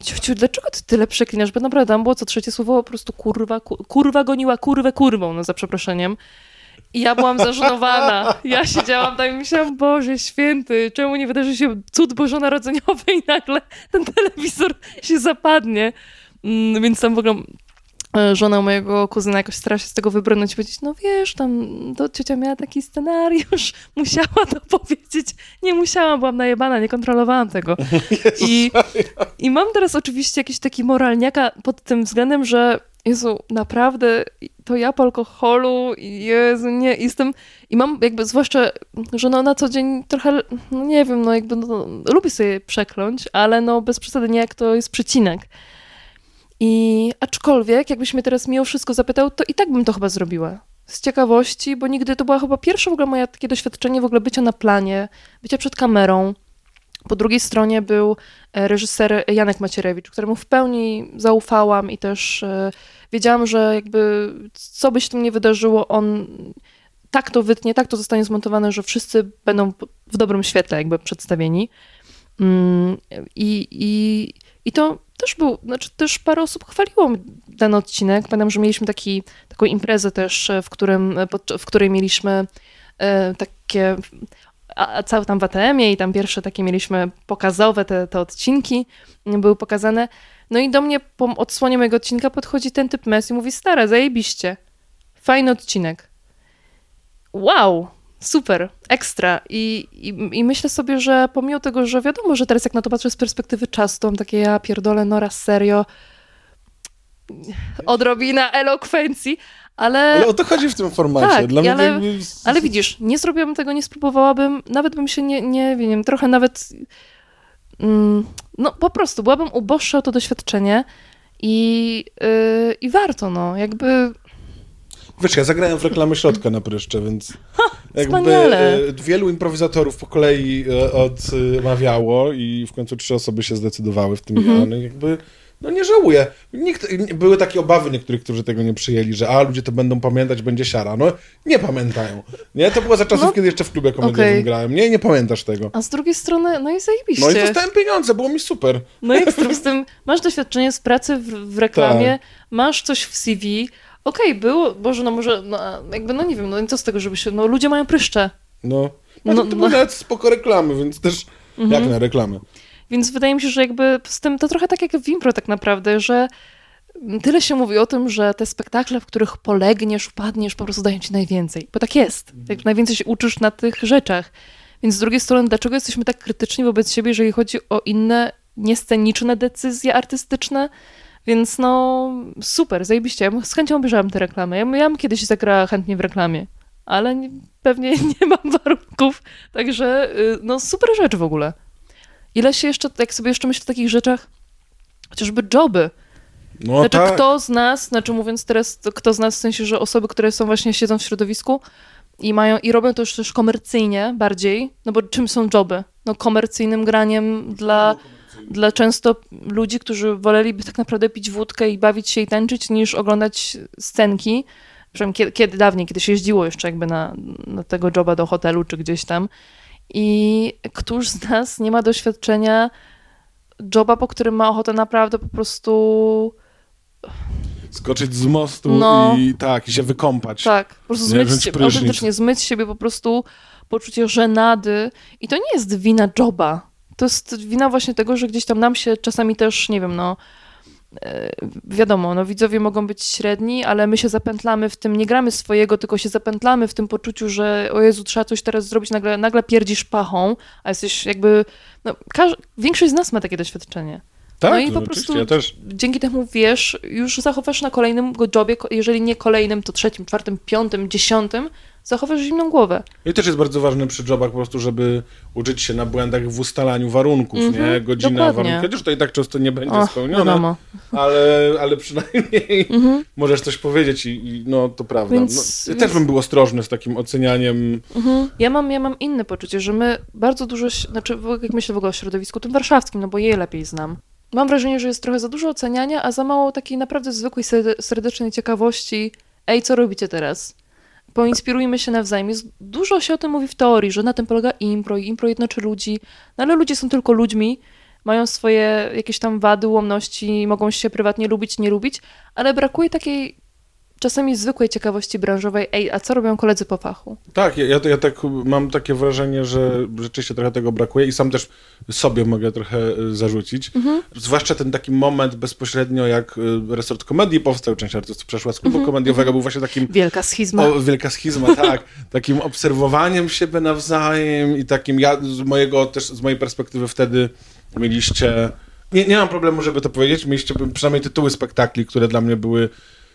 [SPEAKER 2] ciociu, dlaczego ty tyle przeklinasz? Bo naprawdę tam było co trzecie słowo po prostu kurwa, ku, kurwa goniła kurwę kurwą, no za przeproszeniem. I ja byłam zażenowana. Ja siedziałam tam i myślałam, Boże święty, czemu nie wydarzy się cud bożonarodzeniowy i nagle ten telewizor się zapadnie. Mm, Więc tam w ogóle e, żona mojego kuzyna jakoś starała się z tego wybrnąć i powiedzieć, no wiesz, tam to ciocia miała taki scenariusz, musiała to powiedzieć. Nie musiałam, byłam najebana, nie kontrolowałam tego. I, I mam teraz oczywiście jakiś taki moralniaka pod tym względem, że Jezu, naprawdę to ja po alkoholu, Jezu, nie, jestem, i mam jakby, zwłaszcza, że no na co dzień trochę, no nie wiem, no jakby, no, lubię sobie przekląć, ale no bez przesady nie, jak to jest przecinek. I aczkolwiek, jakbyś mnie teraz mimo wszystko zapytał, to i tak bym to chyba zrobiła. Z ciekawości, bo nigdy to była chyba pierwsze w ogóle moje takie doświadczenie w ogóle bycia na planie, bycia przed kamerą. Po drugiej stronie był e, reżyser Janek Macierewicz, któremu w pełni zaufałam i też e, wiedziałam, że jakby co by się tam nie wydarzyło, on tak to wytnie, tak to zostanie zmontowane, że wszyscy będą w dobrym świetle jakby przedstawieni. Mm, I, i, i to też był, znaczy też parę osób chwaliło ten odcinek. Pamiętam, że mieliśmy taki, taką imprezę też, w, którym, pod- w której mieliśmy e, takie, a cały tam w ATM-ie i tam pierwsze takie mieliśmy pokazowe te, te odcinki były pokazane. No i do mnie po odsłonie mojego odcinka podchodzi ten typ mes i mówi, stara, zajebiście, fajny odcinek. Wow, super, ekstra. I, i, I myślę sobie, że pomimo tego, że wiadomo, że teraz jak na to patrzę z perspektywy czasu, to mam takie ja pierdolę, Nora, serio, odrobina elokwencji, ale,
[SPEAKER 1] Ale o to chodzi w tym formacie.
[SPEAKER 2] Tak,
[SPEAKER 1] Dla mnie
[SPEAKER 2] ale-
[SPEAKER 1] jakby...
[SPEAKER 2] ale widzisz, nie zrobiłabym tego, nie spróbowałabym, nawet bym się nie, nie wiem, trochę nawet, no po prostu, byłabym uboższa o to doświadczenie i, yy, i warto, no, jakby
[SPEAKER 1] Wiesz, ja zagrałem w reklamę środka na pryszcze, więc jakby
[SPEAKER 2] wspaniale.
[SPEAKER 1] e, wielu improwizatorów po kolei e, odmawiało i w końcu trzy osoby się zdecydowały w tym
[SPEAKER 2] Mhm.
[SPEAKER 1] mm jakby no nie żałuję. Nikt, były takie obawy niektórych, którzy tego nie przyjęli, że a, ludzie to będą pamiętać, będzie siara. No, nie pamiętają. Nie, to było za czasów,
[SPEAKER 2] No,
[SPEAKER 1] kiedy jeszcze w klubie komediowym
[SPEAKER 2] okej.
[SPEAKER 1] grałem. Nie, nie pamiętasz tego.
[SPEAKER 2] A z drugiej strony, no i zajebiście.
[SPEAKER 1] No i dostałem pieniądze, było mi super.
[SPEAKER 2] No i z z tym masz doświadczenie z pracy w, w reklamie,
[SPEAKER 1] Tak.
[SPEAKER 2] masz coś w CV. Okej, było, Boże, no może, no, jakby, no nie wiem, no i co z tego, żeby się, no ludzie mają pryszcze.
[SPEAKER 1] No,
[SPEAKER 2] No,
[SPEAKER 1] no, to
[SPEAKER 2] no.
[SPEAKER 1] były nawet spoko reklamy, więc też
[SPEAKER 2] Mhm.
[SPEAKER 1] jak na reklamy.
[SPEAKER 2] Więc wydaje mi się, że jakby z tym, to trochę tak jak w impro tak naprawdę, że tyle się mówi o tym, że te spektakle, w których polegniesz, upadniesz, po prostu dają ci najwięcej. Bo tak jest. Jak najwięcej się uczysz na tych rzeczach. Więc z drugiej strony, dlaczego jesteśmy tak krytyczni wobec siebie, jeżeli chodzi o inne niesceniczne decyzje artystyczne? Więc no, super, zajebiście. Ja z chęcią obejrzałam te reklamy. Ja, bym- ja bym kiedyś zagrała chętnie w reklamie. ale nie, pewnie nie mam warunków, także y, no super rzecz w ogóle. Ile się jeszcze, jak sobie jeszcze myślę o takich rzeczach, chociażby joby.
[SPEAKER 1] No
[SPEAKER 2] Znaczy,
[SPEAKER 1] tak.
[SPEAKER 2] kto z nas, znaczy mówiąc teraz, to kto z nas, w sensie, że osoby, które są właśnie, siedzą w środowisku i mają, i robią to już też komercyjnie bardziej, no bo czym są joby? No komercyjnym graniem dla, dla często ludzi, którzy woleliby tak naprawdę pić wódkę i bawić się i tańczyć, niż oglądać scenki. Przynajmniej kiedy, kiedy dawniej, kiedy się jeździło jeszcze jakby na, na tego joba do hotelu czy gdzieś tam. I któż z nas nie ma doświadczenia joba, po którym ma ochotę naprawdę po prostu
[SPEAKER 1] Skoczyć z mostu
[SPEAKER 2] No.
[SPEAKER 1] i tak, i się wykąpać.
[SPEAKER 2] Tak, po prostu
[SPEAKER 1] Nie,
[SPEAKER 2] zmyć się, autentycznie zmyć siebie po prostu poczucie żenady. I to nie jest wina joba. To jest wina właśnie tego, że gdzieś tam nam się czasami też, nie wiem, no wiadomo, no widzowie mogą być średni, ale my się zapętlamy w tym, nie gramy swojego, tylko się zapętlamy w tym poczuciu, że o Jezu, trzeba coś teraz zrobić, nagle, nagle pierdzisz pachą, a jesteś jakby, no każ- większość z nas ma takie doświadczenie.
[SPEAKER 1] Tak,
[SPEAKER 2] no i po prostu
[SPEAKER 1] ja
[SPEAKER 2] dzięki temu wiesz, już zachowasz na kolejnym jobie, jeżeli nie kolejnym, to trzecim, czwartym, piątym, dziesiątym, zachowasz zimną głowę.
[SPEAKER 1] I też jest bardzo ważne przy jobach po prostu, żeby uczyć się na błędach w ustalaniu warunków,
[SPEAKER 2] Mhm,
[SPEAKER 1] nie? Godzina
[SPEAKER 2] dokładnie.
[SPEAKER 1] warunków. Chociaż to i tak często nie będzie
[SPEAKER 2] Och,
[SPEAKER 1] spełnione,
[SPEAKER 2] wiadomo.
[SPEAKER 1] ale, ale przynajmniej
[SPEAKER 2] Mhm.
[SPEAKER 1] możesz coś powiedzieć i, i no to prawda.
[SPEAKER 2] Więc-
[SPEAKER 1] no, ja
[SPEAKER 2] więc-
[SPEAKER 1] też bym był ostrożny z takim ocenianiem.
[SPEAKER 2] Mhm. Ja, mam, ja mam inne poczucie, że my bardzo dużo, znaczy jak myślę w ogóle o środowisku tym warszawskim, no bo je lepiej znam. Mam wrażenie, że jest trochę za dużo oceniania, a za mało takiej naprawdę zwykłej, serde- serdecznej ciekawości. Ej, co robicie teraz? Poinspirujmy się nawzajem. Jest, dużo się o tym mówi w teorii, że na tym polega impro i impro jednoczy ludzi, no ale ludzie są tylko ludźmi, mają swoje jakieś tam wady, ułomności, mogą się prywatnie lubić, nie lubić, ale brakuje takiej czasami zwykłej ciekawości branżowej. Ej, a co robią koledzy po fachu?
[SPEAKER 1] Tak, ja, ja, ja tak mam takie wrażenie, że rzeczywiście trochę tego brakuje i sam też sobie mogę trochę y, zarzucić.
[SPEAKER 2] Mhm.
[SPEAKER 1] Zwłaszcza ten taki moment bezpośrednio, jak y, resort komedii powstał, część artystów przeszła z
[SPEAKER 2] Mhm,
[SPEAKER 1] klubu komediowego, był właśnie takim
[SPEAKER 2] Wielka schizma.
[SPEAKER 1] O, wielka schizma, tak. Takim obserwowaniem siebie nawzajem i takim, ja z mojego też, z mojej perspektywy wtedy mieliście, nie, nie mam problemu, żeby to powiedzieć, mieliście przynajmniej tytuły spektakli, które dla mnie były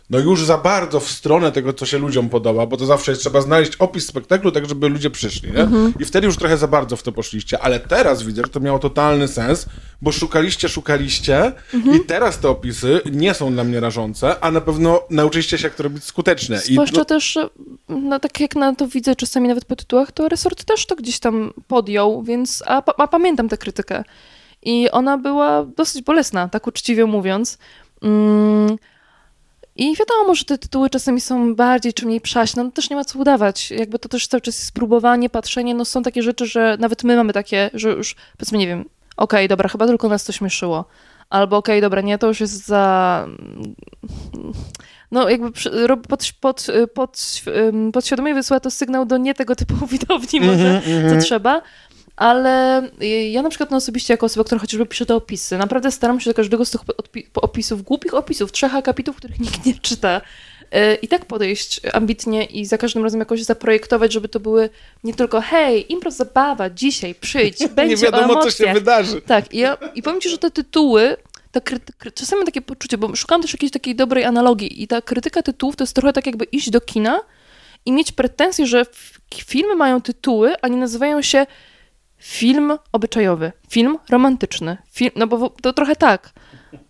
[SPEAKER 1] no już za bardzo w stronę tego, co się ludziom podoba, bo to zawsze jest, trzeba znaleźć opis spektaklu, tak żeby ludzie przyszli, nie? I wtedy już trochę za bardzo w to poszliście, ale teraz widzę, że to miało totalny sens, bo szukaliście, szukaliście i teraz te opisy nie są dla mnie rażące, a na pewno nauczyliście się, jak to robić skutecznie. I,
[SPEAKER 2] Zwłaszcza
[SPEAKER 1] no,
[SPEAKER 2] też, no tak jak na to widzę czasami nawet po tytułach, to resort też to gdzieś tam podjął, więc, a, a pamiętam tę krytykę. I ona była dosyć bolesna, tak uczciwie mówiąc. Mm, I wiadomo, że te tytuły czasami są bardziej czy mniej przaśne, no też nie ma co udawać. Jakby to też cały czas jest próbowanie, patrzenie, no są takie rzeczy, że nawet my mamy takie, że już powiedzmy, nie wiem, okej, dobra, chyba tylko nas to śmieszyło. Albo okej, dobra, nie, to już jest za... No jakby pod, pod, pod, podświadomie wysyła to sygnał do nie tego typu widowni może, co trzeba. Ale y, ja na przykład no, osobiście jako osoba, która chociażby pisze te opisy, naprawdę staram się do każdego z tych opisów, głupich opisów, trzech akapitów, których nikt nie czyta, y, i tak podejść ambitnie i za każdym razem jakoś zaprojektować, żeby to były nie tylko hej, impro zabawa, dzisiaj, przyjdź, będzie
[SPEAKER 1] nie wiadomo, co się wydarzy.
[SPEAKER 2] Tak, i, ja, i powiem ci, że te tytuły, ta kryty, czasami mam takie poczucie, bo szukam też jakiejś takiej dobrej analogii i ta krytyka tytułów to jest trochę tak jakby iść do kina i mieć pretensje, że filmy mają tytuły, a nie nazywają się film obyczajowy, film romantyczny, film, no bo to trochę tak.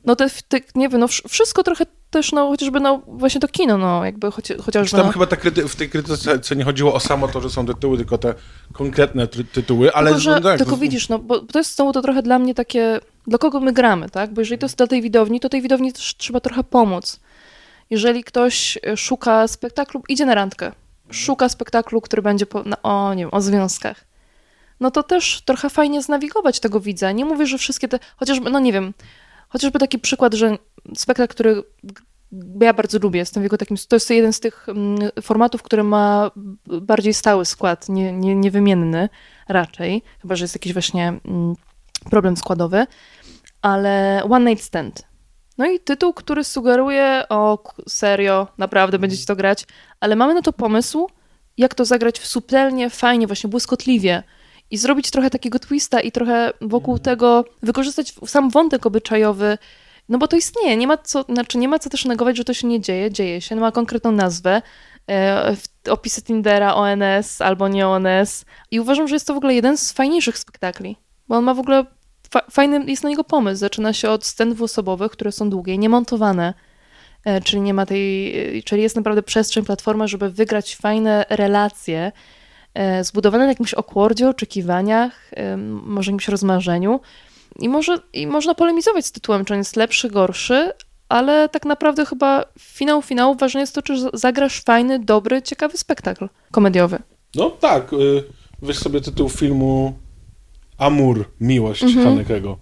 [SPEAKER 2] No te, te nie wiem, no wsz- wszystko trochę też, no chociażby, no właśnie to kino, no jakby choci,
[SPEAKER 1] Czy
[SPEAKER 2] chociażby,
[SPEAKER 1] tam
[SPEAKER 2] no.
[SPEAKER 1] chyba ta kryty- w tej krytyce co nie chodziło o samo to, że są tytuły, tylko te konkretne try- tytuły, ale...
[SPEAKER 2] tylko, że,
[SPEAKER 1] no tak,
[SPEAKER 2] tylko
[SPEAKER 1] no,
[SPEAKER 2] widzisz, no bo to jest znowu to trochę dla mnie takie, dla kogo my gramy, tak? Bo jeżeli to jest dla tej widowni, to tej widowni też trzeba trochę pomóc. Jeżeli ktoś e, szuka spektaklu, idzie na randkę, szuka spektaklu, który będzie po, na, o, nie wiem, o związkach, no to też trochę fajnie znawigować tego widza. Nie mówię, że wszystkie te, chociażby, no nie wiem, chociażby taki przykład, że spektakl, który ja bardzo lubię, jestem w jego takim, to jest jeden z tych mm, formatów, który ma bardziej stały skład, nie, nie, niewymienny raczej, chyba, że jest jakiś właśnie mm, problem składowy, ale One Night Stand. No i tytuł, który sugeruje, o serio, naprawdę będziecie to grać, ale mamy na to pomysł, jak to zagrać w subtelnie, fajnie, właśnie błyskotliwie i zrobić trochę takiego twista i trochę wokół tego wykorzystać sam wątek obyczajowy, no bo to istnieje, nie ma co, znaczy nie ma co też negować, że to się nie dzieje, dzieje się, ma konkretną nazwę e, opisy Tindera, ONS albo nie ONS. I uważam, że jest to w ogóle jeden z fajniejszych spektakli, bo on ma w ogóle fa- fajny, jest na niego pomysł. Zaczyna się od scen dwuosobowych, które są długie, niemontowane, e, czyli nie ma tej, e, czyli jest naprawdę przestrzeń, platforma, żeby wygrać fajne relacje, zbudowane na jakimś okwordzie, oczekiwaniach, em, może jakimś rozmarzeniu. I, może, I można polemizować z tytułem, czy on jest lepszy, gorszy, ale tak naprawdę chyba finał finału ważne jest to, czy zagrasz fajny, dobry, ciekawy spektakl komediowy.
[SPEAKER 1] No tak, y, weź sobie tytuł filmu Amur, Miłość
[SPEAKER 2] Mhm.
[SPEAKER 1] Hanekego.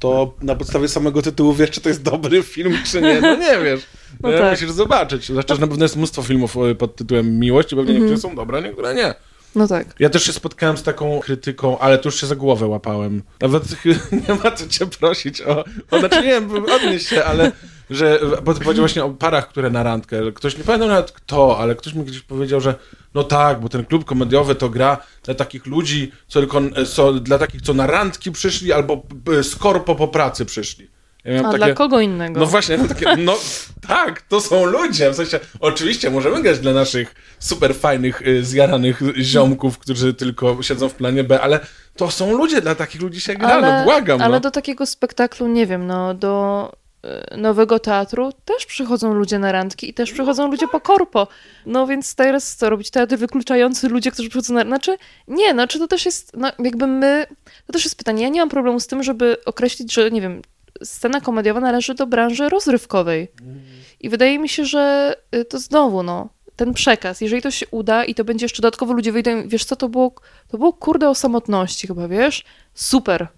[SPEAKER 1] To na podstawie samego tytułu wiesz, czy to jest dobry film, czy nie. No nie wiesz.
[SPEAKER 2] No
[SPEAKER 1] Nie,
[SPEAKER 2] tak.
[SPEAKER 1] Musisz zobaczyć. Znaczy, na pewno jest mnóstwo filmów y, pod tytułem Miłość i pewnie
[SPEAKER 2] Mhm.
[SPEAKER 1] niektóre są dobre, niektóre nie.
[SPEAKER 2] No tak.
[SPEAKER 1] Ja też się spotkałem z taką krytyką, ale to już się za głowę łapałem. Nawet nie ma co cię prosić o... o znaczy nie wiem, odnieść się, ale że... Bo ty powiedział właśnie o parach, które na randkę. Ktoś, nie pamiętam nawet kto, ale ktoś mi gdzieś powiedział, że no tak, bo ten klub komediowy to gra dla takich ludzi, co tylko, co, dla takich, co na randki przyszli albo p- z korpo po pracy przyszli. Ja
[SPEAKER 2] A
[SPEAKER 1] takie...
[SPEAKER 2] dla kogo innego?
[SPEAKER 1] No właśnie, no takie, no tak, to są ludzie. W sensie, oczywiście możemy grać dla naszych super fajnych, y, zjaranych ziomków, którzy tylko siedzą w planie B, ale to są ludzie, dla takich ludzi się gra, no błagam.
[SPEAKER 2] ale
[SPEAKER 1] no.
[SPEAKER 2] do takiego spektaklu, nie wiem, no do e, nowego teatru też przychodzą ludzie na randki i też przychodzą ludzie po korpo. No więc teraz co robić? Teatr wykluczający ludzie, którzy przychodzą na... Znaczy, nie, znaczy to też jest, no jakby my... To też jest pytanie. Ja nie mam problemu z tym, żeby określić, że nie wiem, scena komediowa należy do branży rozrywkowej. I wydaje mi się, że y, to znowu, no, ten przekaz, jeżeli to się uda i to będzie jeszcze dodatkowo ludzie wyjdą, wiesz co, to było, to było kurde o samotności chyba, wiesz? Super.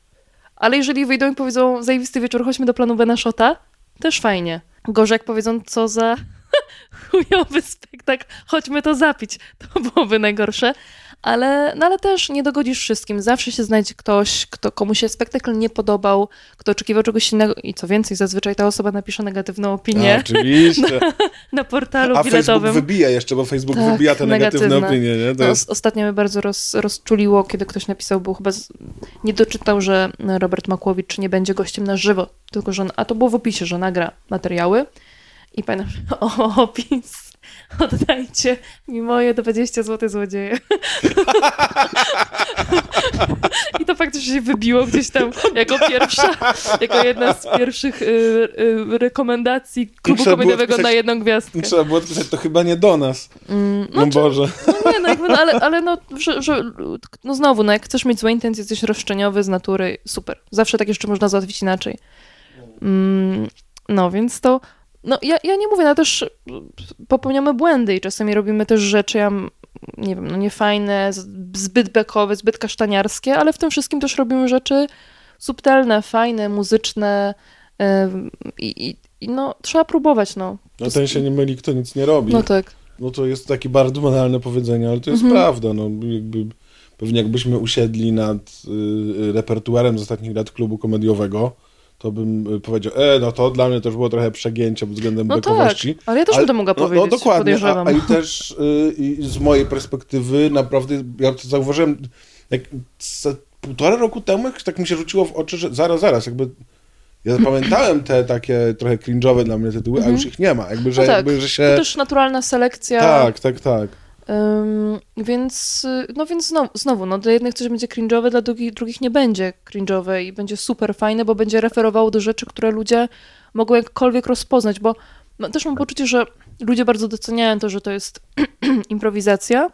[SPEAKER 2] Ale jeżeli wyjdą i powiedzą, zajebisty wieczór, chodźmy do planu Benaszota, też fajnie. Gorzej jak powiedzą, co za chujowy spektakl, chodźmy to zapić. To byłoby najgorsze. Ale, no ale też nie dogodzisz wszystkim. Zawsze się znajdzie ktoś, kto, komu się spektakl nie podobał, kto oczekiwał czegoś innego i co więcej, zazwyczaj ta osoba napisze negatywną
[SPEAKER 1] A,
[SPEAKER 2] opinię
[SPEAKER 1] oczywiście.
[SPEAKER 2] na portalu
[SPEAKER 1] A Facebook
[SPEAKER 2] biletowym.
[SPEAKER 1] wybija jeszcze, bo Facebook
[SPEAKER 2] Tak,
[SPEAKER 1] wybija te negatywne
[SPEAKER 2] negatywne.
[SPEAKER 1] opinie, nie? To
[SPEAKER 2] No,
[SPEAKER 1] jest...
[SPEAKER 2] os- Ostatnio mnie bardzo roz, rozczuliło, kiedy ktoś napisał, był chyba z, nie doczytał, że Robert Makłowicz nie będzie gościem na żywo, tylko że, a to było w opisie, że nagra materiały i pamiętam, o, opis, oddajcie mi moje 20 zł złodzieje. I to faktycznie się wybiło gdzieś tam jako pierwsza, jako jedna z pierwszych y, y, rekomendacji klubu komediowego
[SPEAKER 1] odpisać-
[SPEAKER 2] na jedną gwiazdkę.
[SPEAKER 1] Trzeba było odpisać, to chyba nie do nas.
[SPEAKER 2] Mm,
[SPEAKER 1] No Boże.
[SPEAKER 2] no nie, no jakby, no, ale, ale no, że, że, no znowu, no jak chcesz mieć złe intencje, jesteś roszczeniowy z natury, super. Zawsze tak jeszcze można załatwić inaczej. Mm, no więc to, no ja, ja nie mówię, no też popełniamy błędy i czasami robimy też rzeczy, ja nie wiem, no niefajne, zbyt bekowe, zbyt kasztaniarskie, ale w tym wszystkim też robimy rzeczy subtelne, fajne, muzyczne i, i, i no trzeba próbować, no.
[SPEAKER 1] No ten się nie myli, kto nic nie robi.
[SPEAKER 2] No tak.
[SPEAKER 1] No to jest takie bardzo banalne powiedzenie, ale to jest
[SPEAKER 2] Mhm.
[SPEAKER 1] prawda. No, jakby, pewnie jakbyśmy usiedli nad y, repertuarem z ostatnich lat klubu komediowego, to bym y, powiedział, e, no to dla mnie też było trochę przegięcie pod względem
[SPEAKER 2] No tak,
[SPEAKER 1] bekowości.
[SPEAKER 2] ale ja też bym to mogła
[SPEAKER 1] no,
[SPEAKER 2] powiedzieć,
[SPEAKER 1] No dokładnie, a, a i też y, i z mojej perspektywy naprawdę, ja to zauważyłem, jak półtora roku temu tak mi się rzuciło w oczy, że zaraz, zaraz, jakby ja zapamiętałem te takie trochę cringe'owe dla mnie tytuły, a już ich nie ma. Jakby, że,
[SPEAKER 2] No tak,
[SPEAKER 1] jakby, że się...
[SPEAKER 2] To też naturalna selekcja.
[SPEAKER 1] Tak, tak, tak.
[SPEAKER 2] Ym, więc, no więc znowu, znowu, no dla jednych coś będzie cringe'owe, dla drugich, drugich nie będzie cringe'owe i będzie super fajne, bo będzie referowało do rzeczy, które ludzie mogą jakkolwiek rozpoznać, bo no, też mam poczucie, że ludzie bardzo doceniają to, że to jest improwizacja,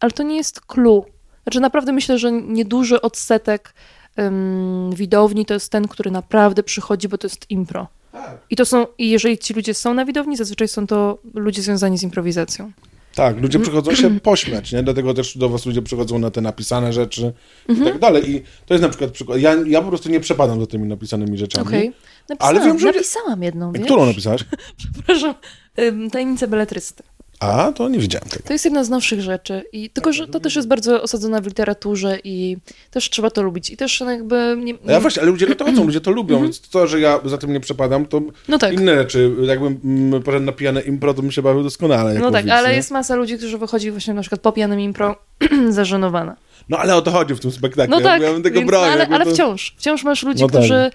[SPEAKER 2] ale to nie jest clue. Znaczy naprawdę myślę, że nieduży odsetek ym, widowni to jest ten, który naprawdę przychodzi, bo to jest impro.
[SPEAKER 1] Tak.
[SPEAKER 2] I to są, i jeżeli ci ludzie są na widowni, zazwyczaj są to ludzie związani z improwizacją.
[SPEAKER 1] Tak, ludzie przychodzą się pośmiać, nie? Dlatego też do was ludzie przychodzą na te napisane rzeczy
[SPEAKER 2] Mhm.
[SPEAKER 1] i tak dalej. I to jest na przykład przykład. Ja, ja po prostu nie przepadam za tymi napisanymi rzeczami.
[SPEAKER 2] Okej. Napisałam,
[SPEAKER 1] Ale wiem, że-
[SPEAKER 2] napisałam jedną, wiesz?
[SPEAKER 1] Którą napisałaś?
[SPEAKER 2] Przepraszam. Ym, Tajemnica beletrysty.
[SPEAKER 1] A, to nie widziałem tego.
[SPEAKER 2] To jest jedna z nowszych rzeczy i tylko, że to też jest bardzo osadzone w literaturze i też trzeba to lubić i też jakby... Nie,
[SPEAKER 1] A Ja właśnie, ale ludzie to chodzą, ludzie to lubią,
[SPEAKER 2] Mhm.
[SPEAKER 1] więc to, że ja za tym nie przepadam, to
[SPEAKER 2] No tak.
[SPEAKER 1] inne rzeczy. Jakbym mm, poszedł na pijane impro, to bym się bawił doskonale.
[SPEAKER 2] No tak, ale
[SPEAKER 1] nie?
[SPEAKER 2] jest masa ludzi, którzy wychodzi właśnie na przykład po pijanym impro zażenowana.
[SPEAKER 1] No ale o to chodzi w tym spektaklu.
[SPEAKER 2] No tak,
[SPEAKER 1] ja bym tego
[SPEAKER 2] więc,
[SPEAKER 1] bronił.
[SPEAKER 2] ale, ale
[SPEAKER 1] to...
[SPEAKER 2] wciąż, wciąż masz ludzi,
[SPEAKER 1] No tak.
[SPEAKER 2] którzy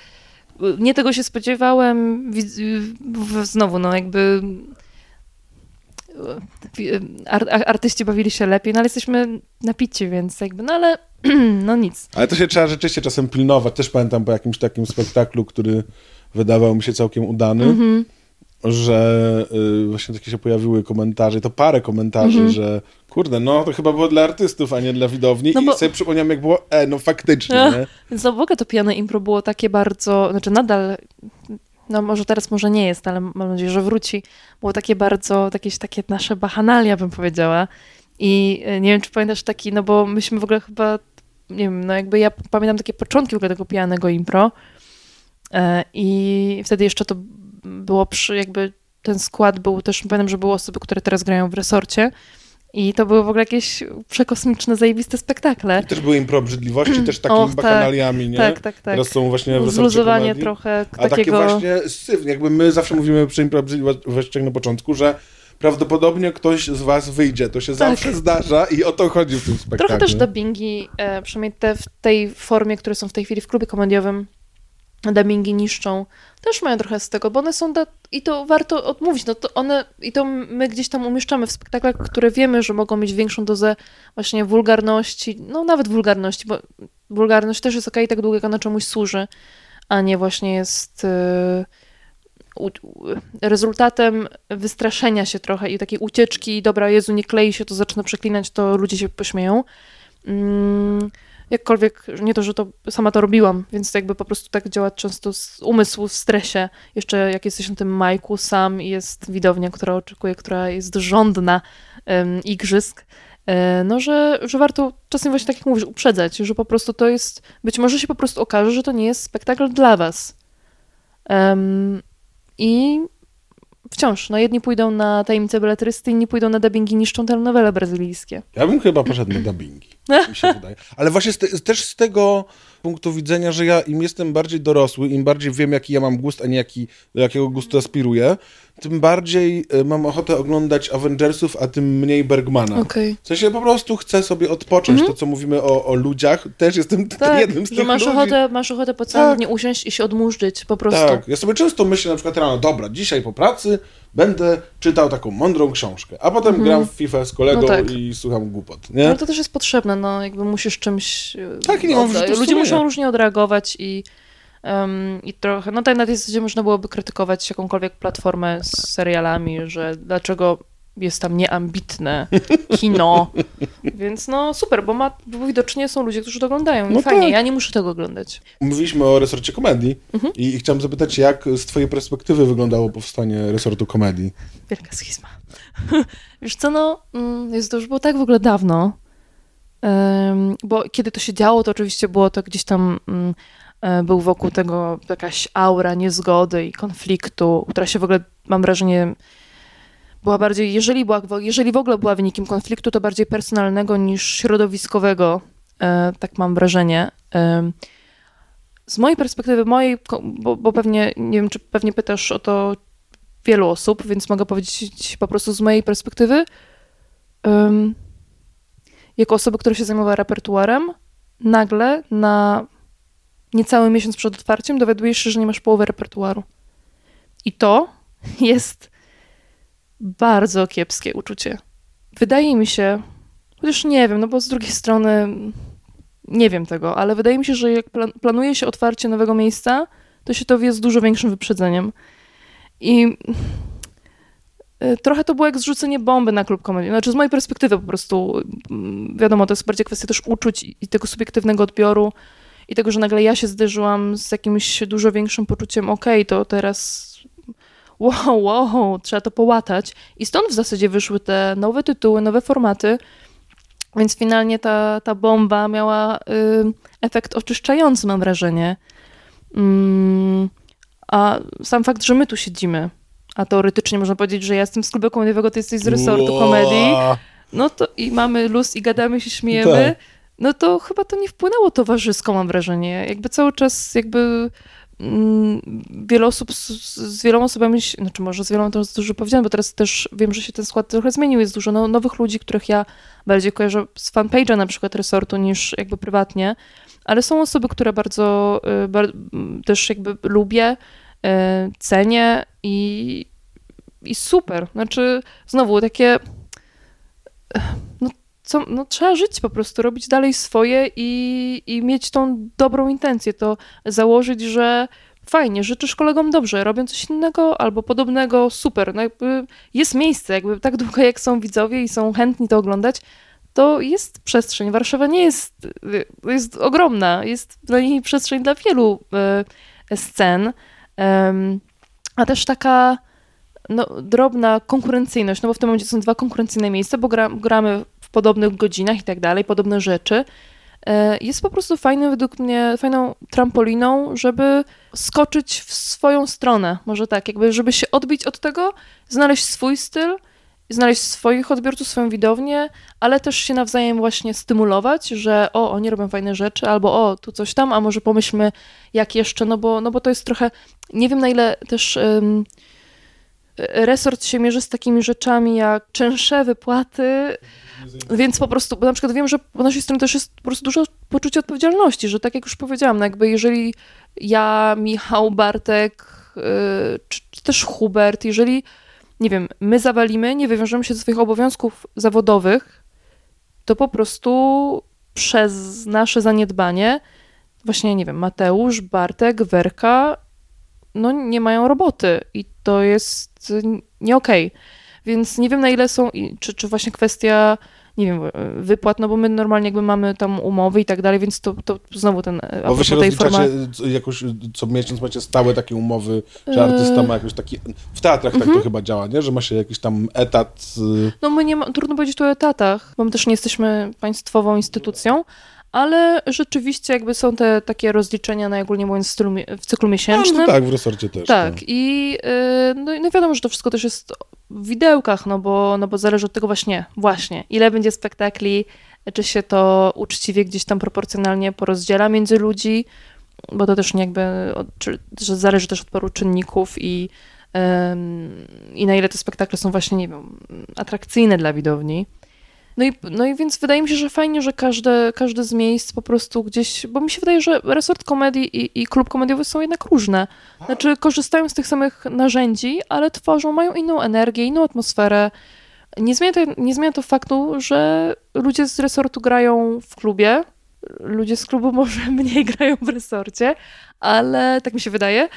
[SPEAKER 2] nie tego się spodziewałem, znowu, no jakby artyści bawili się lepiej, no ale jesteśmy napici, więc jakby, no ale no nic.
[SPEAKER 1] Ale to się trzeba rzeczywiście czasem pilnować. Też pamiętam po jakimś takim spektaklu, który wydawał mi się całkiem udany,
[SPEAKER 2] Mhm.
[SPEAKER 1] że y, właśnie takie się pojawiły komentarze, to parę komentarzy, że kurde, no to chyba było dla artystów, a nie dla widowni.
[SPEAKER 2] No
[SPEAKER 1] I
[SPEAKER 2] bo-
[SPEAKER 1] sobie przypomniałem, jak było, e, no faktycznie,
[SPEAKER 2] Ach.
[SPEAKER 1] nie?
[SPEAKER 2] Więc no w ogóle to pijane impro było takie bardzo, znaczy nadal, no może teraz może nie jest, ale mam nadzieję, że wróci. Było takie bardzo, jakieś takie nasze bachanalia, bym powiedziała. I e, nie wiem, czy pamiętasz taki, no bo myśmy w ogóle chyba, nie wiem, no jakby ja pamiętam takie początki w ogóle tego pijanego impro. E, I wtedy jeszcze to było przy, jakby ten skład był też, pamiętam, że były osoby, które teraz grają w resorcie. I to były w ogóle jakieś przekosmiczne, zajebiste spektakle.
[SPEAKER 1] Też były impro obrzydliwości, też takimi
[SPEAKER 2] Och, tak.
[SPEAKER 1] bakanaliami, nie?
[SPEAKER 2] Tak, tak, tak.
[SPEAKER 1] Teraz są właśnie w
[SPEAKER 2] Zluzowanie trochę
[SPEAKER 1] A takie
[SPEAKER 2] takiego...
[SPEAKER 1] właśnie syf, jakby my zawsze mówimy przy impro obrzydliwościach na początku, że prawdopodobnie ktoś z was wyjdzie. To się zawsze zdarza i o to chodzi w tym spektaklu.
[SPEAKER 2] Tak. Trochę też dubbingi, e, przynajmniej te w tej formie, które są w tej chwili w klubie komediowym, dubbingi niszczą, też mają trochę z tego, bo one są, da- i to warto odmówić, no to one, i to my gdzieś tam umieszczamy w spektaklach, które wiemy, że mogą mieć większą dozę właśnie wulgarności, no nawet wulgarności, bo wulgarność też jest okej, tak długo jak ona czemuś służy, a nie właśnie jest e, u, rezultatem wystraszenia się trochę i takiej ucieczki, dobra, Jezu, nie klei się, to zacznę przeklinać, to ludzie się pośmieją. Mm, jakkolwiek, nie to, że to sama to robiłam, więc jakby po prostu tak działa często z umysł w stresie. Jeszcze jak jesteś na tym majku sam jest widownia, która oczekuje, która jest żądna em, igrzysk, e, no, że, że warto czasem właśnie tak jak mówisz, uprzedzać, że po prostu to jest, być może się po prostu okaże, że to nie jest spektakl dla was. Em, I wciąż, no jedni pójdą na tajemnice beletrysty, inni pójdą na dubbingi niszczą telenowele brazylijskie.
[SPEAKER 1] Ja bym chyba poszedł na dubbingi, mi się wydaje. Ale właśnie z te, też z tego punktu widzenia, że ja im jestem bardziej dorosły, im bardziej wiem, jaki ja mam gust, a nie jaki, do jakiego gustu aspiruję, tym bardziej y, mam ochotę oglądać Avengersów, a tym mniej Bergmana.
[SPEAKER 2] Okej.
[SPEAKER 1] W sensie po prostu chcę sobie odpocząć. To, co mówimy o, o ludziach, też jestem
[SPEAKER 2] Tak,
[SPEAKER 1] jednym z tych
[SPEAKER 2] masz
[SPEAKER 1] ludzi.
[SPEAKER 2] ochotę, masz ochotę po całym
[SPEAKER 1] Tak.
[SPEAKER 2] dniu usiąść i się odmurzyć po prostu.
[SPEAKER 1] Tak, ja sobie często myślę na przykład rano, dobra, dzisiaj po pracy będę czytał taką mądrą książkę, a potem gram w FIFA z kolegą
[SPEAKER 2] No tak.
[SPEAKER 1] i słucham głupot, nie?
[SPEAKER 2] Ale to też jest potrzebne, no jakby musisz czymś... e,
[SPEAKER 1] Tak, i nie mam
[SPEAKER 2] Ludzie
[SPEAKER 1] sumienia.
[SPEAKER 2] muszą różnie odreagować i, em, i trochę... No tak na tej zasadzie można byłoby krytykować jakąkolwiek platformę z serialami, że dlaczego jest tam nieambitne kino. Więc no super, bo, ma, bo widocznie są ludzie, którzy to oglądają.
[SPEAKER 1] No
[SPEAKER 2] fajnie,
[SPEAKER 1] tak.
[SPEAKER 2] ja nie muszę tego oglądać.
[SPEAKER 1] Mówiliśmy o resorcie komedii
[SPEAKER 2] Mhm.
[SPEAKER 1] i, i chciałem zapytać, jak z twojej perspektywy wyglądało powstanie resortu komedii?
[SPEAKER 2] Wielka schizma. Wiesz co, no, mm, jest to już było tak w ogóle dawno, bo kiedy to się działo, to oczywiście było to gdzieś tam, mm, e, był wokół tego jakaś aura niezgody i konfliktu, która się w ogóle, mam wrażenie, była bardziej, jeżeli, była, jeżeli w ogóle była wynikiem konfliktu, to bardziej personalnego niż środowiskowego, e, tak mam wrażenie. Z mojej perspektywy, mojej, bo, bo pewnie, nie wiem, czy pewnie pytasz o to wielu osób, więc mogę powiedzieć po prostu z mojej perspektywy, jako osoby, która się zajmowała repertuarem, nagle na niecały miesiąc przed otwarciem dowiadujesz się, że nie masz połowy repertuaru. I to jest bardzo kiepskie uczucie. Wydaje mi się, chociaż nie wiem, no bo z drugiej strony nie wiem tego, ale wydaje mi się, że jak plan- planuje się otwarcie nowego miejsca, to się to wie z dużo większym wyprzedzeniem. I y, trochę to było jak zrzucenie bomby na klub komedii. Znaczy z mojej perspektywy po prostu, mm, wiadomo, to jest bardziej kwestia też uczuć i tego subiektywnego odbioru i tego, że nagle ja się zderzyłam z jakimś dużo większym poczuciem, okej, to teraz wow, wow, trzeba to połatać. I stąd w zasadzie wyszły te nowe tytuły, nowe formaty, więc finalnie ta, ta bomba miała y, efekt oczyszczający, mam wrażenie. Mm, a sam fakt, że my tu siedzimy, a teoretycznie można powiedzieć, że ja jestem z klubu komediowego, ty jesteś z resortu komedii, no to i mamy luz i gadamy się, śmiejemy,
[SPEAKER 1] Tak.
[SPEAKER 2] no to chyba to nie wpłynęło towarzysko, mam wrażenie. Jakby cały czas jakby wiele osób, z, z wieloma osobami, znaczy może z wieloma to dużo powiedziane, bo teraz też wiem, że się ten skład trochę zmienił, jest dużo no, nowych ludzi, których ja bardziej kojarzę z fanpage'a na przykład resortu niż jakby prywatnie, ale są osoby, które bardzo, y, bar, m, też jakby lubię, y, cenię i i super. Znaczy, znowu takie. Co, no, trzeba żyć po prostu, robić dalej swoje i, i mieć tą dobrą intencję. To założyć, że fajnie, życzysz kolegom dobrze, robią coś innego albo podobnego, super. No jakby jest miejsce, jakby tak długo jak są widzowie i są chętni to oglądać, to jest przestrzeń. Warszawa nie jest, jest ogromna, jest dla niej przestrzeń dla wielu y, scen, a też taka no, drobna konkurencyjność, no bo w tym momencie są dwa konkurencyjne miejsca, bo gra, gramy podobnych godzinach i tak dalej, podobne rzeczy. E, jest po prostu fajnym, według mnie, fajną trampoliną, żeby skoczyć w swoją stronę, może tak, jakby żeby się odbić od tego, znaleźć swój styl, znaleźć swoich odbiorców, swoją widownię, ale też się nawzajem właśnie stymulować, że o, oni robią fajne rzeczy, albo o, tu coś tam, a może pomyślmy jak jeszcze, no bo, no bo to jest trochę, nie wiem na ile też um, resort się mierzy z takimi rzeczami jak czynsze, wypłaty, więc po prostu, bo na przykład wiem, że po naszej stronie też jest po prostu dużo poczucia odpowiedzialności, że tak jak już powiedziałam, no jakby jeżeli ja, Michał, Bartek, yy, czy, czy też Hubert, jeżeli nie wiem, my zawalimy, nie wywiążemy się ze swoich obowiązków zawodowych, to po prostu przez nasze zaniedbanie, właśnie, nie wiem, Mateusz, Bartek, Werka, no nie mają roboty i to jest nie okej. Okay. Więc nie wiem na ile są, czy, czy właśnie kwestia nie wiem, wypłat, no bo my normalnie jakby mamy tam umowy i tak dalej, więc to, to znowu ten...
[SPEAKER 1] Bo wy się tej forma... jakoś co miesiąc macie stałe takie umowy, że artysta ma jakiś taki... W teatrach tak to mhm. chyba działa, nie? Że ma się jakiś tam etat...
[SPEAKER 2] No my nie ma... Trudno powiedzieć tu o etatach, bo my też nie jesteśmy państwową instytucją, ale rzeczywiście jakby są te takie rozliczenia, najogólniej mówiąc, w, stylu, w cyklu miesięcznym. No,
[SPEAKER 1] no tak, w resorcie też.
[SPEAKER 2] Tak, no. i y, no, no wiadomo, że to wszystko też jest w widełkach, no bo, no bo zależy od tego właśnie, właśnie, ile będzie spektakli, czy się to uczciwie gdzieś tam proporcjonalnie porozdziela między ludzi, bo to też nie jakby, czy, że zależy też od paru czynników i, i na ile te spektakle są właśnie, nie wiem, atrakcyjne dla widowni. No i, no i więc wydaje mi się, że fajnie, że każde, każde z miejsc po prostu gdzieś, bo mi się wydaje, że resort komedii i, i klub komediowy są jednak różne. Znaczy korzystają z tych samych narzędzi, ale tworzą, mają inną energię, inną atmosferę. Nie zmienia, to, nie zmienia to faktu, że ludzie z resortu grają w klubie, ludzie z klubu może mniej grają w resorcie, ale tak mi się wydaje,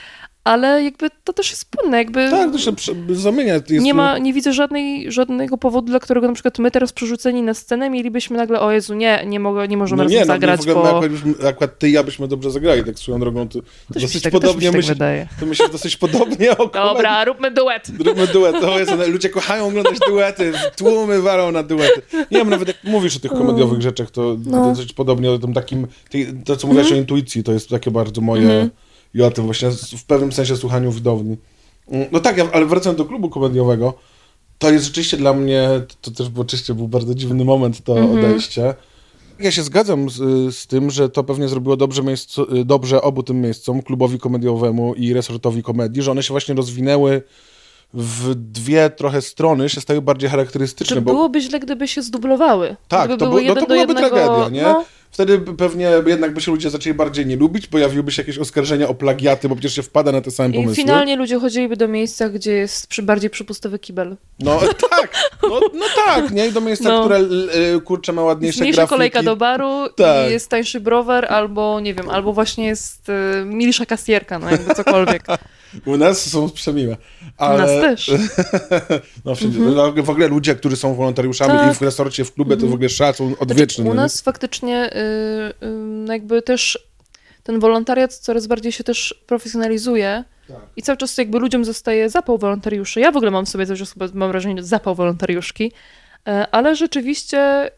[SPEAKER 2] ale jakby to też jest płynne, jakby...
[SPEAKER 1] Tak, to się zamienia. Jest...
[SPEAKER 2] Nie, ma, nie widzę żadnej, żadnego powodu, dla którego na przykład my teraz przerzuceni na scenę mielibyśmy nagle, o Jezu, nie, nie, mogę, nie możemy no nie, no, zagrać, no, bo...
[SPEAKER 1] Akurat, akurat ty i ja byśmy dobrze zagrali, tak swoją drogą, to, to dosyć tak, podobnie
[SPEAKER 2] tak myśl, wydaje.
[SPEAKER 1] To myślę, dosyć podobnie o
[SPEAKER 2] Dobra, róbmy duet.
[SPEAKER 1] Róbmy duet, to jest, ludzie kochają oglądać duety, tłumy walą na duety. Nie wiem, nawet jak mówisz o tych komediowych rzeczach, to no. dosyć podobnie o tym takim, to co mówiłaś mm. o intuicji, to jest takie bardzo moje... Mm i o tym właśnie w pewnym sensie słuchaniu widowni. Mm, no tak, ale wracając do klubu komediowego, to jest rzeczywiście dla mnie, to też oczywiście był bardzo dziwny moment to -hmm. odejście. Ja się zgadzam z, z, tym, że to pewnie zrobiło dobrze, miejscu, dobrze obu tym miejscom, klubowi komediowemu i resortowi komedii, że one się właśnie rozwinęły w dwie trochę strony się stały bardziej charakterystyczne.
[SPEAKER 2] To bo... byłoby źle, gdyby się zdublowały.
[SPEAKER 1] Tak, to, by, no to byłaby jednego... tragedia, nie? No wtedy pewnie jednak by się ludzie zaczęli bardziej nie lubić, pojawiłyby się jakieś oskarżenia o plagiaty, bo przecież się wpada na te same pomysły.
[SPEAKER 2] I finalnie ludzie chodziliby do miejsca, gdzie jest przy bardziej przypustowy kibel.
[SPEAKER 1] No tak, no, no tak, nie? I do miejsca, no. które y, kurczę ma ładniejsze Mniejsza grafiki.
[SPEAKER 2] kolejka do baru tak. i jest tańszy browar, albo nie wiem, albo właśnie jest y, milsza kasjerka, no jakby cokolwiek.
[SPEAKER 1] U nas są przemiłe.
[SPEAKER 2] Ale... U nas też.
[SPEAKER 1] no, wszędzie, mhm. W ogóle ludzie, którzy są wolontariuszami tak. i w resorcie, w klubie, to w ogóle szacun odwieczny. Znaczy,
[SPEAKER 2] u nas faktycznie y, y, jakby też ten wolontariat coraz bardziej się też profesjonalizuje tak. i cały czas jakby ludziom zostaje zapał wolontariuszy. Ja w ogóle mam sobie cały czas mam wrażenie, zapał wolontariuszki, y, ale rzeczywiście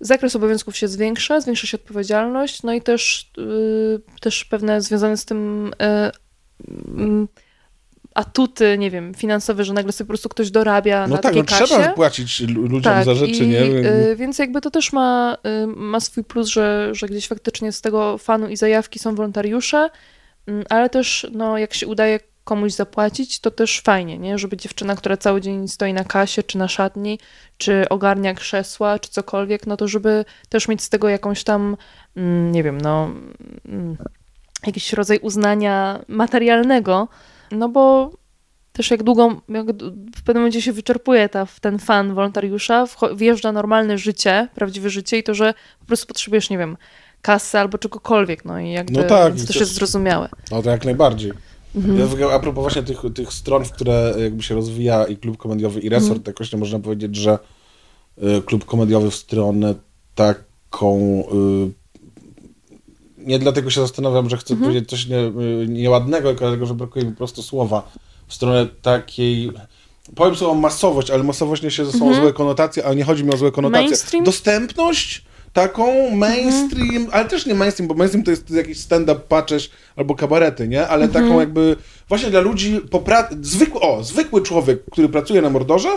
[SPEAKER 2] zakres obowiązków się zwiększa, zwiększa się odpowiedzialność, no i też, yy, też pewne związane z tym yy, atuty, nie wiem, finansowe, że nagle sobie po prostu ktoś dorabia no na tak, takiej no, kasie.
[SPEAKER 1] trzeba płacić ludziom tak, za rzeczy, i, nie?
[SPEAKER 2] Yy, więc jakby to też ma, y, ma swój plus, że, że gdzieś faktycznie z tego fanu i zajawki są wolontariusze, mm, ale też no, jak się udaje komuś zapłacić, to też fajnie, nie? Żeby dziewczyna, która cały dzień stoi na kasie, czy na szatni, czy ogarnia krzesła, czy cokolwiek, no to żeby też mieć z tego jakąś tam, mm, nie wiem, no, mm, jakiś rodzaj uznania materialnego, No bo też jak długo, jak w pewnym momencie się wyczerpuje ta, ten fan wolontariusza, wjeżdża normalne życie, prawdziwe życie i to, że po prostu potrzebujesz, nie wiem, kasy albo czegokolwiek, no i jakby
[SPEAKER 1] No tak,
[SPEAKER 2] to też jest zrozumiałe.
[SPEAKER 1] No to jak najbardziej.
[SPEAKER 2] Mhm.
[SPEAKER 1] Ja w ogóle a propos właśnie tych, tych stron, w które jakby się rozwija i klub komediowy i resort,
[SPEAKER 2] Mhm.
[SPEAKER 1] tak właśnie można powiedzieć, że y, klub komediowy w stronę taką y, nie dlatego się zastanawiam, że chcę
[SPEAKER 2] Mhm.
[SPEAKER 1] powiedzieć coś nie, y, nieładnego, tylko dlatego, że brakuje mi po prostu słowa w stronę takiej powiem słowo masowość, ale masowość niesie ze sobą złe konotacje, ale nie chodzi mi o złe konotacje.
[SPEAKER 2] Mhm. Mainstream?
[SPEAKER 1] Dostępność taką mainstream, ale też nie mainstream, bo mainstream to jest jakiś stand-up patrzeć albo kabarety, nie? Ale
[SPEAKER 2] Mhm.
[SPEAKER 1] taką jakby właśnie dla ludzi po pra... zwykły, o, zwykły człowiek, który pracuje na Mordorze,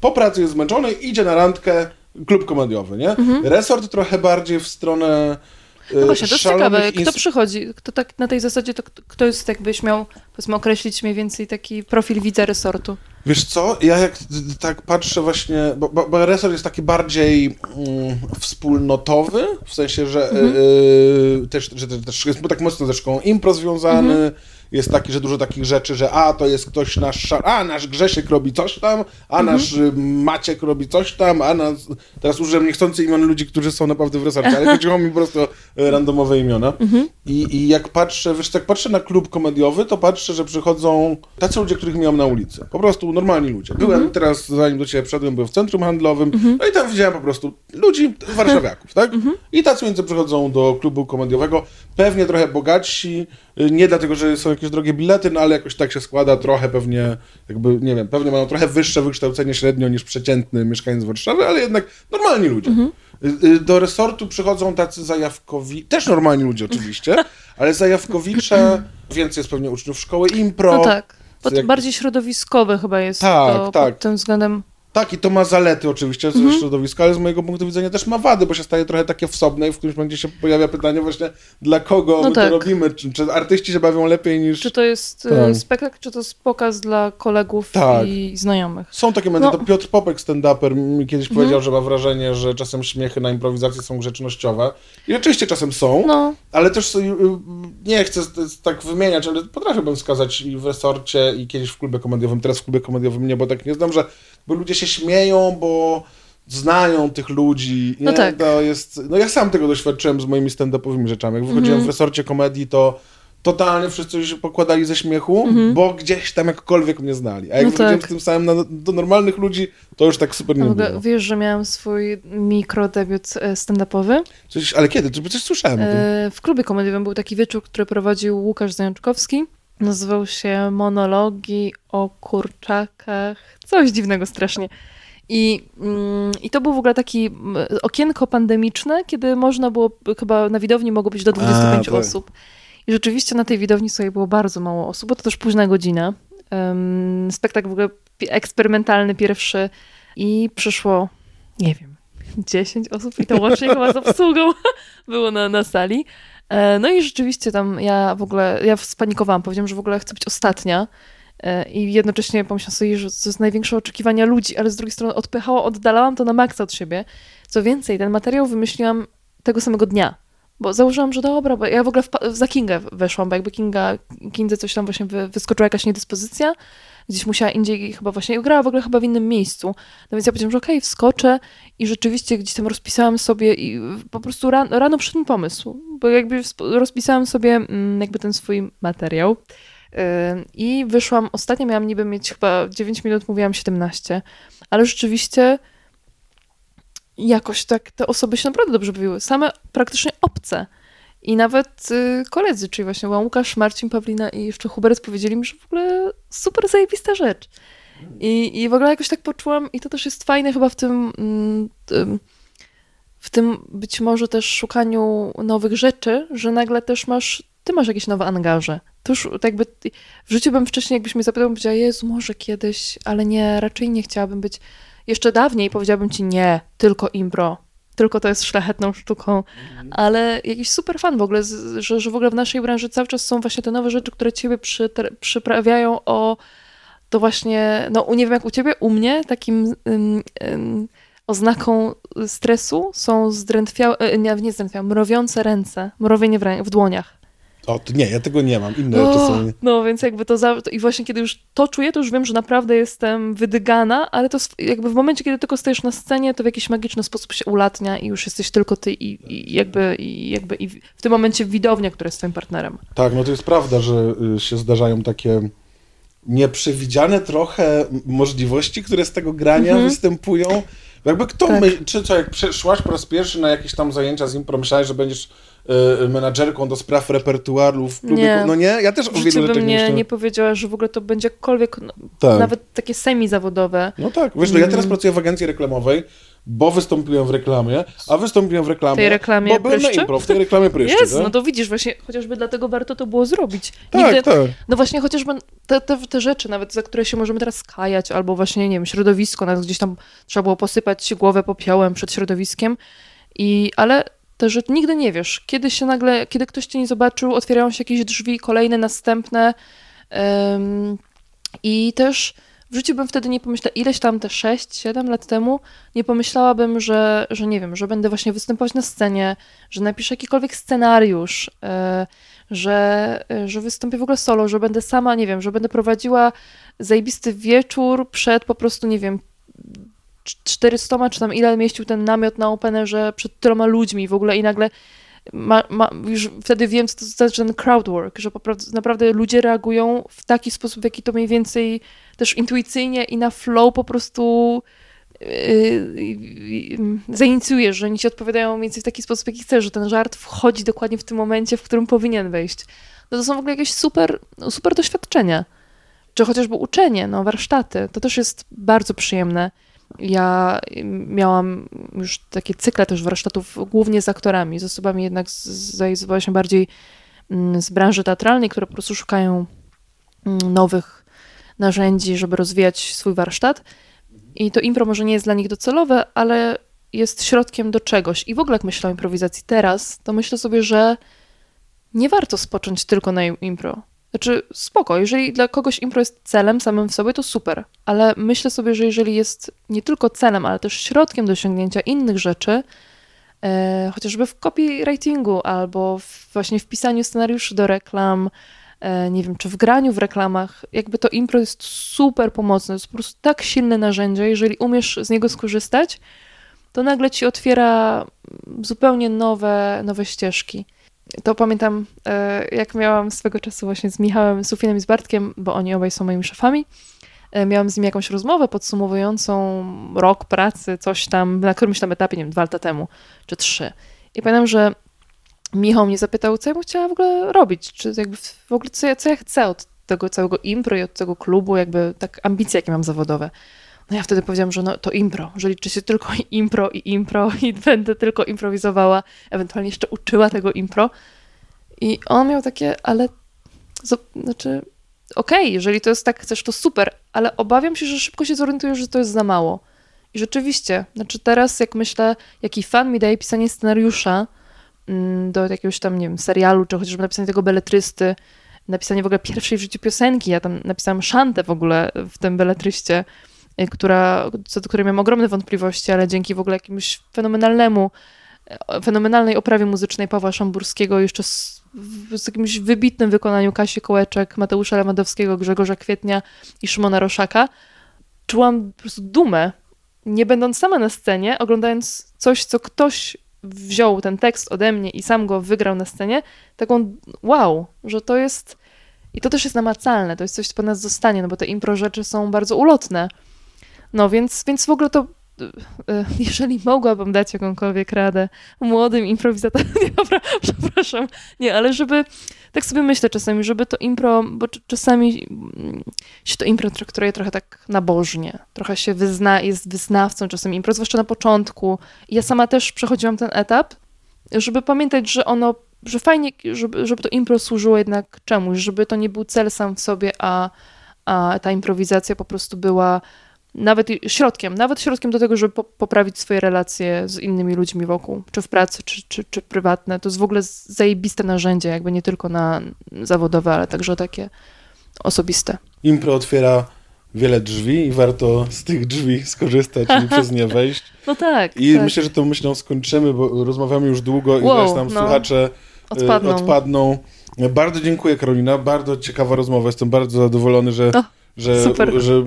[SPEAKER 1] po pracy jest zmęczony, idzie na randkę, klub komediowy, nie? Resort trochę bardziej w stronę
[SPEAKER 2] Mhm. No właśnie, to jest ciekawe, kto przychodzi, kto tak na tej zasadzie, to kto- kto jest, jakbyś miał, powiedzmy, określić mniej więcej taki profil widza resortu.
[SPEAKER 1] Wiesz co, ja jak tak patrzę właśnie, bo, bo, bo resort jest taki bardziej mm, wspólnotowy, w sensie, że
[SPEAKER 2] Mhm.
[SPEAKER 1] y, też, że też, jest tak mocno ze szkołą impro związany,
[SPEAKER 2] Mhm.
[SPEAKER 1] Jest taki, że dużo takich rzeczy, że a, to jest ktoś nasz, a, nasz Grzesiek robi coś tam, a
[SPEAKER 2] Mhm.
[SPEAKER 1] nasz y, Maciek robi coś tam, a nas, teraz użyłem niechcący imion ludzi, którzy są naprawdę w resorcie, ale chodziło mi po prostu o y, randomowe imiona.
[SPEAKER 2] Mhm.
[SPEAKER 1] I, I jak patrzę, wiesz, jak patrzę na klub komediowy, to patrzę, że przychodzą tacy ludzie, których miałem na ulicy. Po prostu normalni ludzie. Byłem
[SPEAKER 2] Mhm.
[SPEAKER 1] teraz, zanim do ciebie wszedłem, byłem w centrum handlowym, no i tam widziałem po prostu ludzi, warszawiaków, tak?
[SPEAKER 2] Mhm.
[SPEAKER 1] I tacy między przychodzą do klubu komediowego, pewnie trochę bogatsi, nie dlatego, że są jakieś drogie bilety, no ale jakoś tak się składa, trochę pewnie, jakby, nie wiem, pewnie mają trochę wyższe wykształcenie średnio niż przeciętny mieszkaniec Warszawy, ale jednak normalni ludzie. Y, y, Do resortu przychodzą tacy zajawkowi, też normalni ludzie oczywiście, ale zajawkowicze, więcej jest pewnie uczniów szkoły impro.
[SPEAKER 2] No tak, bardziej środowiskowe chyba jest
[SPEAKER 1] Tak,
[SPEAKER 2] to
[SPEAKER 1] tak.
[SPEAKER 2] pod tym względem.
[SPEAKER 1] Tak, i to ma zalety oczywiście ze
[SPEAKER 2] Mhm.
[SPEAKER 1] środowiska, ale z mojego punktu widzenia też ma wady, bo się staje trochę takie wsobne i w którymś momencie się pojawia pytanie właśnie, dla kogo
[SPEAKER 2] No
[SPEAKER 1] my
[SPEAKER 2] tak.
[SPEAKER 1] to robimy? Czy, czy artyści się bawią lepiej niż...
[SPEAKER 2] Czy to jest
[SPEAKER 1] Tak.
[SPEAKER 2] tak. spektakl, czy to jest pokaz dla kolegów
[SPEAKER 1] Tak.
[SPEAKER 2] i znajomych?
[SPEAKER 1] Są takie momenty,
[SPEAKER 2] No.
[SPEAKER 1] to Piotr Popek, stand-uper, mi kiedyś
[SPEAKER 2] Mhm.
[SPEAKER 1] powiedział, że ma wrażenie, że czasem śmiechy na improwizacji są grzecznościowe. I rzeczywiście czasem są,
[SPEAKER 2] No,
[SPEAKER 1] ale też sobie, y, nie chcę tak wymieniać, ale potrafiłbym wskazać i w resorcie, i kiedyś w klubie komediowym, teraz w klubie komediowym nie, bo tak nie znam, że bo ludzie się śmieją, bo znają tych ludzi. Nie?
[SPEAKER 2] No tak.
[SPEAKER 1] To jest, no ja sam tego doświadczyłem z moimi stand-upowymi rzeczami. Jak wychodziłem
[SPEAKER 2] Mhm.
[SPEAKER 1] w resorcie komedii, to totalnie wszyscy się pokładali ze śmiechu, bo gdzieś tam jakkolwiek mnie znali. A jak
[SPEAKER 2] Mhm. No
[SPEAKER 1] wychodziłem
[SPEAKER 2] tak.
[SPEAKER 1] z tym samym na, do normalnych ludzi, to już tak super nie
[SPEAKER 2] ogóle
[SPEAKER 1] było.
[SPEAKER 2] wiesz, że miałam swój mikrodebiut e, stand-upowy.
[SPEAKER 1] Coś, ale kiedy? To coś słyszałem.
[SPEAKER 2] E, W klubie komediowym był taki wieczór, który prowadził Łukasz Zajączkowski. Nazywał się Monologi o kurczakach. Coś dziwnego strasznie. I, mm, I to był w ogóle taki mm, okienko pandemiczne, kiedy można było, chyba na widowni mogło być do 25
[SPEAKER 1] tak.
[SPEAKER 2] osób. I rzeczywiście na tej widowni sobie było bardzo mało osób, bo to też późna godzina. Um, spektakl w ogóle eksperymentalny pierwszy i przyszło, nie wiem, 10 osób i to łącznie chyba z obsługą było na, na sali. E, No i rzeczywiście tam ja w ogóle, ja spanikowałam, powiedziałam, że w ogóle chcę być ostatnia E, i jednocześnie pomyślałam sobie, że to jest największe oczekiwania ludzi, ale z drugiej strony odpychała, oddalałam to na maksa od siebie. Co więcej, ten materiał wymyśliłam tego samego dnia, bo założyłam, że dobra, bo ja w ogóle wpa- za Kingę weszłam, bo jakby Kinga, Kindze coś tam właśnie wy, wyskoczyła jakaś niedyspozycja, gdzieś musiała indziej chyba właśnie, grała w ogóle chyba w innym miejscu. No więc ja powiedziałam, że okej, wskoczę i rzeczywiście gdzieś tam rozpisałam sobie i po prostu ran, rano przyszedł mi pomysł, bo jakby rozpisałam sobie mm, jakby ten swój materiał Ym, i wyszłam, ostatnio miałam niby mieć chyba 9 minut, mówiłam 17, ale rzeczywiście jakoś tak te osoby się naprawdę dobrze bawiły, same praktycznie obce. I nawet y, koledzy, czyli właśnie Łukasz, Marcin, Pawlina i jeszcze Hubert powiedzieli mi, że w ogóle super zajebista rzecz. I, I w ogóle jakoś tak poczułam, i to też jest fajne chyba w tym, mm, tym, w tym być może też szukaniu nowych rzeczy, że nagle też masz, ty masz jakieś nowe angaże. To już tak jakby w życiu bym wcześniej, jakbyś mnie zapytał, powiedziała, Jezu, może kiedyś, ale nie, raczej nie chciałabym być. Jeszcze dawniej powiedziałabym ci, nie, tylko impro. Tylko to jest szlachetną sztuką, ale jakiś super fan w ogóle, że, że w ogóle w naszej branży cały czas są właśnie te nowe rzeczy, które ciebie przytr- przyprawiają o to właśnie, no nie wiem jak u ciebie, u mnie takim ym, ym, oznaką stresu są zdrętwiałe, e, nie, nie zdrętwiałe, mrowiące ręce, mrowienie w, w dłoniach.
[SPEAKER 1] O, to nie, ja tego nie mam. Inne rzeczy
[SPEAKER 2] O,
[SPEAKER 1] są...
[SPEAKER 2] no więc jakby to, za, to i właśnie kiedy już to czuję, to już wiem, że naprawdę jestem wydygana, ale to jakby w momencie, kiedy tylko stajesz na scenie, to w jakiś magiczny sposób się ulatnia i już jesteś tylko ty i, i jakby, i jakby i w tym momencie widownia, która jest twoim partnerem.
[SPEAKER 1] Tak, no to jest prawda, że y, się zdarzają takie nieprzewidziane trochę możliwości, które z tego grania
[SPEAKER 2] Mhm.
[SPEAKER 1] występują. Jakby kto,
[SPEAKER 2] Tak.
[SPEAKER 1] my, czy co, jak przeszłaś po raz pierwszy na jakieś tam zajęcia z impro, myślałeś, że będziesz menadżerką do spraw repertuaru w klubie?
[SPEAKER 2] Nie.
[SPEAKER 1] No nie? Ja też o wielu rzeczach
[SPEAKER 2] bym nie, nie powiedziała, że w ogóle to będzie jakkolwiek, no,
[SPEAKER 1] Tak.
[SPEAKER 2] nawet takie semi-zawodowe.
[SPEAKER 1] No tak, wiesz, no ja
[SPEAKER 2] Mm.
[SPEAKER 1] teraz pracuję w agencji reklamowej, bo wystąpiłem w reklamie, a wystąpiłem w reklamie,
[SPEAKER 2] tej reklamie
[SPEAKER 1] bo byłem na impro, w tej reklamie pryszczy.
[SPEAKER 2] Jest,
[SPEAKER 1] tak?
[SPEAKER 2] no to widzisz, właśnie chociażby dlatego warto to było zrobić.
[SPEAKER 1] tak,
[SPEAKER 2] Nigdy,
[SPEAKER 1] tak.
[SPEAKER 2] No właśnie chociażby te, te, te rzeczy, nawet za które się możemy teraz kajać, albo właśnie, nie wiem, środowisko, nawet gdzieś tam trzeba było posypać głowę popiołem przed środowiskiem, i, ale też, że nigdy nie wiesz, kiedy się nagle, kiedy ktoś cię nie zobaczył, otwierają się jakieś drzwi, kolejne, następne em, i też w życiu bym wtedy nie pomyślała, ileś tam te 6-7 lat temu, nie pomyślałabym, że, że nie wiem, że będę właśnie występować na scenie, że napiszę jakikolwiek scenariusz, e, że, że wystąpię w ogóle solo, że będę sama, nie wiem, że będę prowadziła zajebisty wieczór przed po prostu, nie wiem, 400 czy tam ile mieścił ten namiot na openerze przed tyloma ludźmi w ogóle i nagle ma, ma, już wtedy wiem, co to znaczy ten crowdwork, że naprawdę ludzie reagują w taki sposób, w jaki to mniej więcej też intuicyjnie i na flow po prostu yy, zainicjujesz, że oni ci odpowiadają mniej więcej w taki sposób, jaki chcesz, że ten żart wchodzi dokładnie w tym momencie, w którym powinien wejść. No to są w ogóle jakieś super, no super doświadczenia. Czy chociażby uczenie, no warsztaty, to też jest bardzo przyjemne. Ja miałam już takie cykle też warsztatów głównie z aktorami, z osobami jednak z, z, właśnie bardziej mm, z branży teatralnej, które po prostu szukają mm, nowych narzędzi, żeby rozwijać swój warsztat. I to impro może nie jest dla nich docelowe, ale jest środkiem do czegoś. I w ogóle jak myślę o improwizacji teraz, to myślę sobie, że nie warto spocząć tylko na impro. Znaczy, spoko, jeżeli dla kogoś impro jest celem samym w sobie, to super, ale myślę sobie, że jeżeli jest nie tylko celem, ale też środkiem do osiągnięcia innych rzeczy, e, chociażby w copywritingu albo w, właśnie w pisaniu scenariuszy do reklam, e, nie wiem, czy w graniu w reklamach, jakby to impro jest super pomocne, jest po prostu tak silne narzędzie, jeżeli umiesz z niego skorzystać, to nagle ci otwiera zupełnie nowe, nowe ścieżki. To pamiętam, e, jak miałam swego czasu właśnie z Michałem Sufinem i z Bartkiem, bo oni obaj są moimi szefami. E, Miałam z nimi jakąś rozmowę podsumowującą rok pracy, coś tam, na którymś tam etapie, nie wiem, dwa lata temu, czy trzy. I pamiętam, że Michał mnie zapytał, co ja bym chciała w ogóle robić, czy jakby w ogóle co ja, co ja chcę od tego całego impro i od tego klubu, jakby tak ambicje, jakie mam zawodowe. No ja wtedy powiedziałam, że no to impro, że liczy się tylko impro i impro i będę tylko improwizowała, ewentualnie jeszcze uczyła tego impro. I on miał takie, ale znaczy, okej, jeżeli to jest tak, chcesz, to super, ale obawiam się, że szybko się zorientujesz, że to jest za mało. I rzeczywiście, znaczy teraz jak myślę, jaki fan mi daje pisanie scenariusza mm, do jakiegoś tam, nie wiem, serialu, czy chociażby napisanie tego beletrysty, napisanie w ogóle pierwszej w życiu piosenki, ja tam napisałam szantę w ogóle w tym beletryście, która, co do której miałam ogromne wątpliwości, ale dzięki w ogóle jakiemuś fenomenalnemu, e, fenomenalnej oprawie muzycznej Pawła Szamburskiego, jeszcze z, z jakimś wybitnym wykonaniu Kasi Kołeczek, Mateusza Lewandowskiego, Grzegorza Kwietnia i Szymona Roszaka, czułam po prostu dumę, nie będąc sama na scenie, oglądając coś, co ktoś wziął ten tekst ode mnie i sam go wygrał na scenie, taką wow, że to jest i to też jest namacalne, to jest coś, co po nas zostanie, no bo te impro rzeczy są bardzo ulotne. No więc, więc w ogóle to, y, y, jeżeli mogłabym dać jakąkolwiek radę młodym improwizatorom, przepraszam, nie, ale żeby, tak sobie myślę czasami, żeby to impro, bo cz- czasami mm, się to impro traktuje trochę tak nabożnie, trochę się wyzna, jest wyznawcą czasem impro, zwłaszcza na początku. Ja sama też przechodziłam ten etap, żeby pamiętać, że ono, że fajnie, żeby, żeby to impro służyło jednak czemuś, żeby to nie był cel sam w sobie, a, a ta improwizacja po prostu była nawet środkiem, nawet środkiem do tego, żeby po, poprawić swoje relacje z innymi ludźmi wokół, czy w pracy, czy, czy, czy prywatne. To jest w ogóle zajebiste narzędzie, jakby nie tylko na zawodowe, ale także takie osobiste.
[SPEAKER 1] Impro otwiera wiele drzwi i warto z tych drzwi skorzystać i przez nie wejść.
[SPEAKER 2] No tak.
[SPEAKER 1] I
[SPEAKER 2] tak.
[SPEAKER 1] myślę, że tą myślą skończymy, bo rozmawiamy już długo i
[SPEAKER 2] Wow,
[SPEAKER 1] zaraz nam
[SPEAKER 2] no.
[SPEAKER 1] słuchacze y,
[SPEAKER 2] Odpadną.
[SPEAKER 1] odpadną. Bardzo dziękuję, Karolina. Bardzo ciekawa rozmowa. Jestem bardzo zadowolony, że,
[SPEAKER 2] O,
[SPEAKER 1] że,
[SPEAKER 2] super.
[SPEAKER 1] że y,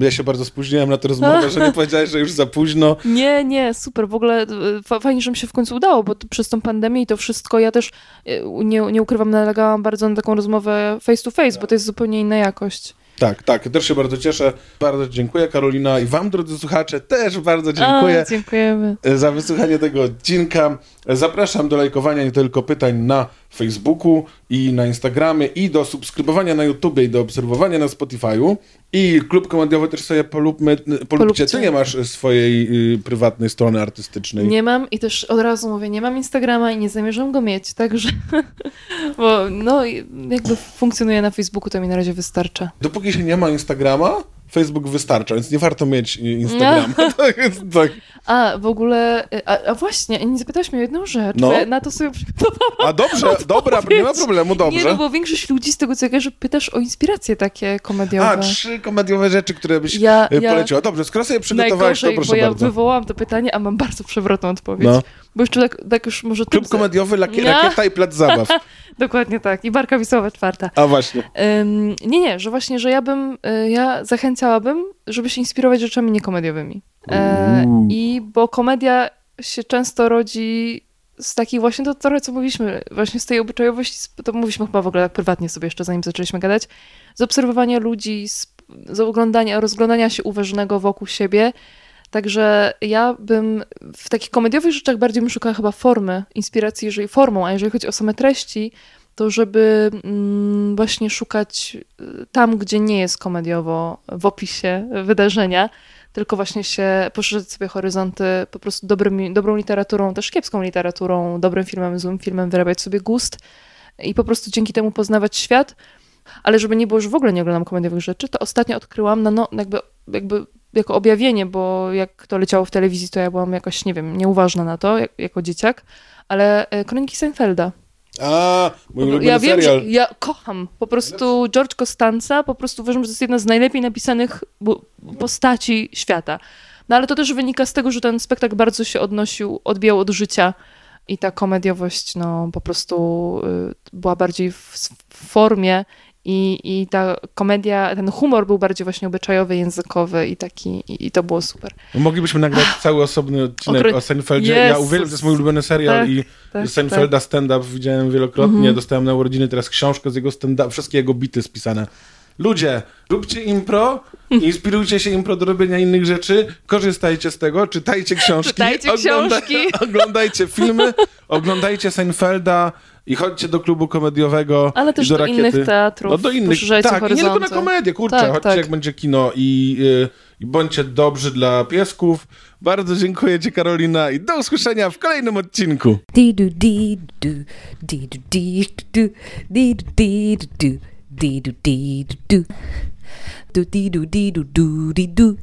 [SPEAKER 1] ja się bardzo spóźniłem na tę rozmowę, że nie powiedziałeś, że już za późno.
[SPEAKER 2] Nie, nie, super. W ogóle y, fa- fajnie, że mi się w końcu udało, bo przez tą pandemię i to wszystko ja też y, nie, nie ukrywam, nalegałam bardzo na taką rozmowę face to face, bo to jest zupełnie inna jakość.
[SPEAKER 1] Tak, tak. Też się bardzo cieszę. Bardzo dziękuję, Karolina. I wam, drodzy słuchacze, też bardzo dziękuję.
[SPEAKER 2] A, dziękujemy.
[SPEAKER 1] za wysłuchanie tego odcinka. Zapraszam do lajkowania nie tylko pytań na Facebooku i na Instagramie i do subskrybowania na YouTubie i do obserwowania na Spotify'u. I klub komediowy też sobie polubmy, polubcie.
[SPEAKER 2] Polubcie.
[SPEAKER 1] Ty nie masz swojej y, prywatnej strony artystycznej.
[SPEAKER 2] Nie mam i też od razu mówię, nie mam Instagrama i nie zamierzam go mieć, także, bo no jakby funkcjonuje na Facebooku, to mi na razie wystarcza.
[SPEAKER 1] Dopóki się nie ma Instagrama, Facebook wystarcza, więc nie warto mieć y, Instagrama. Jest tak.
[SPEAKER 2] A, w ogóle, y, a, a właśnie, nie zapytałeś mnie o jedną rzecz,
[SPEAKER 1] No.
[SPEAKER 2] ja na to sobie przygotowałam.
[SPEAKER 1] A dobrze, dobra, nie ma problemu, dobrze.
[SPEAKER 2] Nie, no bo większość ludzi z tego co ja kojarzę, pytasz o inspiracje takie komediowe.
[SPEAKER 1] A, trzy komediowe rzeczy, które byś
[SPEAKER 2] Ja-
[SPEAKER 1] y,
[SPEAKER 2] ja-
[SPEAKER 1] poleciła. Dobrze, skoro sobie przygotowałeś, to proszę
[SPEAKER 2] bo ja
[SPEAKER 1] bardzo.
[SPEAKER 2] wywołałam to pytanie, a mam bardzo przewrotną odpowiedź.
[SPEAKER 1] No.
[SPEAKER 2] Bo jeszcze tak, tak już może...
[SPEAKER 1] Klub komediowy, laki,
[SPEAKER 2] Nie.
[SPEAKER 1] Rakieta i Plac Zabaw.
[SPEAKER 2] Dokładnie tak. I Barka Wisowa czwarta.
[SPEAKER 1] A właśnie.
[SPEAKER 2] Ym, nie, nie, że właśnie, że ja bym, y, ja zachęcałabym, żeby się inspirować rzeczami niekomediowymi. E. I bo komedia się często rodzi z takich właśnie, to trochę co mówiliśmy, właśnie z tej obyczajowości, to mówiliśmy chyba w ogóle tak prywatnie sobie jeszcze, zanim zaczęliśmy gadać, z obserwowania ludzi, z, z oglądania, rozglądania się uważnego wokół siebie. Także ja bym w takich komediowych rzeczach bardziej bym szukała chyba formy, inspiracji, jeżeli formą, a jeżeli chodzi o same treści, to żeby mm, właśnie szukać y, tam, gdzie nie jest komediowo w opisie wydarzenia, tylko właśnie się poszerzyć sobie horyzonty po prostu dobrym, dobrą literaturą, też kiepską literaturą, dobrym filmem, złym filmem, wyrabiać sobie gust i po prostu dzięki temu poznawać świat. Ale żeby nie było, że w ogóle nie oglądam komediowych rzeczy, to ostatnio odkryłam na no, jakby, jakby jako objawienie, bo jak to leciało w telewizji, to ja byłam jakoś, nie wiem, nieuważna na to, jak, jako dzieciak, ale e, Kroniki Seinfelda.
[SPEAKER 1] A, mój ulubiony
[SPEAKER 2] Ja wiem,
[SPEAKER 1] serial.
[SPEAKER 2] że ja kocham po prostu George Costanza, po prostu uważam, że to jest jedna z najlepiej napisanych postaci świata. No ale to też wynika z tego, że ten spektakl bardzo się odnosił, odbijał od życia i ta komediowość no po prostu y, była bardziej w formie i, i ta komedia, ten humor był bardziej właśnie obyczajowy, językowy i taki, i, i to było super.
[SPEAKER 1] Moglibyśmy nagrać cały osobny odcinek o Seinfeldzie. Ja
[SPEAKER 2] Jezus.
[SPEAKER 1] uwielbiam, to jest mój ulubiony serial
[SPEAKER 2] Tak,
[SPEAKER 1] i
[SPEAKER 2] tak,
[SPEAKER 1] Seinfelda stand-up widziałem wielokrotnie.
[SPEAKER 2] Mhm.
[SPEAKER 1] Dostałem na urodziny teraz książkę z jego stand-up, wszystkie jego bity spisane. Ludzie, róbcie impro, inspirujcie się impro do robienia innych rzeczy, korzystajcie z tego, czytajcie książki,
[SPEAKER 2] Czytajcie książki.
[SPEAKER 1] oglądajcie filmy, oglądajcie Seinfelda i chodźcie do klubu komediowego.
[SPEAKER 2] Ale też
[SPEAKER 1] do,
[SPEAKER 2] do innych teatrów.
[SPEAKER 1] No, do innych, tak, nie tylko na komedię, kurczę,
[SPEAKER 2] tak,
[SPEAKER 1] chodźcie
[SPEAKER 2] tak.
[SPEAKER 1] jak będzie kino i, y, i bądźcie dobrzy dla piesków. Bardzo dziękuję Ci, Karolina, i do usłyszenia w kolejnym odcinku.